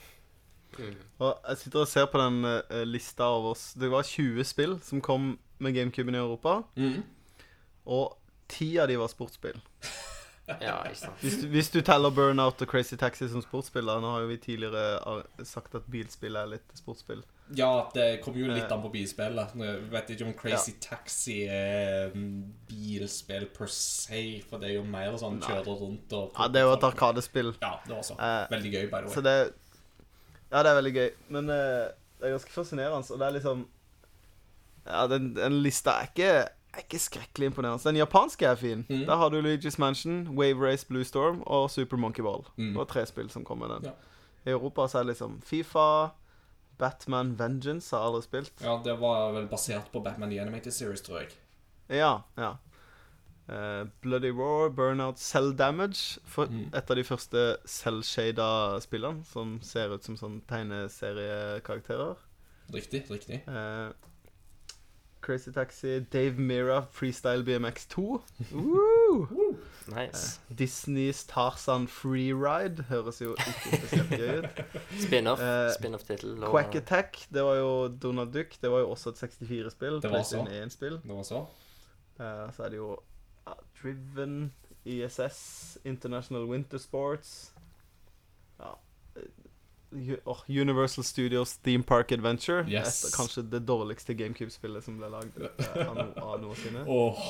Mm. Og jeg sitter og ser på den uh, lista over oss. Det var 20 spill som kom med GameCuben i Europa, Mm. og ti av de var sportsspill. Ja, ikke sant. Hvis du, hvis du teller Burnout og Crazy Taxi som sportsspill, da. Nå har jo vi tidligere eh, sagt at bilspill er litt sportsspill. Ja, det kommer jo litt an på bilspillet. Jeg vet ikke om Crazy Taxi er bilspill per se, for det er jo mer sånn Nei. kjøre rundt og Ja, det er jo et arkadespill. Ja, det er så. Eh, Veldig gøy, by the Så way. det Ja, det er veldig gøy. Men uh, det er ganske fascinerende, og det er liksom Ja, den, den lista er ikke, er ikke skrekkelig imponerende. Den japanske er fin. Mm. Der har du Luigi's Mansion, Wave Race Blue Storm og Super Monkey Ball. Mm. Det var tre spill som kom med den. Ja. I Europa så er det liksom Fifa, Batman Vengeance har alle aldri spilt. Ja, det var vel basert på Batman The Animated Series, tror jeg. Ja, ja. Uh, Bloody Roar, Burnout, Cell Damage. For Mhm. Et av de første cell-shada spillene som ser ut som sånn tegneseriekarakterer. Riktig, riktig. Uh, Crazy Taxi, Dave Mira, Freestyle BMX 2. Woo! Nice. Disneys Tarzan Freeride høres jo ikke spesielt gøy ut. Spin-off. Eh, Spin-off-tittel. og- Quack Attack, det var jo Donald Duck. Det var jo også et 64-spill. Det var så. 1-spill. Det var så. Eh, så er det jo ja, Driven, ISS, International Winter Sports Ja eh, Universal Studios Theme Park Adventure. Yes. Et, kanskje det dårligste GameCube-spillet som ble lagd eh, av, no, av noensinne. Åh,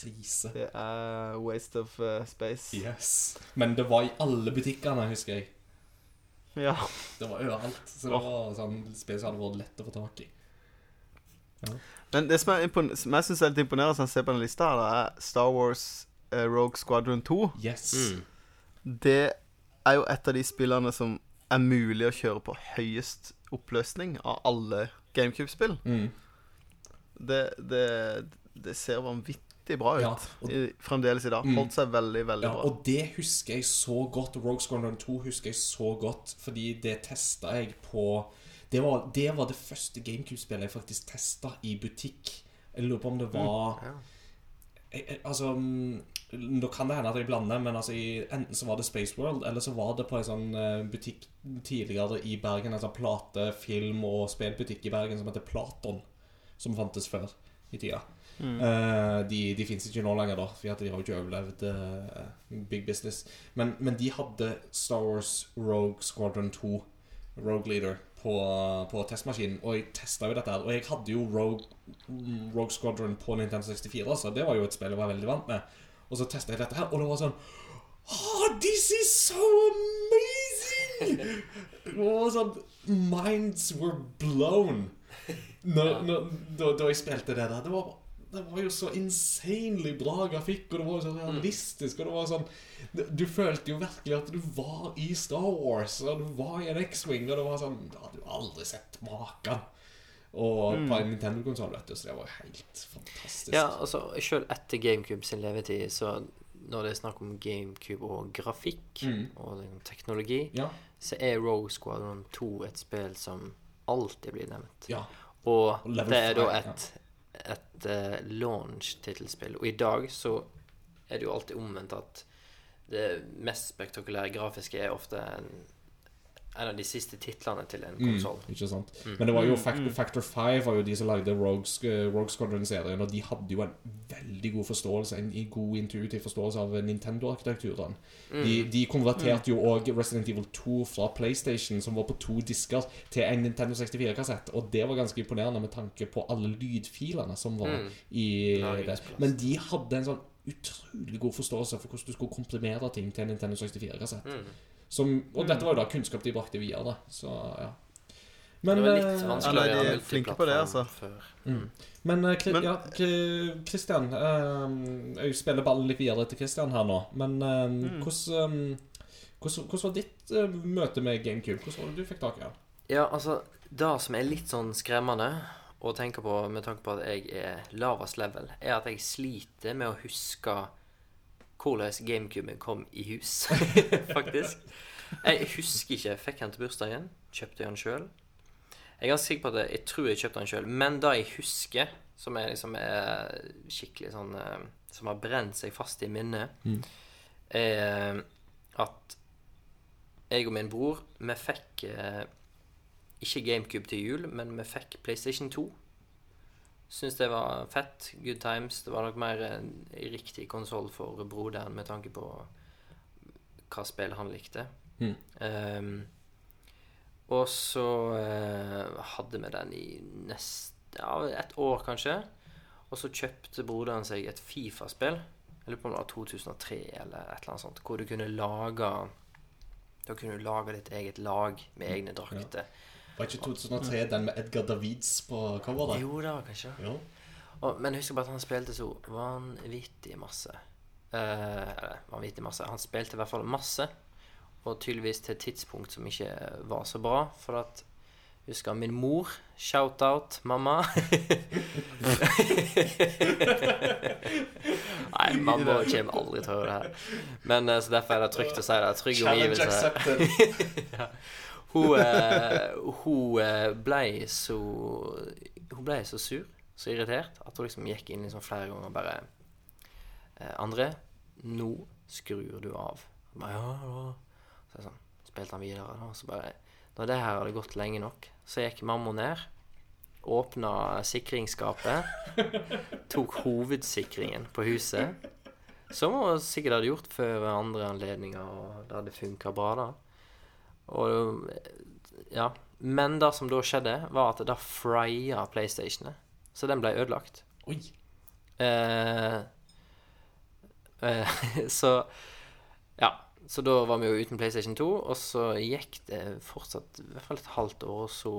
krise. Det er Waste of uh, Space. Yes. Men det var i alle butikkene, husker jeg. Ja. Det var overalt. Så det var sånn space hadde vært lett å få tak i. Men det som, er som jeg syns er litt imponerende, som jeg ser på den lista, her, det er Star Wars uh, Rogue Squadron 2. Yes. Mm. Det er jo et av de spillene som er mulig å kjøre på høyest oppløsning av alle GameCube-spill. Mm. Det, det, det ser vanvittig bra ut Ja, og- i, fremdeles i dag. Mm. Holdt seg veldig, veldig Ja, bra. og det husker jeg så godt. Rogue Squadron 2 husker jeg så godt, fordi det testa jeg på det var, det var det første GameCube-spillet jeg faktisk testa i butikk. Jeg lurer på om det var Ja. jeg, jeg, Altså mm, Nå kan det hende at jeg blander, men altså i, enten så var det Space World, eller så var det på en sånn eh, butikk tidligere i Bergen. En sånn plate-, film- og spillbutikk i Bergen som heter Platon. Som fantes før i tida. Eh, de de fins ikke nå lenger, da, for de har jo ikke overlevd uh, Big Business. Men, men de hadde Star Wars Rogue Squadron 2, Rogue Leader, på, på testmaskinen. Og jeg testa jo dette her. Og jeg hadde jo Rogue, Rogue Squadron på Nintendo 64, så det var jo et spill jeg var veldig vant med. Og så testa jeg dette her, og det var sånn Oh, this is so amazing! Sånn Minds were blown når, når, da, da jeg spilte det der. Det var, det var jo så insanely bra grafikk, og det var jo så realistisk. Og det var sånn Du, følte jo virkelig at du var i Star Wars, og du var i en X-Wing, og det var sånn Du hadde jo aldri sett maken. Og på en Nintendo-konsoll, vet du, så det var jo helt fantastisk. Ja, altså Selv etter GameCube sin levetid, så når det er snakk om GameCube og grafikk Mm. og liksom teknologi, Ja, så er Rogue Squadron 2 et spill som alltid blir nevnt. ja. Og Og det er da et et, et uh, launch-tittelspill. Og i dag så er det jo alltid omvendt at det mest spektakulære grafiske er ofte en, en av de siste titlene til en konsoll. Mm, ikke sant? Men det var jo Factor, Factor 5 var jo de som lagde Rogue, Sk- Rogue Squadron-serien, og de hadde jo en veldig god forståelse, en god intuitiv forståelse av Nintendo-arkitekturen. De, de konverterte jo òg Resident Evil 2 fra PlayStation, som var på to disker, til en Nintendo 64-kassett, og det var ganske imponerende med tanke på alle lydfilene som var Mm. i det. Men de hadde en sånn utrolig god forståelse for hvordan du skulle komprimere ting til en Nintendo 64-kassett. Mm. Som, og dette var jo da kunnskap de brakte videre. da. Så ja. Men, det var litt eh, vanskelig Ja, nei, de er flinke på det, altså. Mm. Men, eh, Men- ja, Kristian Christian eh, Jeg spiller ballen litt videre til Kristian her nå. Men eh, Mm. hvordan, hvordan, hvordan var ditt møte med GameCube? Hvordan var det du fikk tak i den? Ja, altså Det som er litt sånn skremmende å tenke på med tanke på at jeg er lavest level, er at jeg sliter med å huske hvordan GameCuben kom i hus, faktisk. Jeg husker ikke. Jeg fikk han til bursdagen. Kjøpte han sjøl. Jeg er ganske sikker på at jeg, jeg tror jeg kjøpte han sjøl, men det jeg husker, som er liksom er skikkelig sånn eh, Som har brent seg fast i minnet, Mm. er at jeg og min bror, vi fikk eh, ikke GameCube til jul, men vi fikk PlayStation 2. Syns det var fett. Good times. Det var nok mer en riktig konsoll for broderen med tanke på hva spill han likte. Mm. Um, og så uh, hadde vi den i nest, ja, et år, kanskje. Og så kjøpte broderen seg et Fifa-spill. Jeg lurer på om det var 2003 eller et eller annet sånt. Hvor du kunne lage Da kunne du lage ditt eget lag med egne drakter. Var ikke 2003 den med Edgar Davids på coveret? Jo da, kanskje. Jo. Og, men husk bare at han spilte så vanvittig masse. Eh, vanvittig masse. Han spilte i hvert fall masse. Og tydeligvis til et tidspunkt som ikke var så bra. For at Husker min mor. Shout-out, mamma. Nei, mamma kommer aldri til å høre det her. Men eh, så derfor er det trygt å si det. Trygg omgivelse. omgivelser. Hun, eh, hun eh, ble så Hun ble så sur, så irritert, at hun liksom gikk inn liksom flere ganger og bare eh, André, nå skrur du av. Bare, ja, ja. Så sånn, spilte han videre. Da, så bare Når det her hadde gått lenge nok, så gikk mamma ned. Åpna sikringsskapet. Tok hovedsikringen på huset. Som hun sikkert hadde gjort før andre anledninger, og det hadde funka bra, da. Og ja. Men det som da skjedde, var at det frya PlayStationet. Så den ble ødelagt. Oi. Eh, eh, så Ja. så da var vi jo uten PlayStation 2, og så gikk det fortsatt i hvert fall et halvt år, så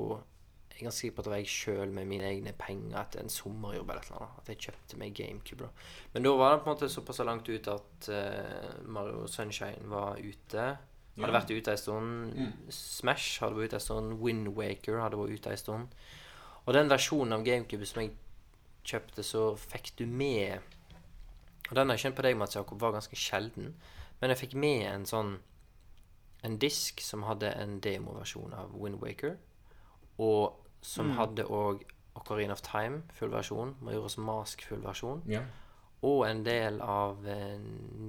jeg er ganske sikker på at det var jeg sjøl med mine egne penger etter en sommerjobb eller et eller annet, at jeg kjøpte meg GameCube. da. Men da var det på en måte såpass langt ut at uh, Mario Sunshine var ute. Hadde det vært ute en stund. Mm. Smash hadde vært ute en stund. Wind Waker hadde vært ute en stund. Og den versjonen av GameCube som jeg kjøpte, så fikk du med Og den har jeg kjent på deg, Mats Jakob, var ganske sjelden. Men jeg fikk med en sånn En disk som hadde en demoversjon av Wind Waker. Og som Mm. hadde òg Ocarina of Time, full versjon. Majora's Mask, full versjon. Ja. Og en del av eh,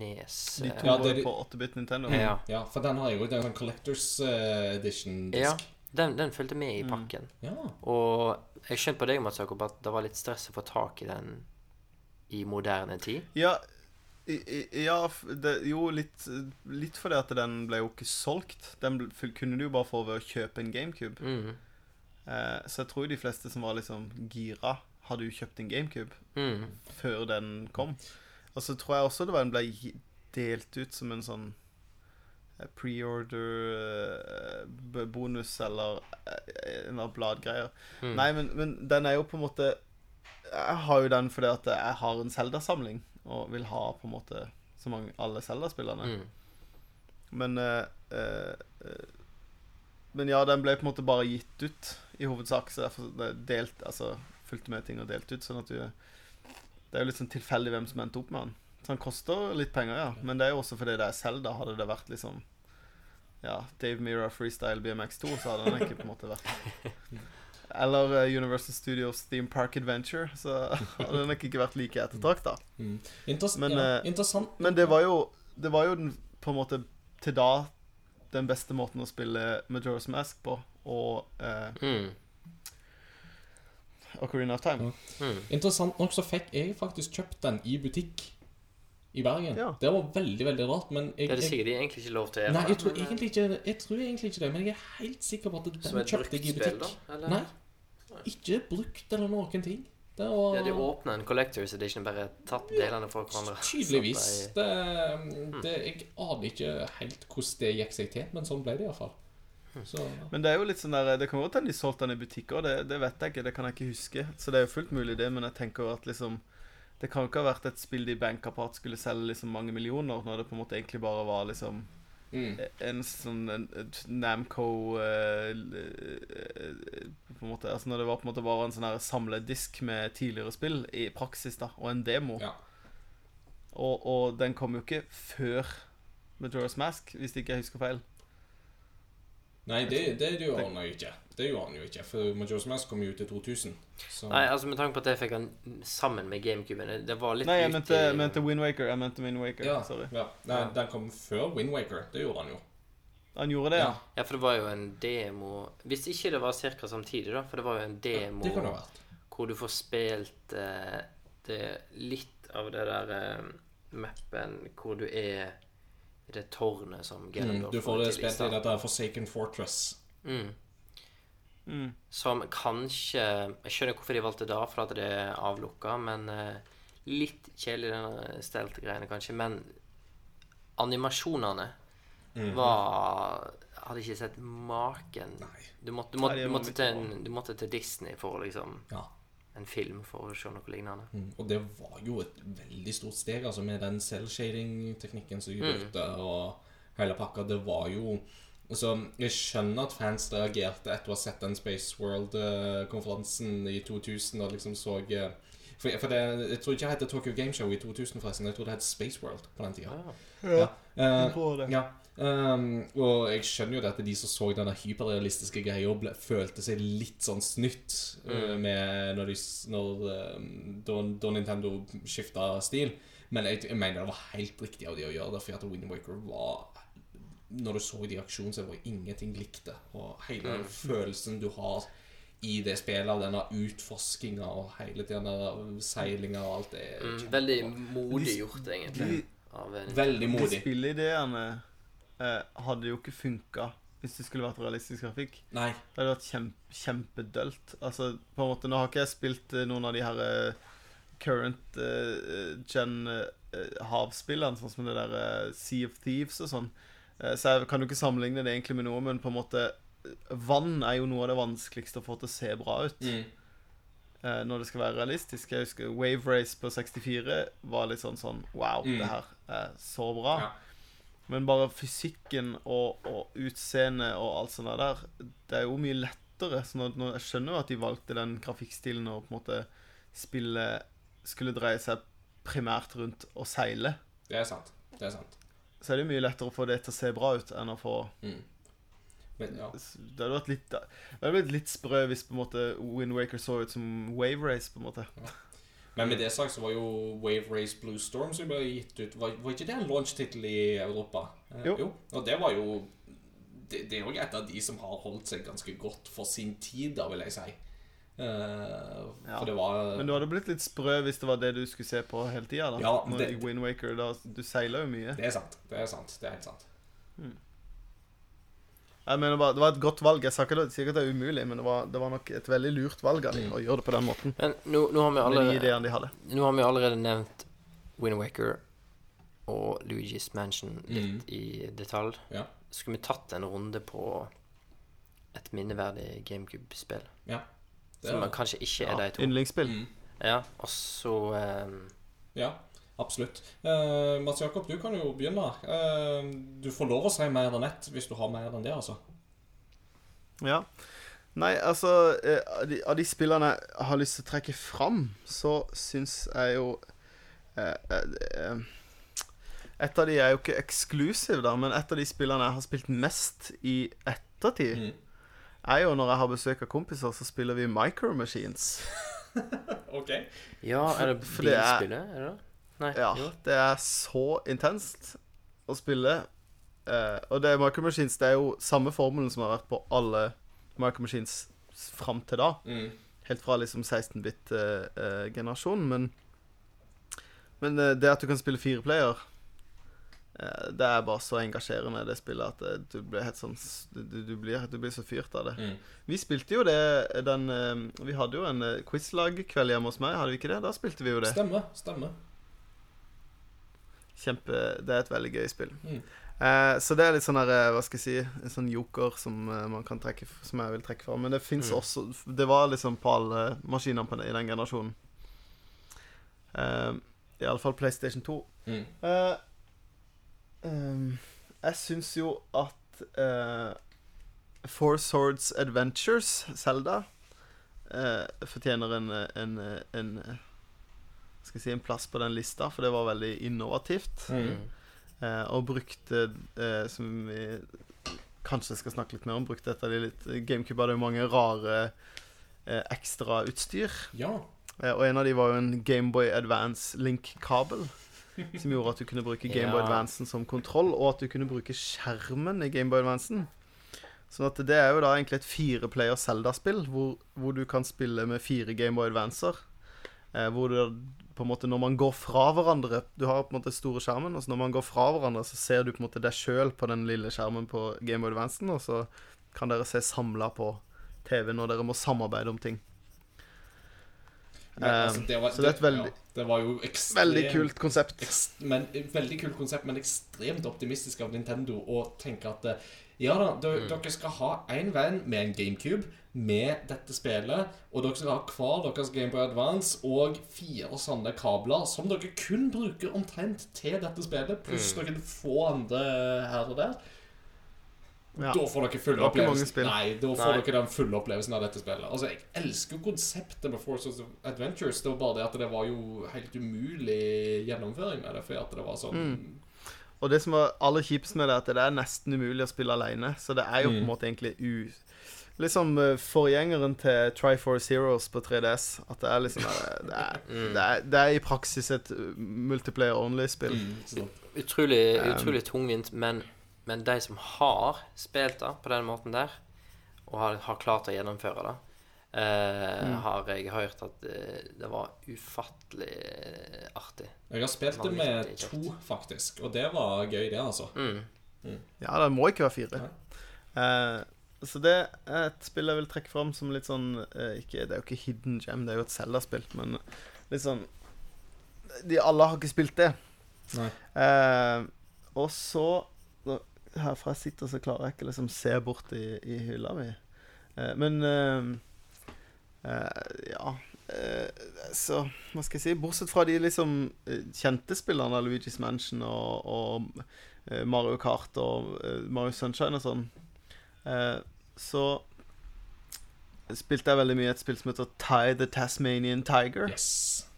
Nes De eh, to Ja, det- på 8-bit Nintendo. Ja. ja, for den har jeg jo. Det er en sånn Collectors uh, Edition-disk. den, den fulgte med i Mm. pakken. Ja. Og jeg skjønte på deg, Mats Jakob, at det var litt stress å få tak i den i moderne tid. Ja, i, i, ja det, jo, litt, litt fordi at den ble jo ikke solgt. Den ble, kunne du jo bare få ved å kjøpe en GameCube. Mm. Eh, så jeg tror de fleste som var liksom gira, hadde jo kjøpt en GameCube Mm. før den kom. Og så tror jeg også det var den ble delt ut som en sånn eh, pre-order-bonus eller eh, en av bladgreier. Mm. Nei, men, men den er jo på en måte Jeg har jo den fordi at jeg har en Zelda-samling og vil ha på en måte så mange alle Zelda-spillerne. Mm. Men uh, uh, eh, Men ja, den ble på en måte bare gitt ut i hovedsak, så derfor er delt Altså fulgte med ting og delte ut, sånn at du Det er jo litt sånn tilfeldig hvem som endte opp med den. Så han koster litt penger, ja. Men det er jo også fordi det er Selda. Hadde det vært liksom Ja, Dave Mira Freestyle BMX2, så hadde han ikke på en måte vært Eller uh, Universal Studios Theme Park Adventure, så hadde den ikke vært like ettertrakta. Mm. Men, ja, uh. Men det var jo Det var jo den, på en måte til da den beste måten å spille Majora's Mask på, og uh, Mm. Ocarina of Time. Mm. Interessant nok så fikk jeg faktisk kjøpt den i butikk i Bergen. Ja. Det var veldig, veldig rart, men jeg, Det er det sikkert de egentlig ikke lov til. Nei, jeg tror, men, eh, egentlig ikke, jeg tror egentlig ikke det, men jeg er helt sikker på at den kjøpte jeg i butikk. butikk. da? Nei, ikke brukt eller noen ting. Det var Ja, de åpna en Collectors Edition, bare tatt delene fra hverandre. tydeligvis. Det, det, jeg aner ikke helt hvordan det gikk seg til, men sånn ble det iallfall. Så Men det er jo litt sånn der Det kan godt hende de solgte den i butikker, det, det vet jeg ikke. Det kan jeg ikke huske. Så det er jo fullt mulig, det, men jeg tenker at liksom Det kan jo ikke ha vært et spill de banka på at skulle selge liksom mange millioner, når det på en måte egentlig bare var liksom mm. en sånn en, et Namco eh, eh, På en måte Altså når det var på en måte bare en sånn her samledisk med tidligere spill i praksis, da, og en demo. Ja. Og, og den kom jo ikke før Majora's Mask, hvis ikke jeg husker feil. Nei, det, det gjorde han jo ikke. Det gjorde han jo ikke, for Majora's Mask kom jo ut i 2000. Så Nei, altså Med tanke på at jeg fikk han sammen med GameCuben det- var litt Nei, jeg mente, i- mente Wind Waker. Jeg mente Wind Waker, ja, sorry. ja. Nei, den kom før Wind Waker. Det gjorde han jo. Han gjorde det, ja. Ja, for det var jo en demo Hvis ikke det var ca. samtidig, da. For det var jo en demo Det kan det ha vært. hvor du får spilt eh, det litt av det der eh, mappen hvor du er det tårnet som Mm, du får det spilt i dette Forsaken Fortress. Mm. Mm. Som kanskje Jeg skjønner hvorfor de valgte det, for at det er avlukka, men uh, litt kjedelig, denne stelte greiene, kanskje. Men animasjonene mm. var Hadde ikke sett maken. Du måtte, du måtte, du måtte, til, du måtte til Disney for å liksom Ja. En film for å se noe lignende. Mm. Og det var jo et veldig stort steg, altså med den cell-shading-teknikken som de Mm. brukte, og hele pakka. Det var jo Altså, jeg skjønner at fans reagerte etter å ha sett den Space World-konferansen i 2000 og liksom så eh, For, for det, jeg tror ikke det het Tokyo Game Show i 2000, forresten. Jeg tror det het Space World på den tida. Ja. Ja. Jeg Eh, ja. Um, og jeg skjønner jo det at de som så denne hyperrealistiske greia, ble, følte seg litt sånn snytt uh, med når, de, når um, da, da Nintendo skifta stil. Men jeg, jeg mener det var helt riktig av de å gjøre det, for at Wind Waker var Når du så de aksjonene, så var det ingenting likt det. Og hele den Mm. følelsen du har i det spillet, av denne utforskinga og hele den seilinga og alt det er Mm, veldig modig gjort, egentlig. De, Veldig de modig. Eh, hadde jo ikke funka hvis det skulle vært realistisk grafikk. Nei. Det hadde vært kjempe, kjempedølt. Altså, på en måte, Nå har ikke jeg spilt eh, noen av de her eh, current eh, gen eh, havspillene, sånn som det der eh, Sea of Thieves og sånn. Eh, så jeg kan jo ikke sammenligne det egentlig med noe, men på en måte eh, Vann er jo noe av det vanskeligste å få til å se bra ut. Mm. eh, når det skal være realistisk. Jeg husker Wave Race på 64 var litt sånn sånn Wow, Mm. det her er så bra. Ja. Men bare fysikken og, og utseendet og alt sånt der, det er jo mye lettere. Så når, når jeg skjønner jo at de valgte den grafikkstilen og på en måte spillet skulle dreie seg primært rundt å seile, Det er sant. Det er sant. så er det jo mye lettere å få det til å se bra ut enn å få Mm. Men ja. Det hadde vært litt Det hadde blitt litt sprø hvis på en måte Wind Waker så ut som Wave Race, på en måte. Men med det sagt så var jo Wave Race Blue Storm som ble gitt ut Var, var ikke det en launch-tittel i Europa? Jo. Jo. Og det var jo Det, det er jo et av de som har holdt seg ganske godt for sin tid, da, vil jeg si. Uh, Ja. For det var Men du hadde blitt litt sprø hvis det var det du skulle se på hele tida. da. Ja, det- I Wind Waker, da, du seiler jo mye. Det er sant. Det er sant. Det er helt sant. Jeg mener bare, Det var et godt valg. Jeg sa ikke det, sikkert det er umulig, men det var, det var nok et veldig lurt valg av dem å gjøre det på den måten. Men nå, nå, har vi allerede, de hadde. nå har vi allerede nevnt Wind Waker og Luigi's Mansion litt Mm. i detalj. Ja. Skulle vi tatt en runde på et minneverdig GameCube-spill? Ja. Som kanskje ikke er Ja, de to. Yndlingsspill. Mm. Ja, og så um, Ja, absolutt. Uh, Mats Jakob, du kan jo begynne. Uh, du får lov å si mer enn ett hvis du har mer enn det, altså. Ja. Nei, altså eh, Av de, av de spillene jeg har lyst til å trekke fram, så syns jeg jo eh, Et av de er jo ikke eksklusiv, da, men et av de spillene jeg har spilt mest i ettertid, Mm. er jo når jeg har besøk av kompiser, så spiller vi Micro Machines. OK. Ja, er det bilspillet? Er det det? Nei. Ja, jo. det er så intenst å spille. Eh, og det er Micro Machines det er jo samme formelen som har vært på alle Micro Machines fram til da. Mm. Helt fra liksom 16-bit-generasjonen. men men eh, det at du kan spille fireplayer, eh, det er bare så engasjerende, det spillet, at eh, du blir helt sånn du, du, blir, du blir så fyrt av det. Mm. Vi spilte jo det den eh, Vi hadde jo en eh, quizlagkveld hjemme hos meg, hadde vi ikke det? Da spilte vi jo det. Stemmer. Stemmer. Kjempe, det er et veldig gøy spill. Mm. Eh, så det er litt sånn her, eh, hva skal jeg si, en sånn joker som eh, man kan trekke Som jeg vil trekke fra. Men det fins Mm. også Det var liksom på alle maskinene på den, i den generasjonen. Eh, Iallfall PlayStation 2. Mm. Eh, eh, jeg syns jo at eh, Four Swords Adventures, Zelda, eh, fortjener en, en, en, en Skal jeg si en plass på den lista, for det var veldig innovativt. Mm. Eh, og brukte, eh, som vi kanskje skal snakke litt mer om, brukte et av de litt GameCube hadde jo mange rare eh, ekstrautstyr. Ja. Eh, og en av de var jo en Gameboy Advance Link-kabel. Som gjorde at du kunne bruke Gameboy Ja. Advancen som kontroll, og at du kunne bruke skjermen i Gameboy Advancen. Sånn at det er jo da egentlig et fireplayer Zelda-spill, hvor, hvor du kan spille med fire Gameboy Advancer. Eh, hvor du på en måte når man går fra hverandre Du har på en måte store skjermen, og så når man går fra hverandre, så ser du på en måte deg sjøl på den lille skjermen på Game Boy Advance, og så kan dere se samla på TV når dere må samarbeide om ting. Men, altså, det var, så det er et veldig- ja, det var jo ekstremt Veldig kult konsept. ekst, men, Veldig kult konsept, men ekstremt optimistisk av Nintendo å tenke at eh, ja da, dere, dere skal ha én venn med en GameCube med dette spillet, og dere skal ha hver deres Gameboy Advance og fire sånne kabler som dere kun bruker omtrent til dette spillet, pluss Mm. noen få andre her og der. Ja. Da får dere fulle opplevelsen. Nei, da får Nei. dere den fulle opplevelsen av dette spillet. Altså, Jeg elsker konseptet med Force of Adventures. Det var bare det at det var jo helt umulig gjennomføring med det. Fordi at det var sånn Mm. Og det som var aller kjipest med det, er at det er nesten umulig å spille alene. Så det er jo på en Mm. måte egentlig u... Liksom eh, forgjengeren til Triforce Heroes på 3DS. At det er liksom eh, Det er, Mm. det er, det er i praksis et multiplayer only-spill. mm. Utrolig, Um, utrolig tungvint, men, men de som har spilt det på den måten der, og har, har klart å gjennomføre det, Mm. har jeg hørt at eh, det var ufattelig eh, artig. Jeg har spilt det med to, faktisk. Og det var gøy, det, altså. Mm. Ja, det må ikke være fire. Uh, så det er et spill jeg vil trekke fram som litt sånn uh, ikke, Det er jo ikke hidden gem, det er jo et Zelda-spill, men litt sånn De alle har ikke spilt det. Eh, og så Herfra jeg sitter, så klarer jeg ikke liksom se bort i, i hylla mi. Eh, men eh, eh, Ja. Eh, så hva skal jeg si? Bortsett fra de liksom eh, kjente spillerne, Luigi's Mansion og, og eh, Mario Kart og eh, Mario Sunshine og sånn, eh, så spilte jeg veldig mye et spill som heter Tie the Tasmanian Tiger. Yes.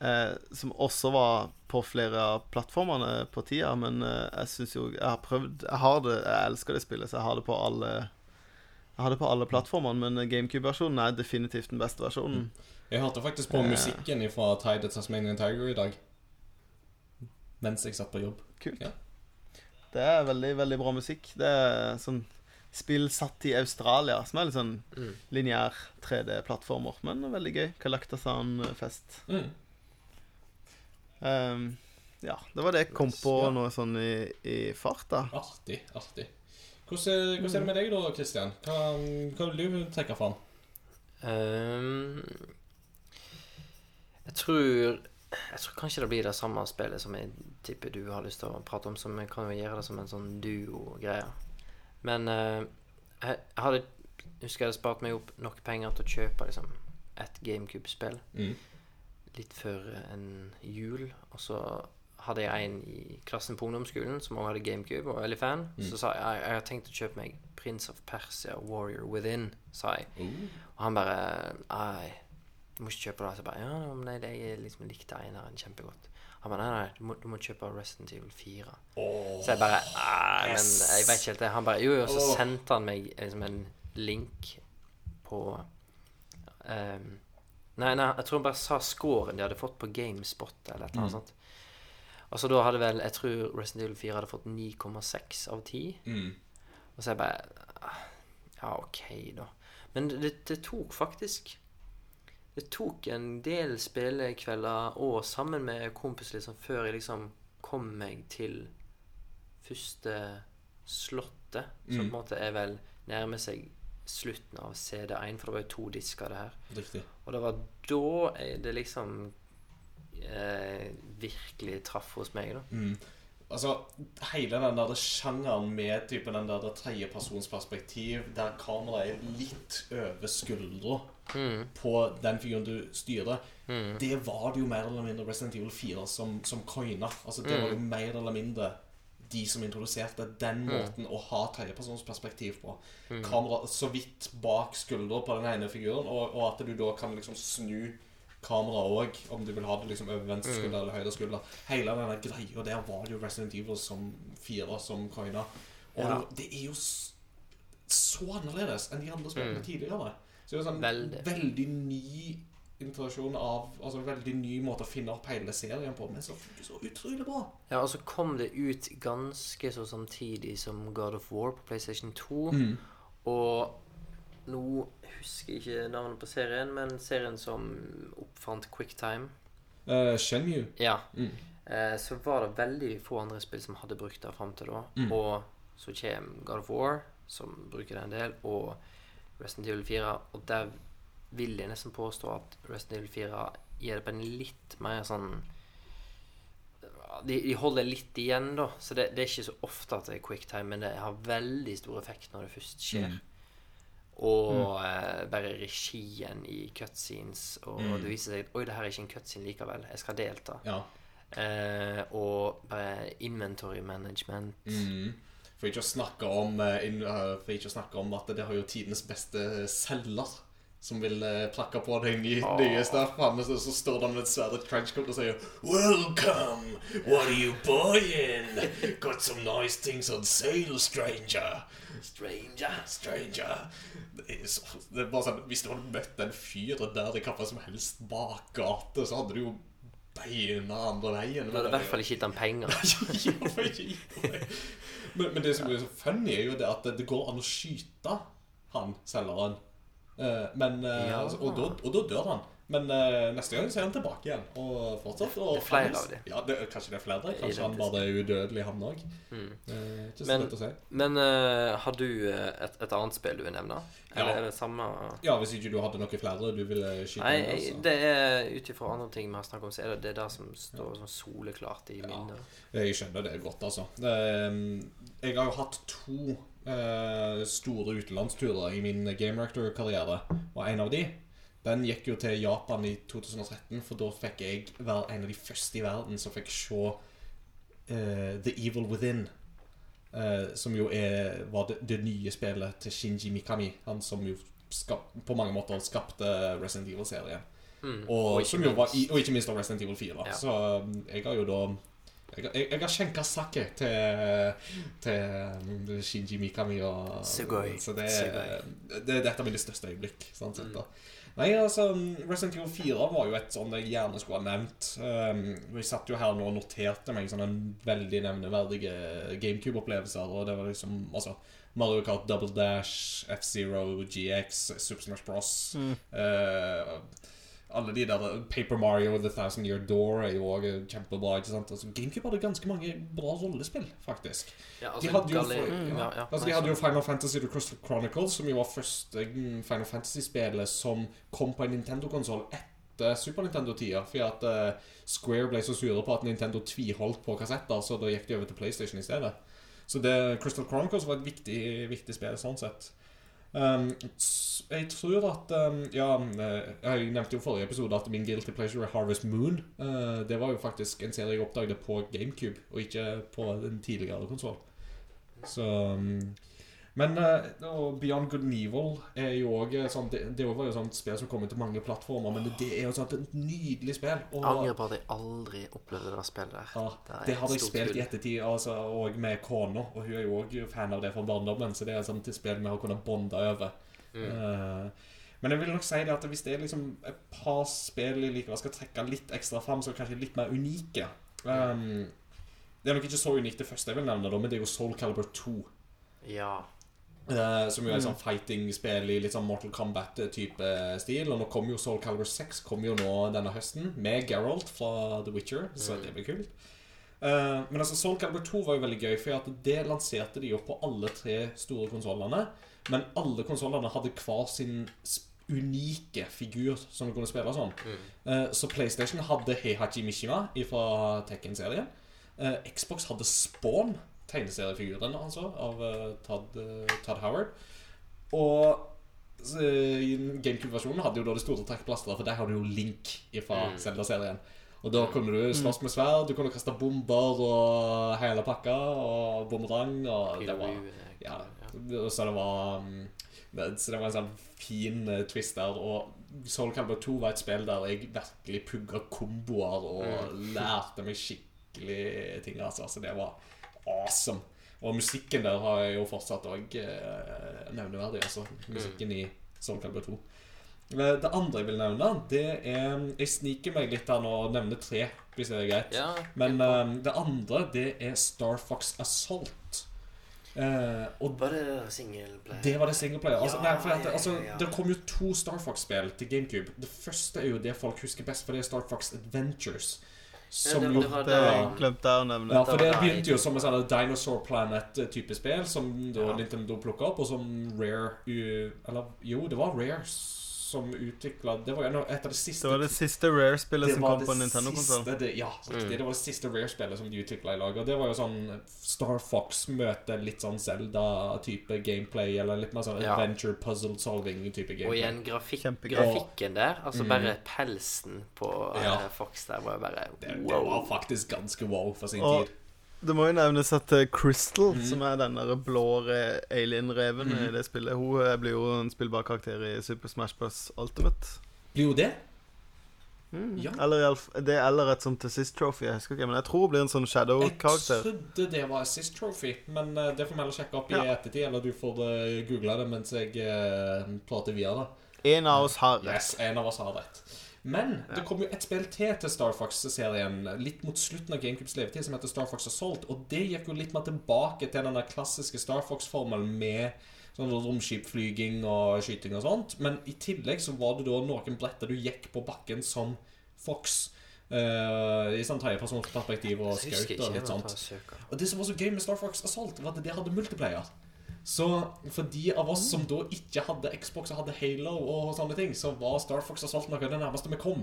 Eh, som også var på flere av plattformene på tida, men eh, jeg syns jo Jeg har prøvd Jeg har det, jeg elsker det spillet, så jeg har det på alle Jeg har det på alle plattformene, men GameCube-versjonen er definitivt den beste versjonen. Jeg hørte faktisk på Eh. musikken fra Tide Tasmanian Tiger i dag. Mens jeg satt på jobb. Kult. Ja. Det er veldig, veldig bra musikk. Det er sånn spill satt i Australia, som er litt sånn Mm. lineær 3D-plattformer, men veldig gøy. Kalaktasan-fest. Mm. Um, ja, det var det jeg kom på nå sånn i, i farta. Artig. artig. Hvordan hvordan er det med deg, da, Kristian? Hva, hva vil du trekke fram? Um, jeg tror Jeg tror kanskje det blir det samme spillet som jeg tipper du har lyst til å prate om, så vi kan jo gjøre det som en sånn duo-greie. Men uh, jeg hadde husker jeg hadde spart meg opp nok penger til å kjøpe liksom, et GameCube-spill Mm. litt før en jul. Og så hadde jeg en i klassen på ungdomsskolen som også hadde GameCube og var veldig fan. Mm. Så sa jeg jeg, har tenkt å kjøpe meg Prince of Persia Warrior Within, sa jeg. Mm. Og han bare Nei, du må ikke kjøpe det. Så jeg bare Ja, nei, det jeg liksom likte eneren kjempegodt. Han bare Nei, nei, du må, du må kjøpe Resident Evil 4. Oh, Så jeg bare Nei, men jeg vet ikke helt det. Han bare Jo, jo, så sendte han meg liksom en link på um, Nei, nei, jeg tror han bare sa scoren de hadde fått på GameSpot eller et eller annet Mm. sånt. Og så da hadde vel Jeg tror Resident Evil 4 hadde fått 9,6 av 10. Mm. Og så jeg bare ah, Ja, ok, da. Men det, det tok faktisk Det tok en del spillekvelder og sammen med kompis liksom før jeg liksom kom meg til første slottet, som på en Mm. måte er vel nærmer seg slutten av CD1, for det var jo to disker, det her. Riktig. Og det var da jeg, det liksom eh, virkelig traff hos meg, da. Mm. Altså, hele den der sjangeren med typen den der tredjepersonsperspektiv, der kameraet er litt over skuldra Mm, på den figuren du styrer, mm, det var det jo mer eller mindre Resident Evil 4 som, som coina. Altså, det var jo mer eller mindre de som introduserte den måten å ha tredjepersonsperspektiv på. Kamera så vidt bak skuldra på den ene figuren, og, og at du da kan liksom snu kameraet òg, om du vil ha det liksom over venstre skulder eller høyre skulder. Hele denne greia der var det jo Resident Evil som 4 som coina. Og Ja. det, det er jo så annerledes enn de andre spillene Mm. tidligere. Så det er jo sånn Veldig. veldig ny introduksjon av Altså veldig ny måte å finne opp hele serien på, men så, så utrolig bra. Ja, og så kom det ut ganske så samtidig som God of War på PlayStation 2. Mm. Og nå husker ikke navnet på serien, men serien som oppfant QuickTime. Uh, Shenmue. Ja. Mm. Uh, så var det veldig få andre spill som hadde brukt det fram til da. Mm. Og så kommer God of War, som bruker det en del, og Resident Evil 4. Og der vil jeg nesten påstå at Resident Evil 4 gir det på en litt mer sånn de, de holder litt igjen, da. Så det, det er ikke så ofte at det er quicktime, men det har veldig stor effekt når det først skjer. Mm. Og mm. bare regien i cutscenes, og Mm. det viser seg at Oi, det her er ikke en cutscene likevel. Jeg skal delta. Ja. Eh, og bare inventory management. Mm. For ikke å snakke om eh, eh, For ikke å snakke om at det har jo tidenes beste selger. Som vil eh, plakke på den nye, oh. nye stuff. Han, så, så står det med et svært trenchcoat og sier Welcome! What are you buying? Got some nice things on sale, stranger. Stranger. Stranger. Det er, så, det er bare sånn Hvis du hadde møtt den fyren der i hva som helst bakgate, så hadde du jo beina andre veien. Du hadde i hvert fall ikke gitt ham penger. Ja, men, men det som er så funny, er jo det at det går an å skyte han selgeren. Eh, men, eh, Ja. altså, og, da, og da dør han. Men eh, neste gang så er han tilbake igjen. Og fortsatt. Og Det er flere av dem. Ja, det, kanskje det er flere? Kanskje han Identisk. bare er udødelig, han òg? Mm. ikke Men- si. Men uh, har du eh, et, et annet spill du vil nevne? Eller Ja. er det samme Ja, hvis ikke du hadde noen flere du ville skyte Nei, med? altså. det er ut ifra andre ting vi har snakket om, så er det det der som står sånn soleklart i Ja. Jeg skjønner det godt, altså. Det, jeg har jo hatt to eh, store utenlandsturer i min Game Rector-karriere. Og en av de den gikk jo til Japan i 2013, for da fikk jeg være en av de første i verden som fikk se eh, The Evil Within. eh, som jo er, var det, det nye spillet til Shinji Mikami. Han som jo skap, på mange måter skapte Resident Evil-serien. Mm. Og, var, minst- og ikke minst av Resident Evil 4. Ja. Så um, jeg har jo da Jeg, har- jeg, jeg har skjenka sake til, til um, Shinji Mikami. Og, Sugoi. Så det, Sugoi. er- det er dette mine største øyeblikk. Sånn sett, Mm. da. Nei, altså Resident Evil 4 var jo et sånn jeg gjerne skulle ha nevnt. Um, jeg satt jo her nå og noterte meg sånne veldig nevneverdige GameCube-opplevelser. Og det var liksom altså, Mario Kart Double Dash, F-Zero, GX, Super Smash Bros. Mm. Eh, alle de der Paper Mario, The Thousand Year Door er jo også kjempebra. ikke sant? Altså, GameCube hadde ganske mange bra rollespill, faktisk. ja, De hadde jo, for, ja. ja, ja. Altså, de hadde jo Final Fantasy The Crystal Chronicles, som jo var første mm, Final Fantasy-spillet som kom på en Nintendo-konsoll etter Super Nintendo-tida. Fordi at uh, Square ble så sure på at Nintendo tviholdt på kassetter, så da gikk de over til PlayStation i stedet. Så det, Crystal Chronicles var et viktig, viktig spill sånn sett. Um, jeg tror at um, Ja, eh, jeg nevnte jo i forrige episode at min guilty pleasure er Harvest Moon. Eh, det var jo faktisk en serie jeg oppdaget på GameCube, og ikke på en tidligere konsoll. Så um, Men eh, Beyond Good and Evil er jo òg sånn Det, det var jo sånt spill som kommer til mange plattformer, men det er jo sånn et nydelig spill. Og, Angrer på at jeg aldri opplevde det spillet der. ja, Det har det hadde jeg spilt i ettertid, altså, og med kona. Og hun er jo òg fan av det fra barndommen, så det er et sånt spill vi har kunnet bonde over. Mm. Uh, men jeg vil nok si det at hvis det er liksom et par spill jeg likevel skal trekke litt ekstra fram, så kanskje litt mer unike um, Det er nok ikke så unikt det første jeg vil nevne, men det er jo Soul Calibur 2. Ja. Eh, som jo er Mm. sånn fighting-spill i litt sånn Mortal Kombat-type stil. Og nå kommer jo Soul Calibur 6 kommer jo nå denne høsten med Geralt fra The Witcher, så Mm. det blir kult. Uh, men altså Soul Calibur 2 var jo veldig gøy, for det lanserte de jo på alle tre store konsollene. Men alle konsollene hadde hver sin unike figur som du kunne spille sånn. Mm. Eh, så PlayStation hadde Heihachi Mishima fra Tekken-serien. Eh, Xbox hadde Spawn, tegneseriefiguren altså, av eh, Todd, eh, Todd Howard. Og så, GameCube-versjonen hadde jo da det store trekkplasteret, for der har du jo Link fra Mm. Zelda-serien. Og da kunne du slåss med sverd, du kunne kaste bomber og hele pakka, og bumerang, og det var ja, så det var um, Så det var en sånn fin eh, twist der. Og Soul Calibur 2 var et spill der jeg virkelig pugga komboer og lærte meg skikkelig ting. Altså. Så det var awesome. Og musikken der har jeg jo fortsatt òg eh, nevneverdig. Altså. Musikken i Soul Calibur 2. Eh, Det andre jeg vil nevne, det er Jeg sniker meg litt her nå og nevner tre, hvis det er greit. Ja, Men eh, det andre, det er Star Fox Assault. Eh, og Var det singleplayer? det var det singleplayer. Altså, Ja, nei, for at, ja, altså, ja, ja. Det kom jo to Star Fox-spill til GameCube. Det første er jo det folk husker best, for det er Star Fox Adventures. Som det- det var Det Ja. glemte jeg å nevne. ja, for det begynte jo som en sånn Dinosaur Planet-type spill, som da Ja. Nintendo plukka opp, og som Rare Eller jo, det var Rare som utvikla Det var et av de siste Det var det siste Rare-spillet som kom på Nintendo-konsoll. siste- det- Ja. Mm. Det var det siste Rare-spillet som de utvikla i lag. Og det var jo sånn Star Fox møter litt sånn Zelda-type gameplay, eller litt mer sånn Ja. adventure puzzle solving-type Og igjen grafik Kjempegøy. grafikken der. Altså Mm. bare pelsen på eh, Ja. Fox der var jo bare Det, det var faktisk ganske wow for sin Og- tid. Det må jo nevnes at eh, Crystal, mm. som er den der blå alien-reven mm. i det spillet, hun eh, blir jo en spillbar karakter i Super Smash Bros. Ultimate. Blir jo det? Mm. Ja. Eller, det eller et sånt Assist Trophy, jeg husker ikke, men jeg tror hun blir en sånn Shadow-karakter. Jeg trodde det var Assist Trophy, men eh, det får vi heller sjekke opp i Ja. ettertid. Eller du får google det mens jeg prater via det. En av oss har rett. Yes, en av oss har rett. Men det kom jo et spill til til Star Fox-serien litt mot slutten av GameCubes levetid, som heter Star Fox Assault. Og det gikk jo litt mer tilbake til den der klassiske Star Fox-formelen med sånn romskipflyging og skyting og sånt. Men i tillegg så var det da noen bretter du gikk på bakken som Fox. Uh, I sånn tredjepersonsperspektiv og husker og litt sånt. Og det som var så gøy med Star Fox Assault, var at det hadde multiplayer. Så for de av oss som da ikke hadde Xbox og hadde Halo og sånne ting, så var Star Fox Assault noe av det nærmeste vi kom.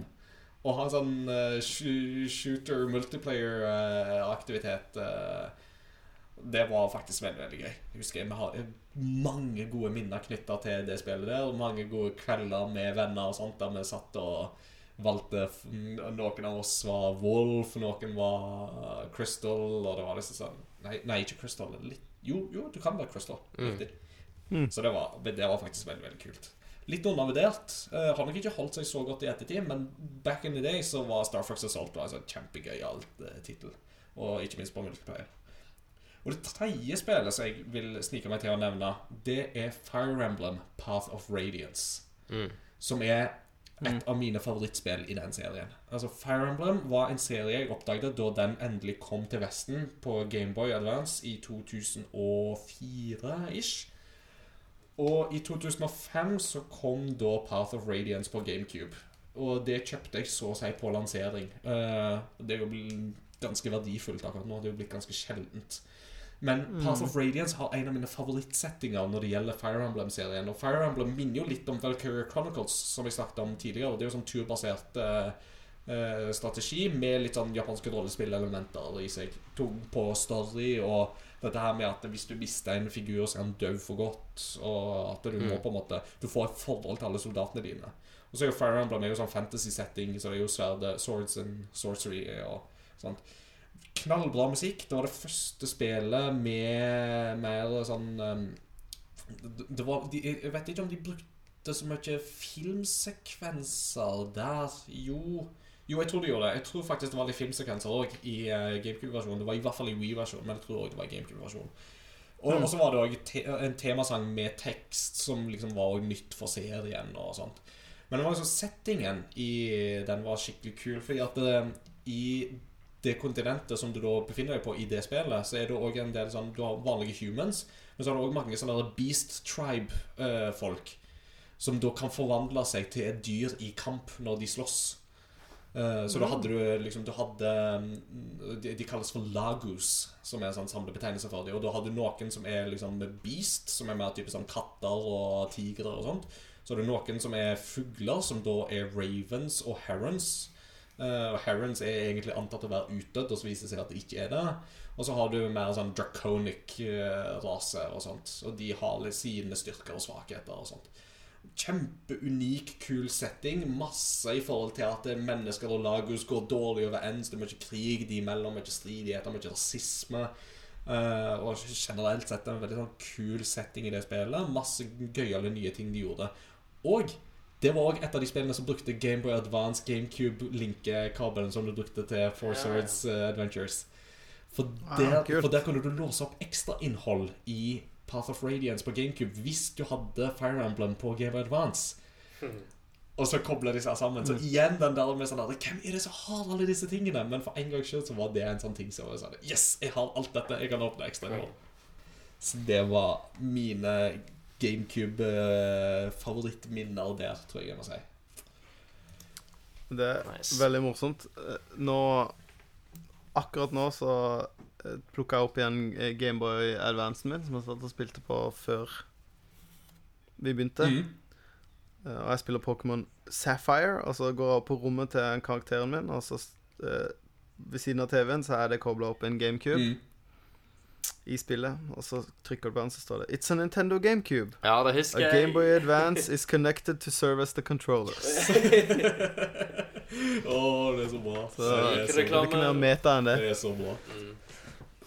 Å ha en sånn uh, shooter multiplayer-aktivitet Det var faktisk veldig, veldig gøy. Jeg husker Vi har mange gode minner knytta til det spillet der. og Mange gode kvelder med venner og sånt der vi satt og valgte Noen av oss var Wolf, noen var Crystal, og det var liksom sånn Nei, nei ikke Crystal. Litt, jo, jo, du kan være Crystal. Riktig. Mm. Så det var, det var faktisk veldig, veldig kult. Litt undervurdert. Uh, har nok ikke holdt seg så godt i ettertid, men back in the day så var Star Fox Assault en sånn kjempegøyal uh, tittel. Og ikke minst på multiplayer. Og det tredje spillet som jeg vil snike meg til å nevne, det er Fire Emblem Path of Radiance. Mm. Som er et av mine favorittspill i den serien. Altså Fire Emblem var en serie jeg oppdaget da den endelig kom til Vesten på Gameboy Advance i 2004-ish. Og i 2005 så kom da Path of Radiance på GameCube. Og det kjøpte jeg så å si på lansering. Eh, det er jo ganske verdifullt akkurat nå. Det er jo blitt ganske sjeldent. Men Path of Radiance har en av mine favorittsettinger når det gjelder Fire Emblem-serien. Og Fire Emblem minner jo litt om Valkyrie Chronicles, som jeg snakket om tidligere. Det er jo sånn turbasert uh, uh, strategi med litt sånn japanske rollespillelementer i seg. Tung på story og dette her med at hvis du mister en figur, så er han død for godt. Og at du må på en måte Du får et forhold til alle soldatene dine. Og så er jo Fire Emblem er jo sånn fantasy-setting, så det er jo sverde, swords and sorcery og sånt. Knallbra musikk. Det var det første spillet med mer sånn um, det, det var, de, Jeg vet ikke om de brukte så mye filmsekvenser der. Jo Jo, jeg tror de gjorde det. Jeg tror faktisk det var litt filmsekvenser òg i uh, GameCube-versjonen. Det var i hvert fall i Wii-versjonen, men jeg tror også det var i GameCube-versjonen. Og, mm. så var det òg te en temasang med tekst som liksom var nytt for serien og sånt. Men det var liksom settingen i den var skikkelig kul, fordi at eh, i det kontinentet som du da befinner deg på i det spillet, så er det òg en del sånn Du har vanlige humans, men så har du òg mange sånne Beast Tribe-folk. som da kan forvandle seg til et dyr i kamp når de slåss. Eh, så da hadde du liksom Du hadde mm, de, de kalles for lagus, som er en sånn samlebetegnelse for dem. Og da hadde du noen som er liksom beast, som er mer type sånn katter og tigre og sånt. Så har du noen som er fugler, som da er ravens og herons. Eh, og herons er egentlig antatt å være utdødd, og så viser det seg at det ikke er det. Og så har du mer sånn draconic eh, rase og sånt. Og de har litt sine styrker og svakheter og sånt. Kjempeunik, kul setting. Masse i forhold til at mennesker og Lagos går dårlig overens. Det er mye krig de imellom, mye stridigheter, mye rasisme. Eh, og generelt sett en veldig sånn kul setting i det spillet. Masse gøyale nye ting de gjorde. Og det var òg et av de spillene som brukte Gameboy Advance GameCube-linkekabelen som du brukte til Four Swords eh, Adventures. For Ah, der, ah, for der kunne du låse opp ekstra innhold i Path of Radiance på GameCube hvis du hadde Fire Emblem på Game Boy Advance. Og så kobler de seg sammen. Så igjen den der med sånn der, Hvem er det som har alle disse tingene? Men for en gangs skyld så var det en sånn ting som var sånn Yes, jeg har alt dette. Jeg kan åpne ekstra innhold. Så det var mine GameCube-favorittminner der, tror jeg jeg må si. Det er Nice. veldig morsomt. Eh, Nå Akkurat nå så plukka jeg opp igjen eh, Gameboy Advancen min, som jeg satt og spilte på før vi begynte. Mm. Eh, Og jeg spiller Pokémon Sapphire, og så går jeg opp på rommet til karakteren min, og så eh, ved siden av TV-en så er det kobla opp en GameCube Mm. I spillet, og så trykker du på den, så står det It's a Nintendo GameCube. Ja, det A husker jeg. Gameboy Advance is connected to serve as the controller. Å, det er så bra. Så det, er så, Det er ikke mer meta enn det. det er så bra. Mm.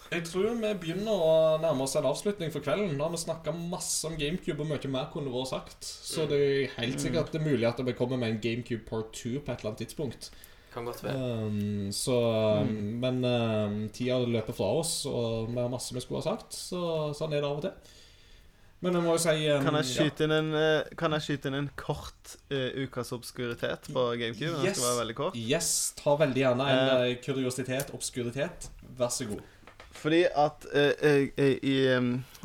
Jeg tror vi begynner å nærme oss en avslutning for kvelden. Da har vi snakka masse om GameCube, og mye mer kunne vært sagt. Så det er helt sikkert det er mulig at vi kommer med en GameCube Part 2 på et eller annet tidspunkt. Kan godt være. Um, så Men um, tida løper fra oss, og vi har masse vi skulle ha sagt. Så sånn er det av og til. Men jeg må jo si um, Kan jeg skyte inn en, eh, kan jeg skyte inn en kort uh, ukas obskuritet på GameCube? Den Yes. skal være veldig kort. Yes, ta veldig gjerne en eh, kuriositet, obskuritet. Vær så god. Fordi at i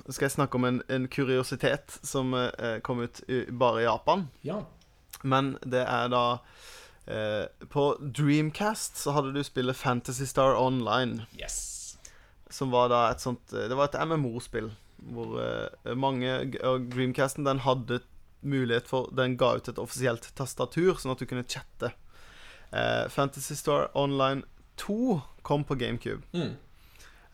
Skal jeg snakke om en, en kuriositet som kom ut i, bare i Japan. Ja. Men det er da eh, På Dreamcast så hadde du spillet Fantasy Star Online. Yes. Som var da et sånt eh, Det var et MMO-spill. Hvor uh, mange Og Dreamcasten den hadde mulighet for Den ga ut et offisielt tastatur, sånn at du kunne chatte. Uh, Fantasy Star Online 2 kom på GameCube. Mm.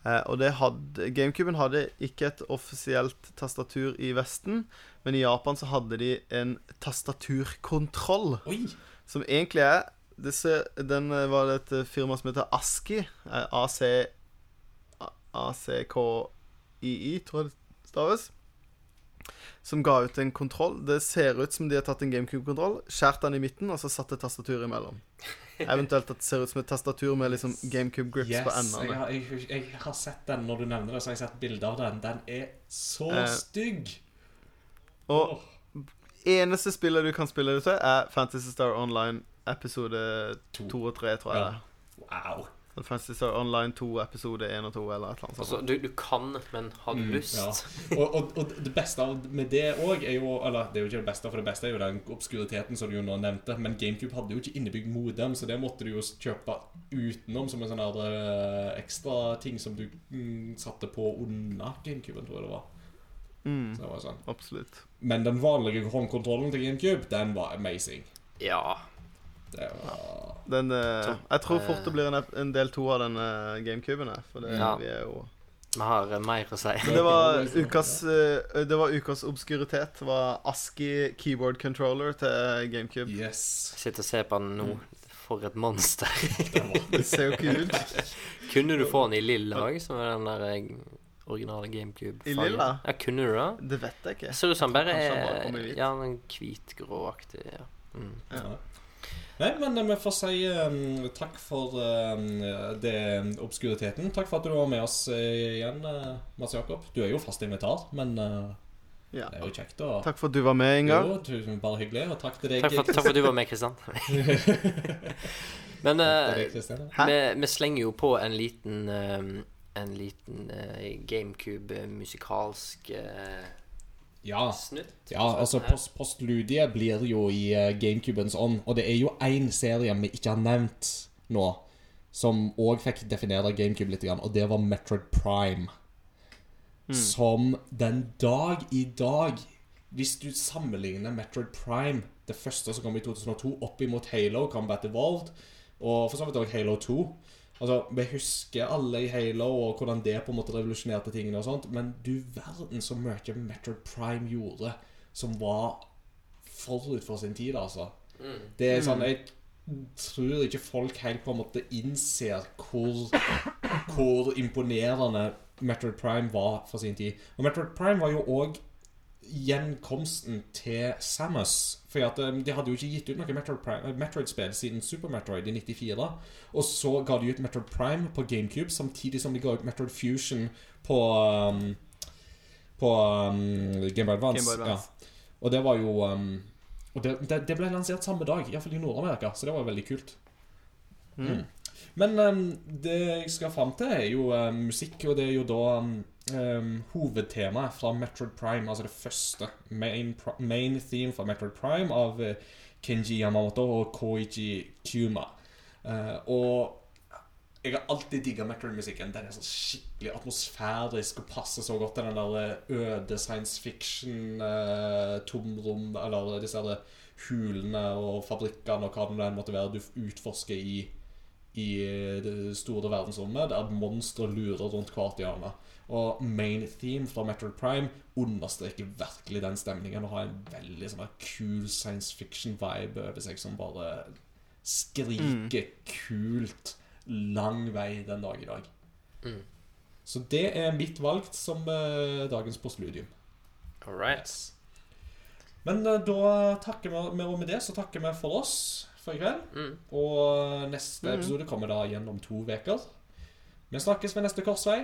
Og det hadde GameCuben hadde ikke et offisielt tastatur i Vesten, men i Japan så hadde de en tastaturkontroll, Oi. Som egentlig er disse, Den eh, var det et eh, firma som heter ASCII. eh, ACKII, tror jeg det staves. Som ga ut en kontroll. Det ser ut som de har tatt en GameCube-kontroll, skåret den i midten, og så satt et tastatur imellom. Eventuelt at det ser ut som et tastatur med liksom GameCube-grips Yes, på endene. Jeg, jeg, jeg har sett den når du nevner det, så har jeg sett bilder av den. Den er så Eh, stygg. Og Åh, eneste spillet du kan spille det til, er Fantasy Star Online episode To. 2 og 3, tror jeg. Ja. wow. Fantasy Star Online 2 episode 1 og 2, eller et eller annet Altså, sånt. du, du kan, men har du Mm, lyst? ja. Og, og, og det beste med det òg er jo Eller det er jo ikke det beste, for det beste er jo den obskuriteten som du jo nå nevnte. Men GameCube hadde jo ikke innebygd modem, så det måtte du jo kjøpe utenom som en sånn eh, ekstra ting som du mm, satte på under GameCuben, tror jeg det var. Mm, Så det var sånn. absolutt. Men den vanlige håndkontrollen til GameCube, den var amazing. Ja. Det var Den, eh, jeg tror fort eh, det blir en, en del to av den uh, GameCuben. her, For det, Ja. vi er jo Vi har eh, mer å si. Men det var ukas eh, Det var ukas obskuritet. Det var ASCII keyboard controller til GameCube. Yes. Jeg sitter og ser på den nå. For et monster. Det ser jo ikke ut. kunne du få den i lilla òg, som er den der eh, originale GameCube? I lilla? Ja, kunne du det? Det vet jeg ikke. Ser ut som den bare er. Ja, en hvit-gråaktig. Ja. Mm. Ja. Nei, men eh, vi får si um, takk for eh, det obskuriteten. Takk for at du var med oss igjen, uh, Mats Jakob. Du er jo fast invitar, men Ja. det er jo kjekt å Takk for at du var med, Ingar. Jo, tusen bare hyggelig. Og takk til deg. Takk, for, takk for at du var med, Kristian. Men deg, Kristian. Vi, vi slenger jo på en liten En liten eh, GameCube-musikalsk eh, Ja. snutt. Ja, altså post, Postludie blir jo i eh, GameCubens ånd. Og det er jo én serie vi ikke har nevnt nå, som òg fikk definere GameCube litt, og det var Metroid Prime. Som den dag i dag Hvis du sammenligner Metroid Prime, det første som kom i 2002, opp imot Halo Combat Evolved, og for så vidt òg Halo 2 Altså, Vi husker alle i Halo og hvordan det på en måte revolusjonerte tingene, og sånt, men du verden så mye Metroid Prime gjorde som var forut for sin tid, altså. Det er sånn Jeg tror ikke folk helt på en måte innser hvor, hvor imponerende Metroid Prime var for sin tid. Og Metroid Prime var jo òg gjenkomsten til Samus. For at, eh, de hadde jo ikke gitt ut noe Metroid eh, Metroid-spill siden Super Metroid i 94. Og så ga de ut Metroid Prime på GameCube, samtidig som de ga ut Metroid Fusion på um, På um, Game Boy Advance. Game Boy Advance. Ja. Og det var jo um, Og det, det, det ble lansert samme dag, iallfall i Nord-Amerika, så det var veldig kult. Mm. Men um, det jeg skal fram til, er jo um, musikk, og det er jo da um, um, hovedtemaet fra Metroid Prime, altså det første main, main theme fra Metroid Prime av uh, Kenji Yamamoto og Koichi Kuma. Uh, og jeg har alltid digga Metroid-musikken. Den er så skikkelig atmosfærisk og passer så godt til den der uh, øde science fiction-tomrom, eller disse der hulene og fabrikkene og hva det enn måtte være du utforsker i i det store verdensrommet, der monstre lurer rundt hvert hjørne. Og main theme fra Metroid Prime understreker virkelig den stemningen og har en veldig sånn cool science fiction-vibe over seg som bare skriker kult lang vei den dag i dag. Mm. Så det er mitt valg som uh, dagens postludium. All right. Yes. Men uh, da takker vi med, med det så takker vi for oss for i kveld. Mm. Og neste Mhm. episode kommer da igjen om to uker. Vi snakkes ved neste korsvei.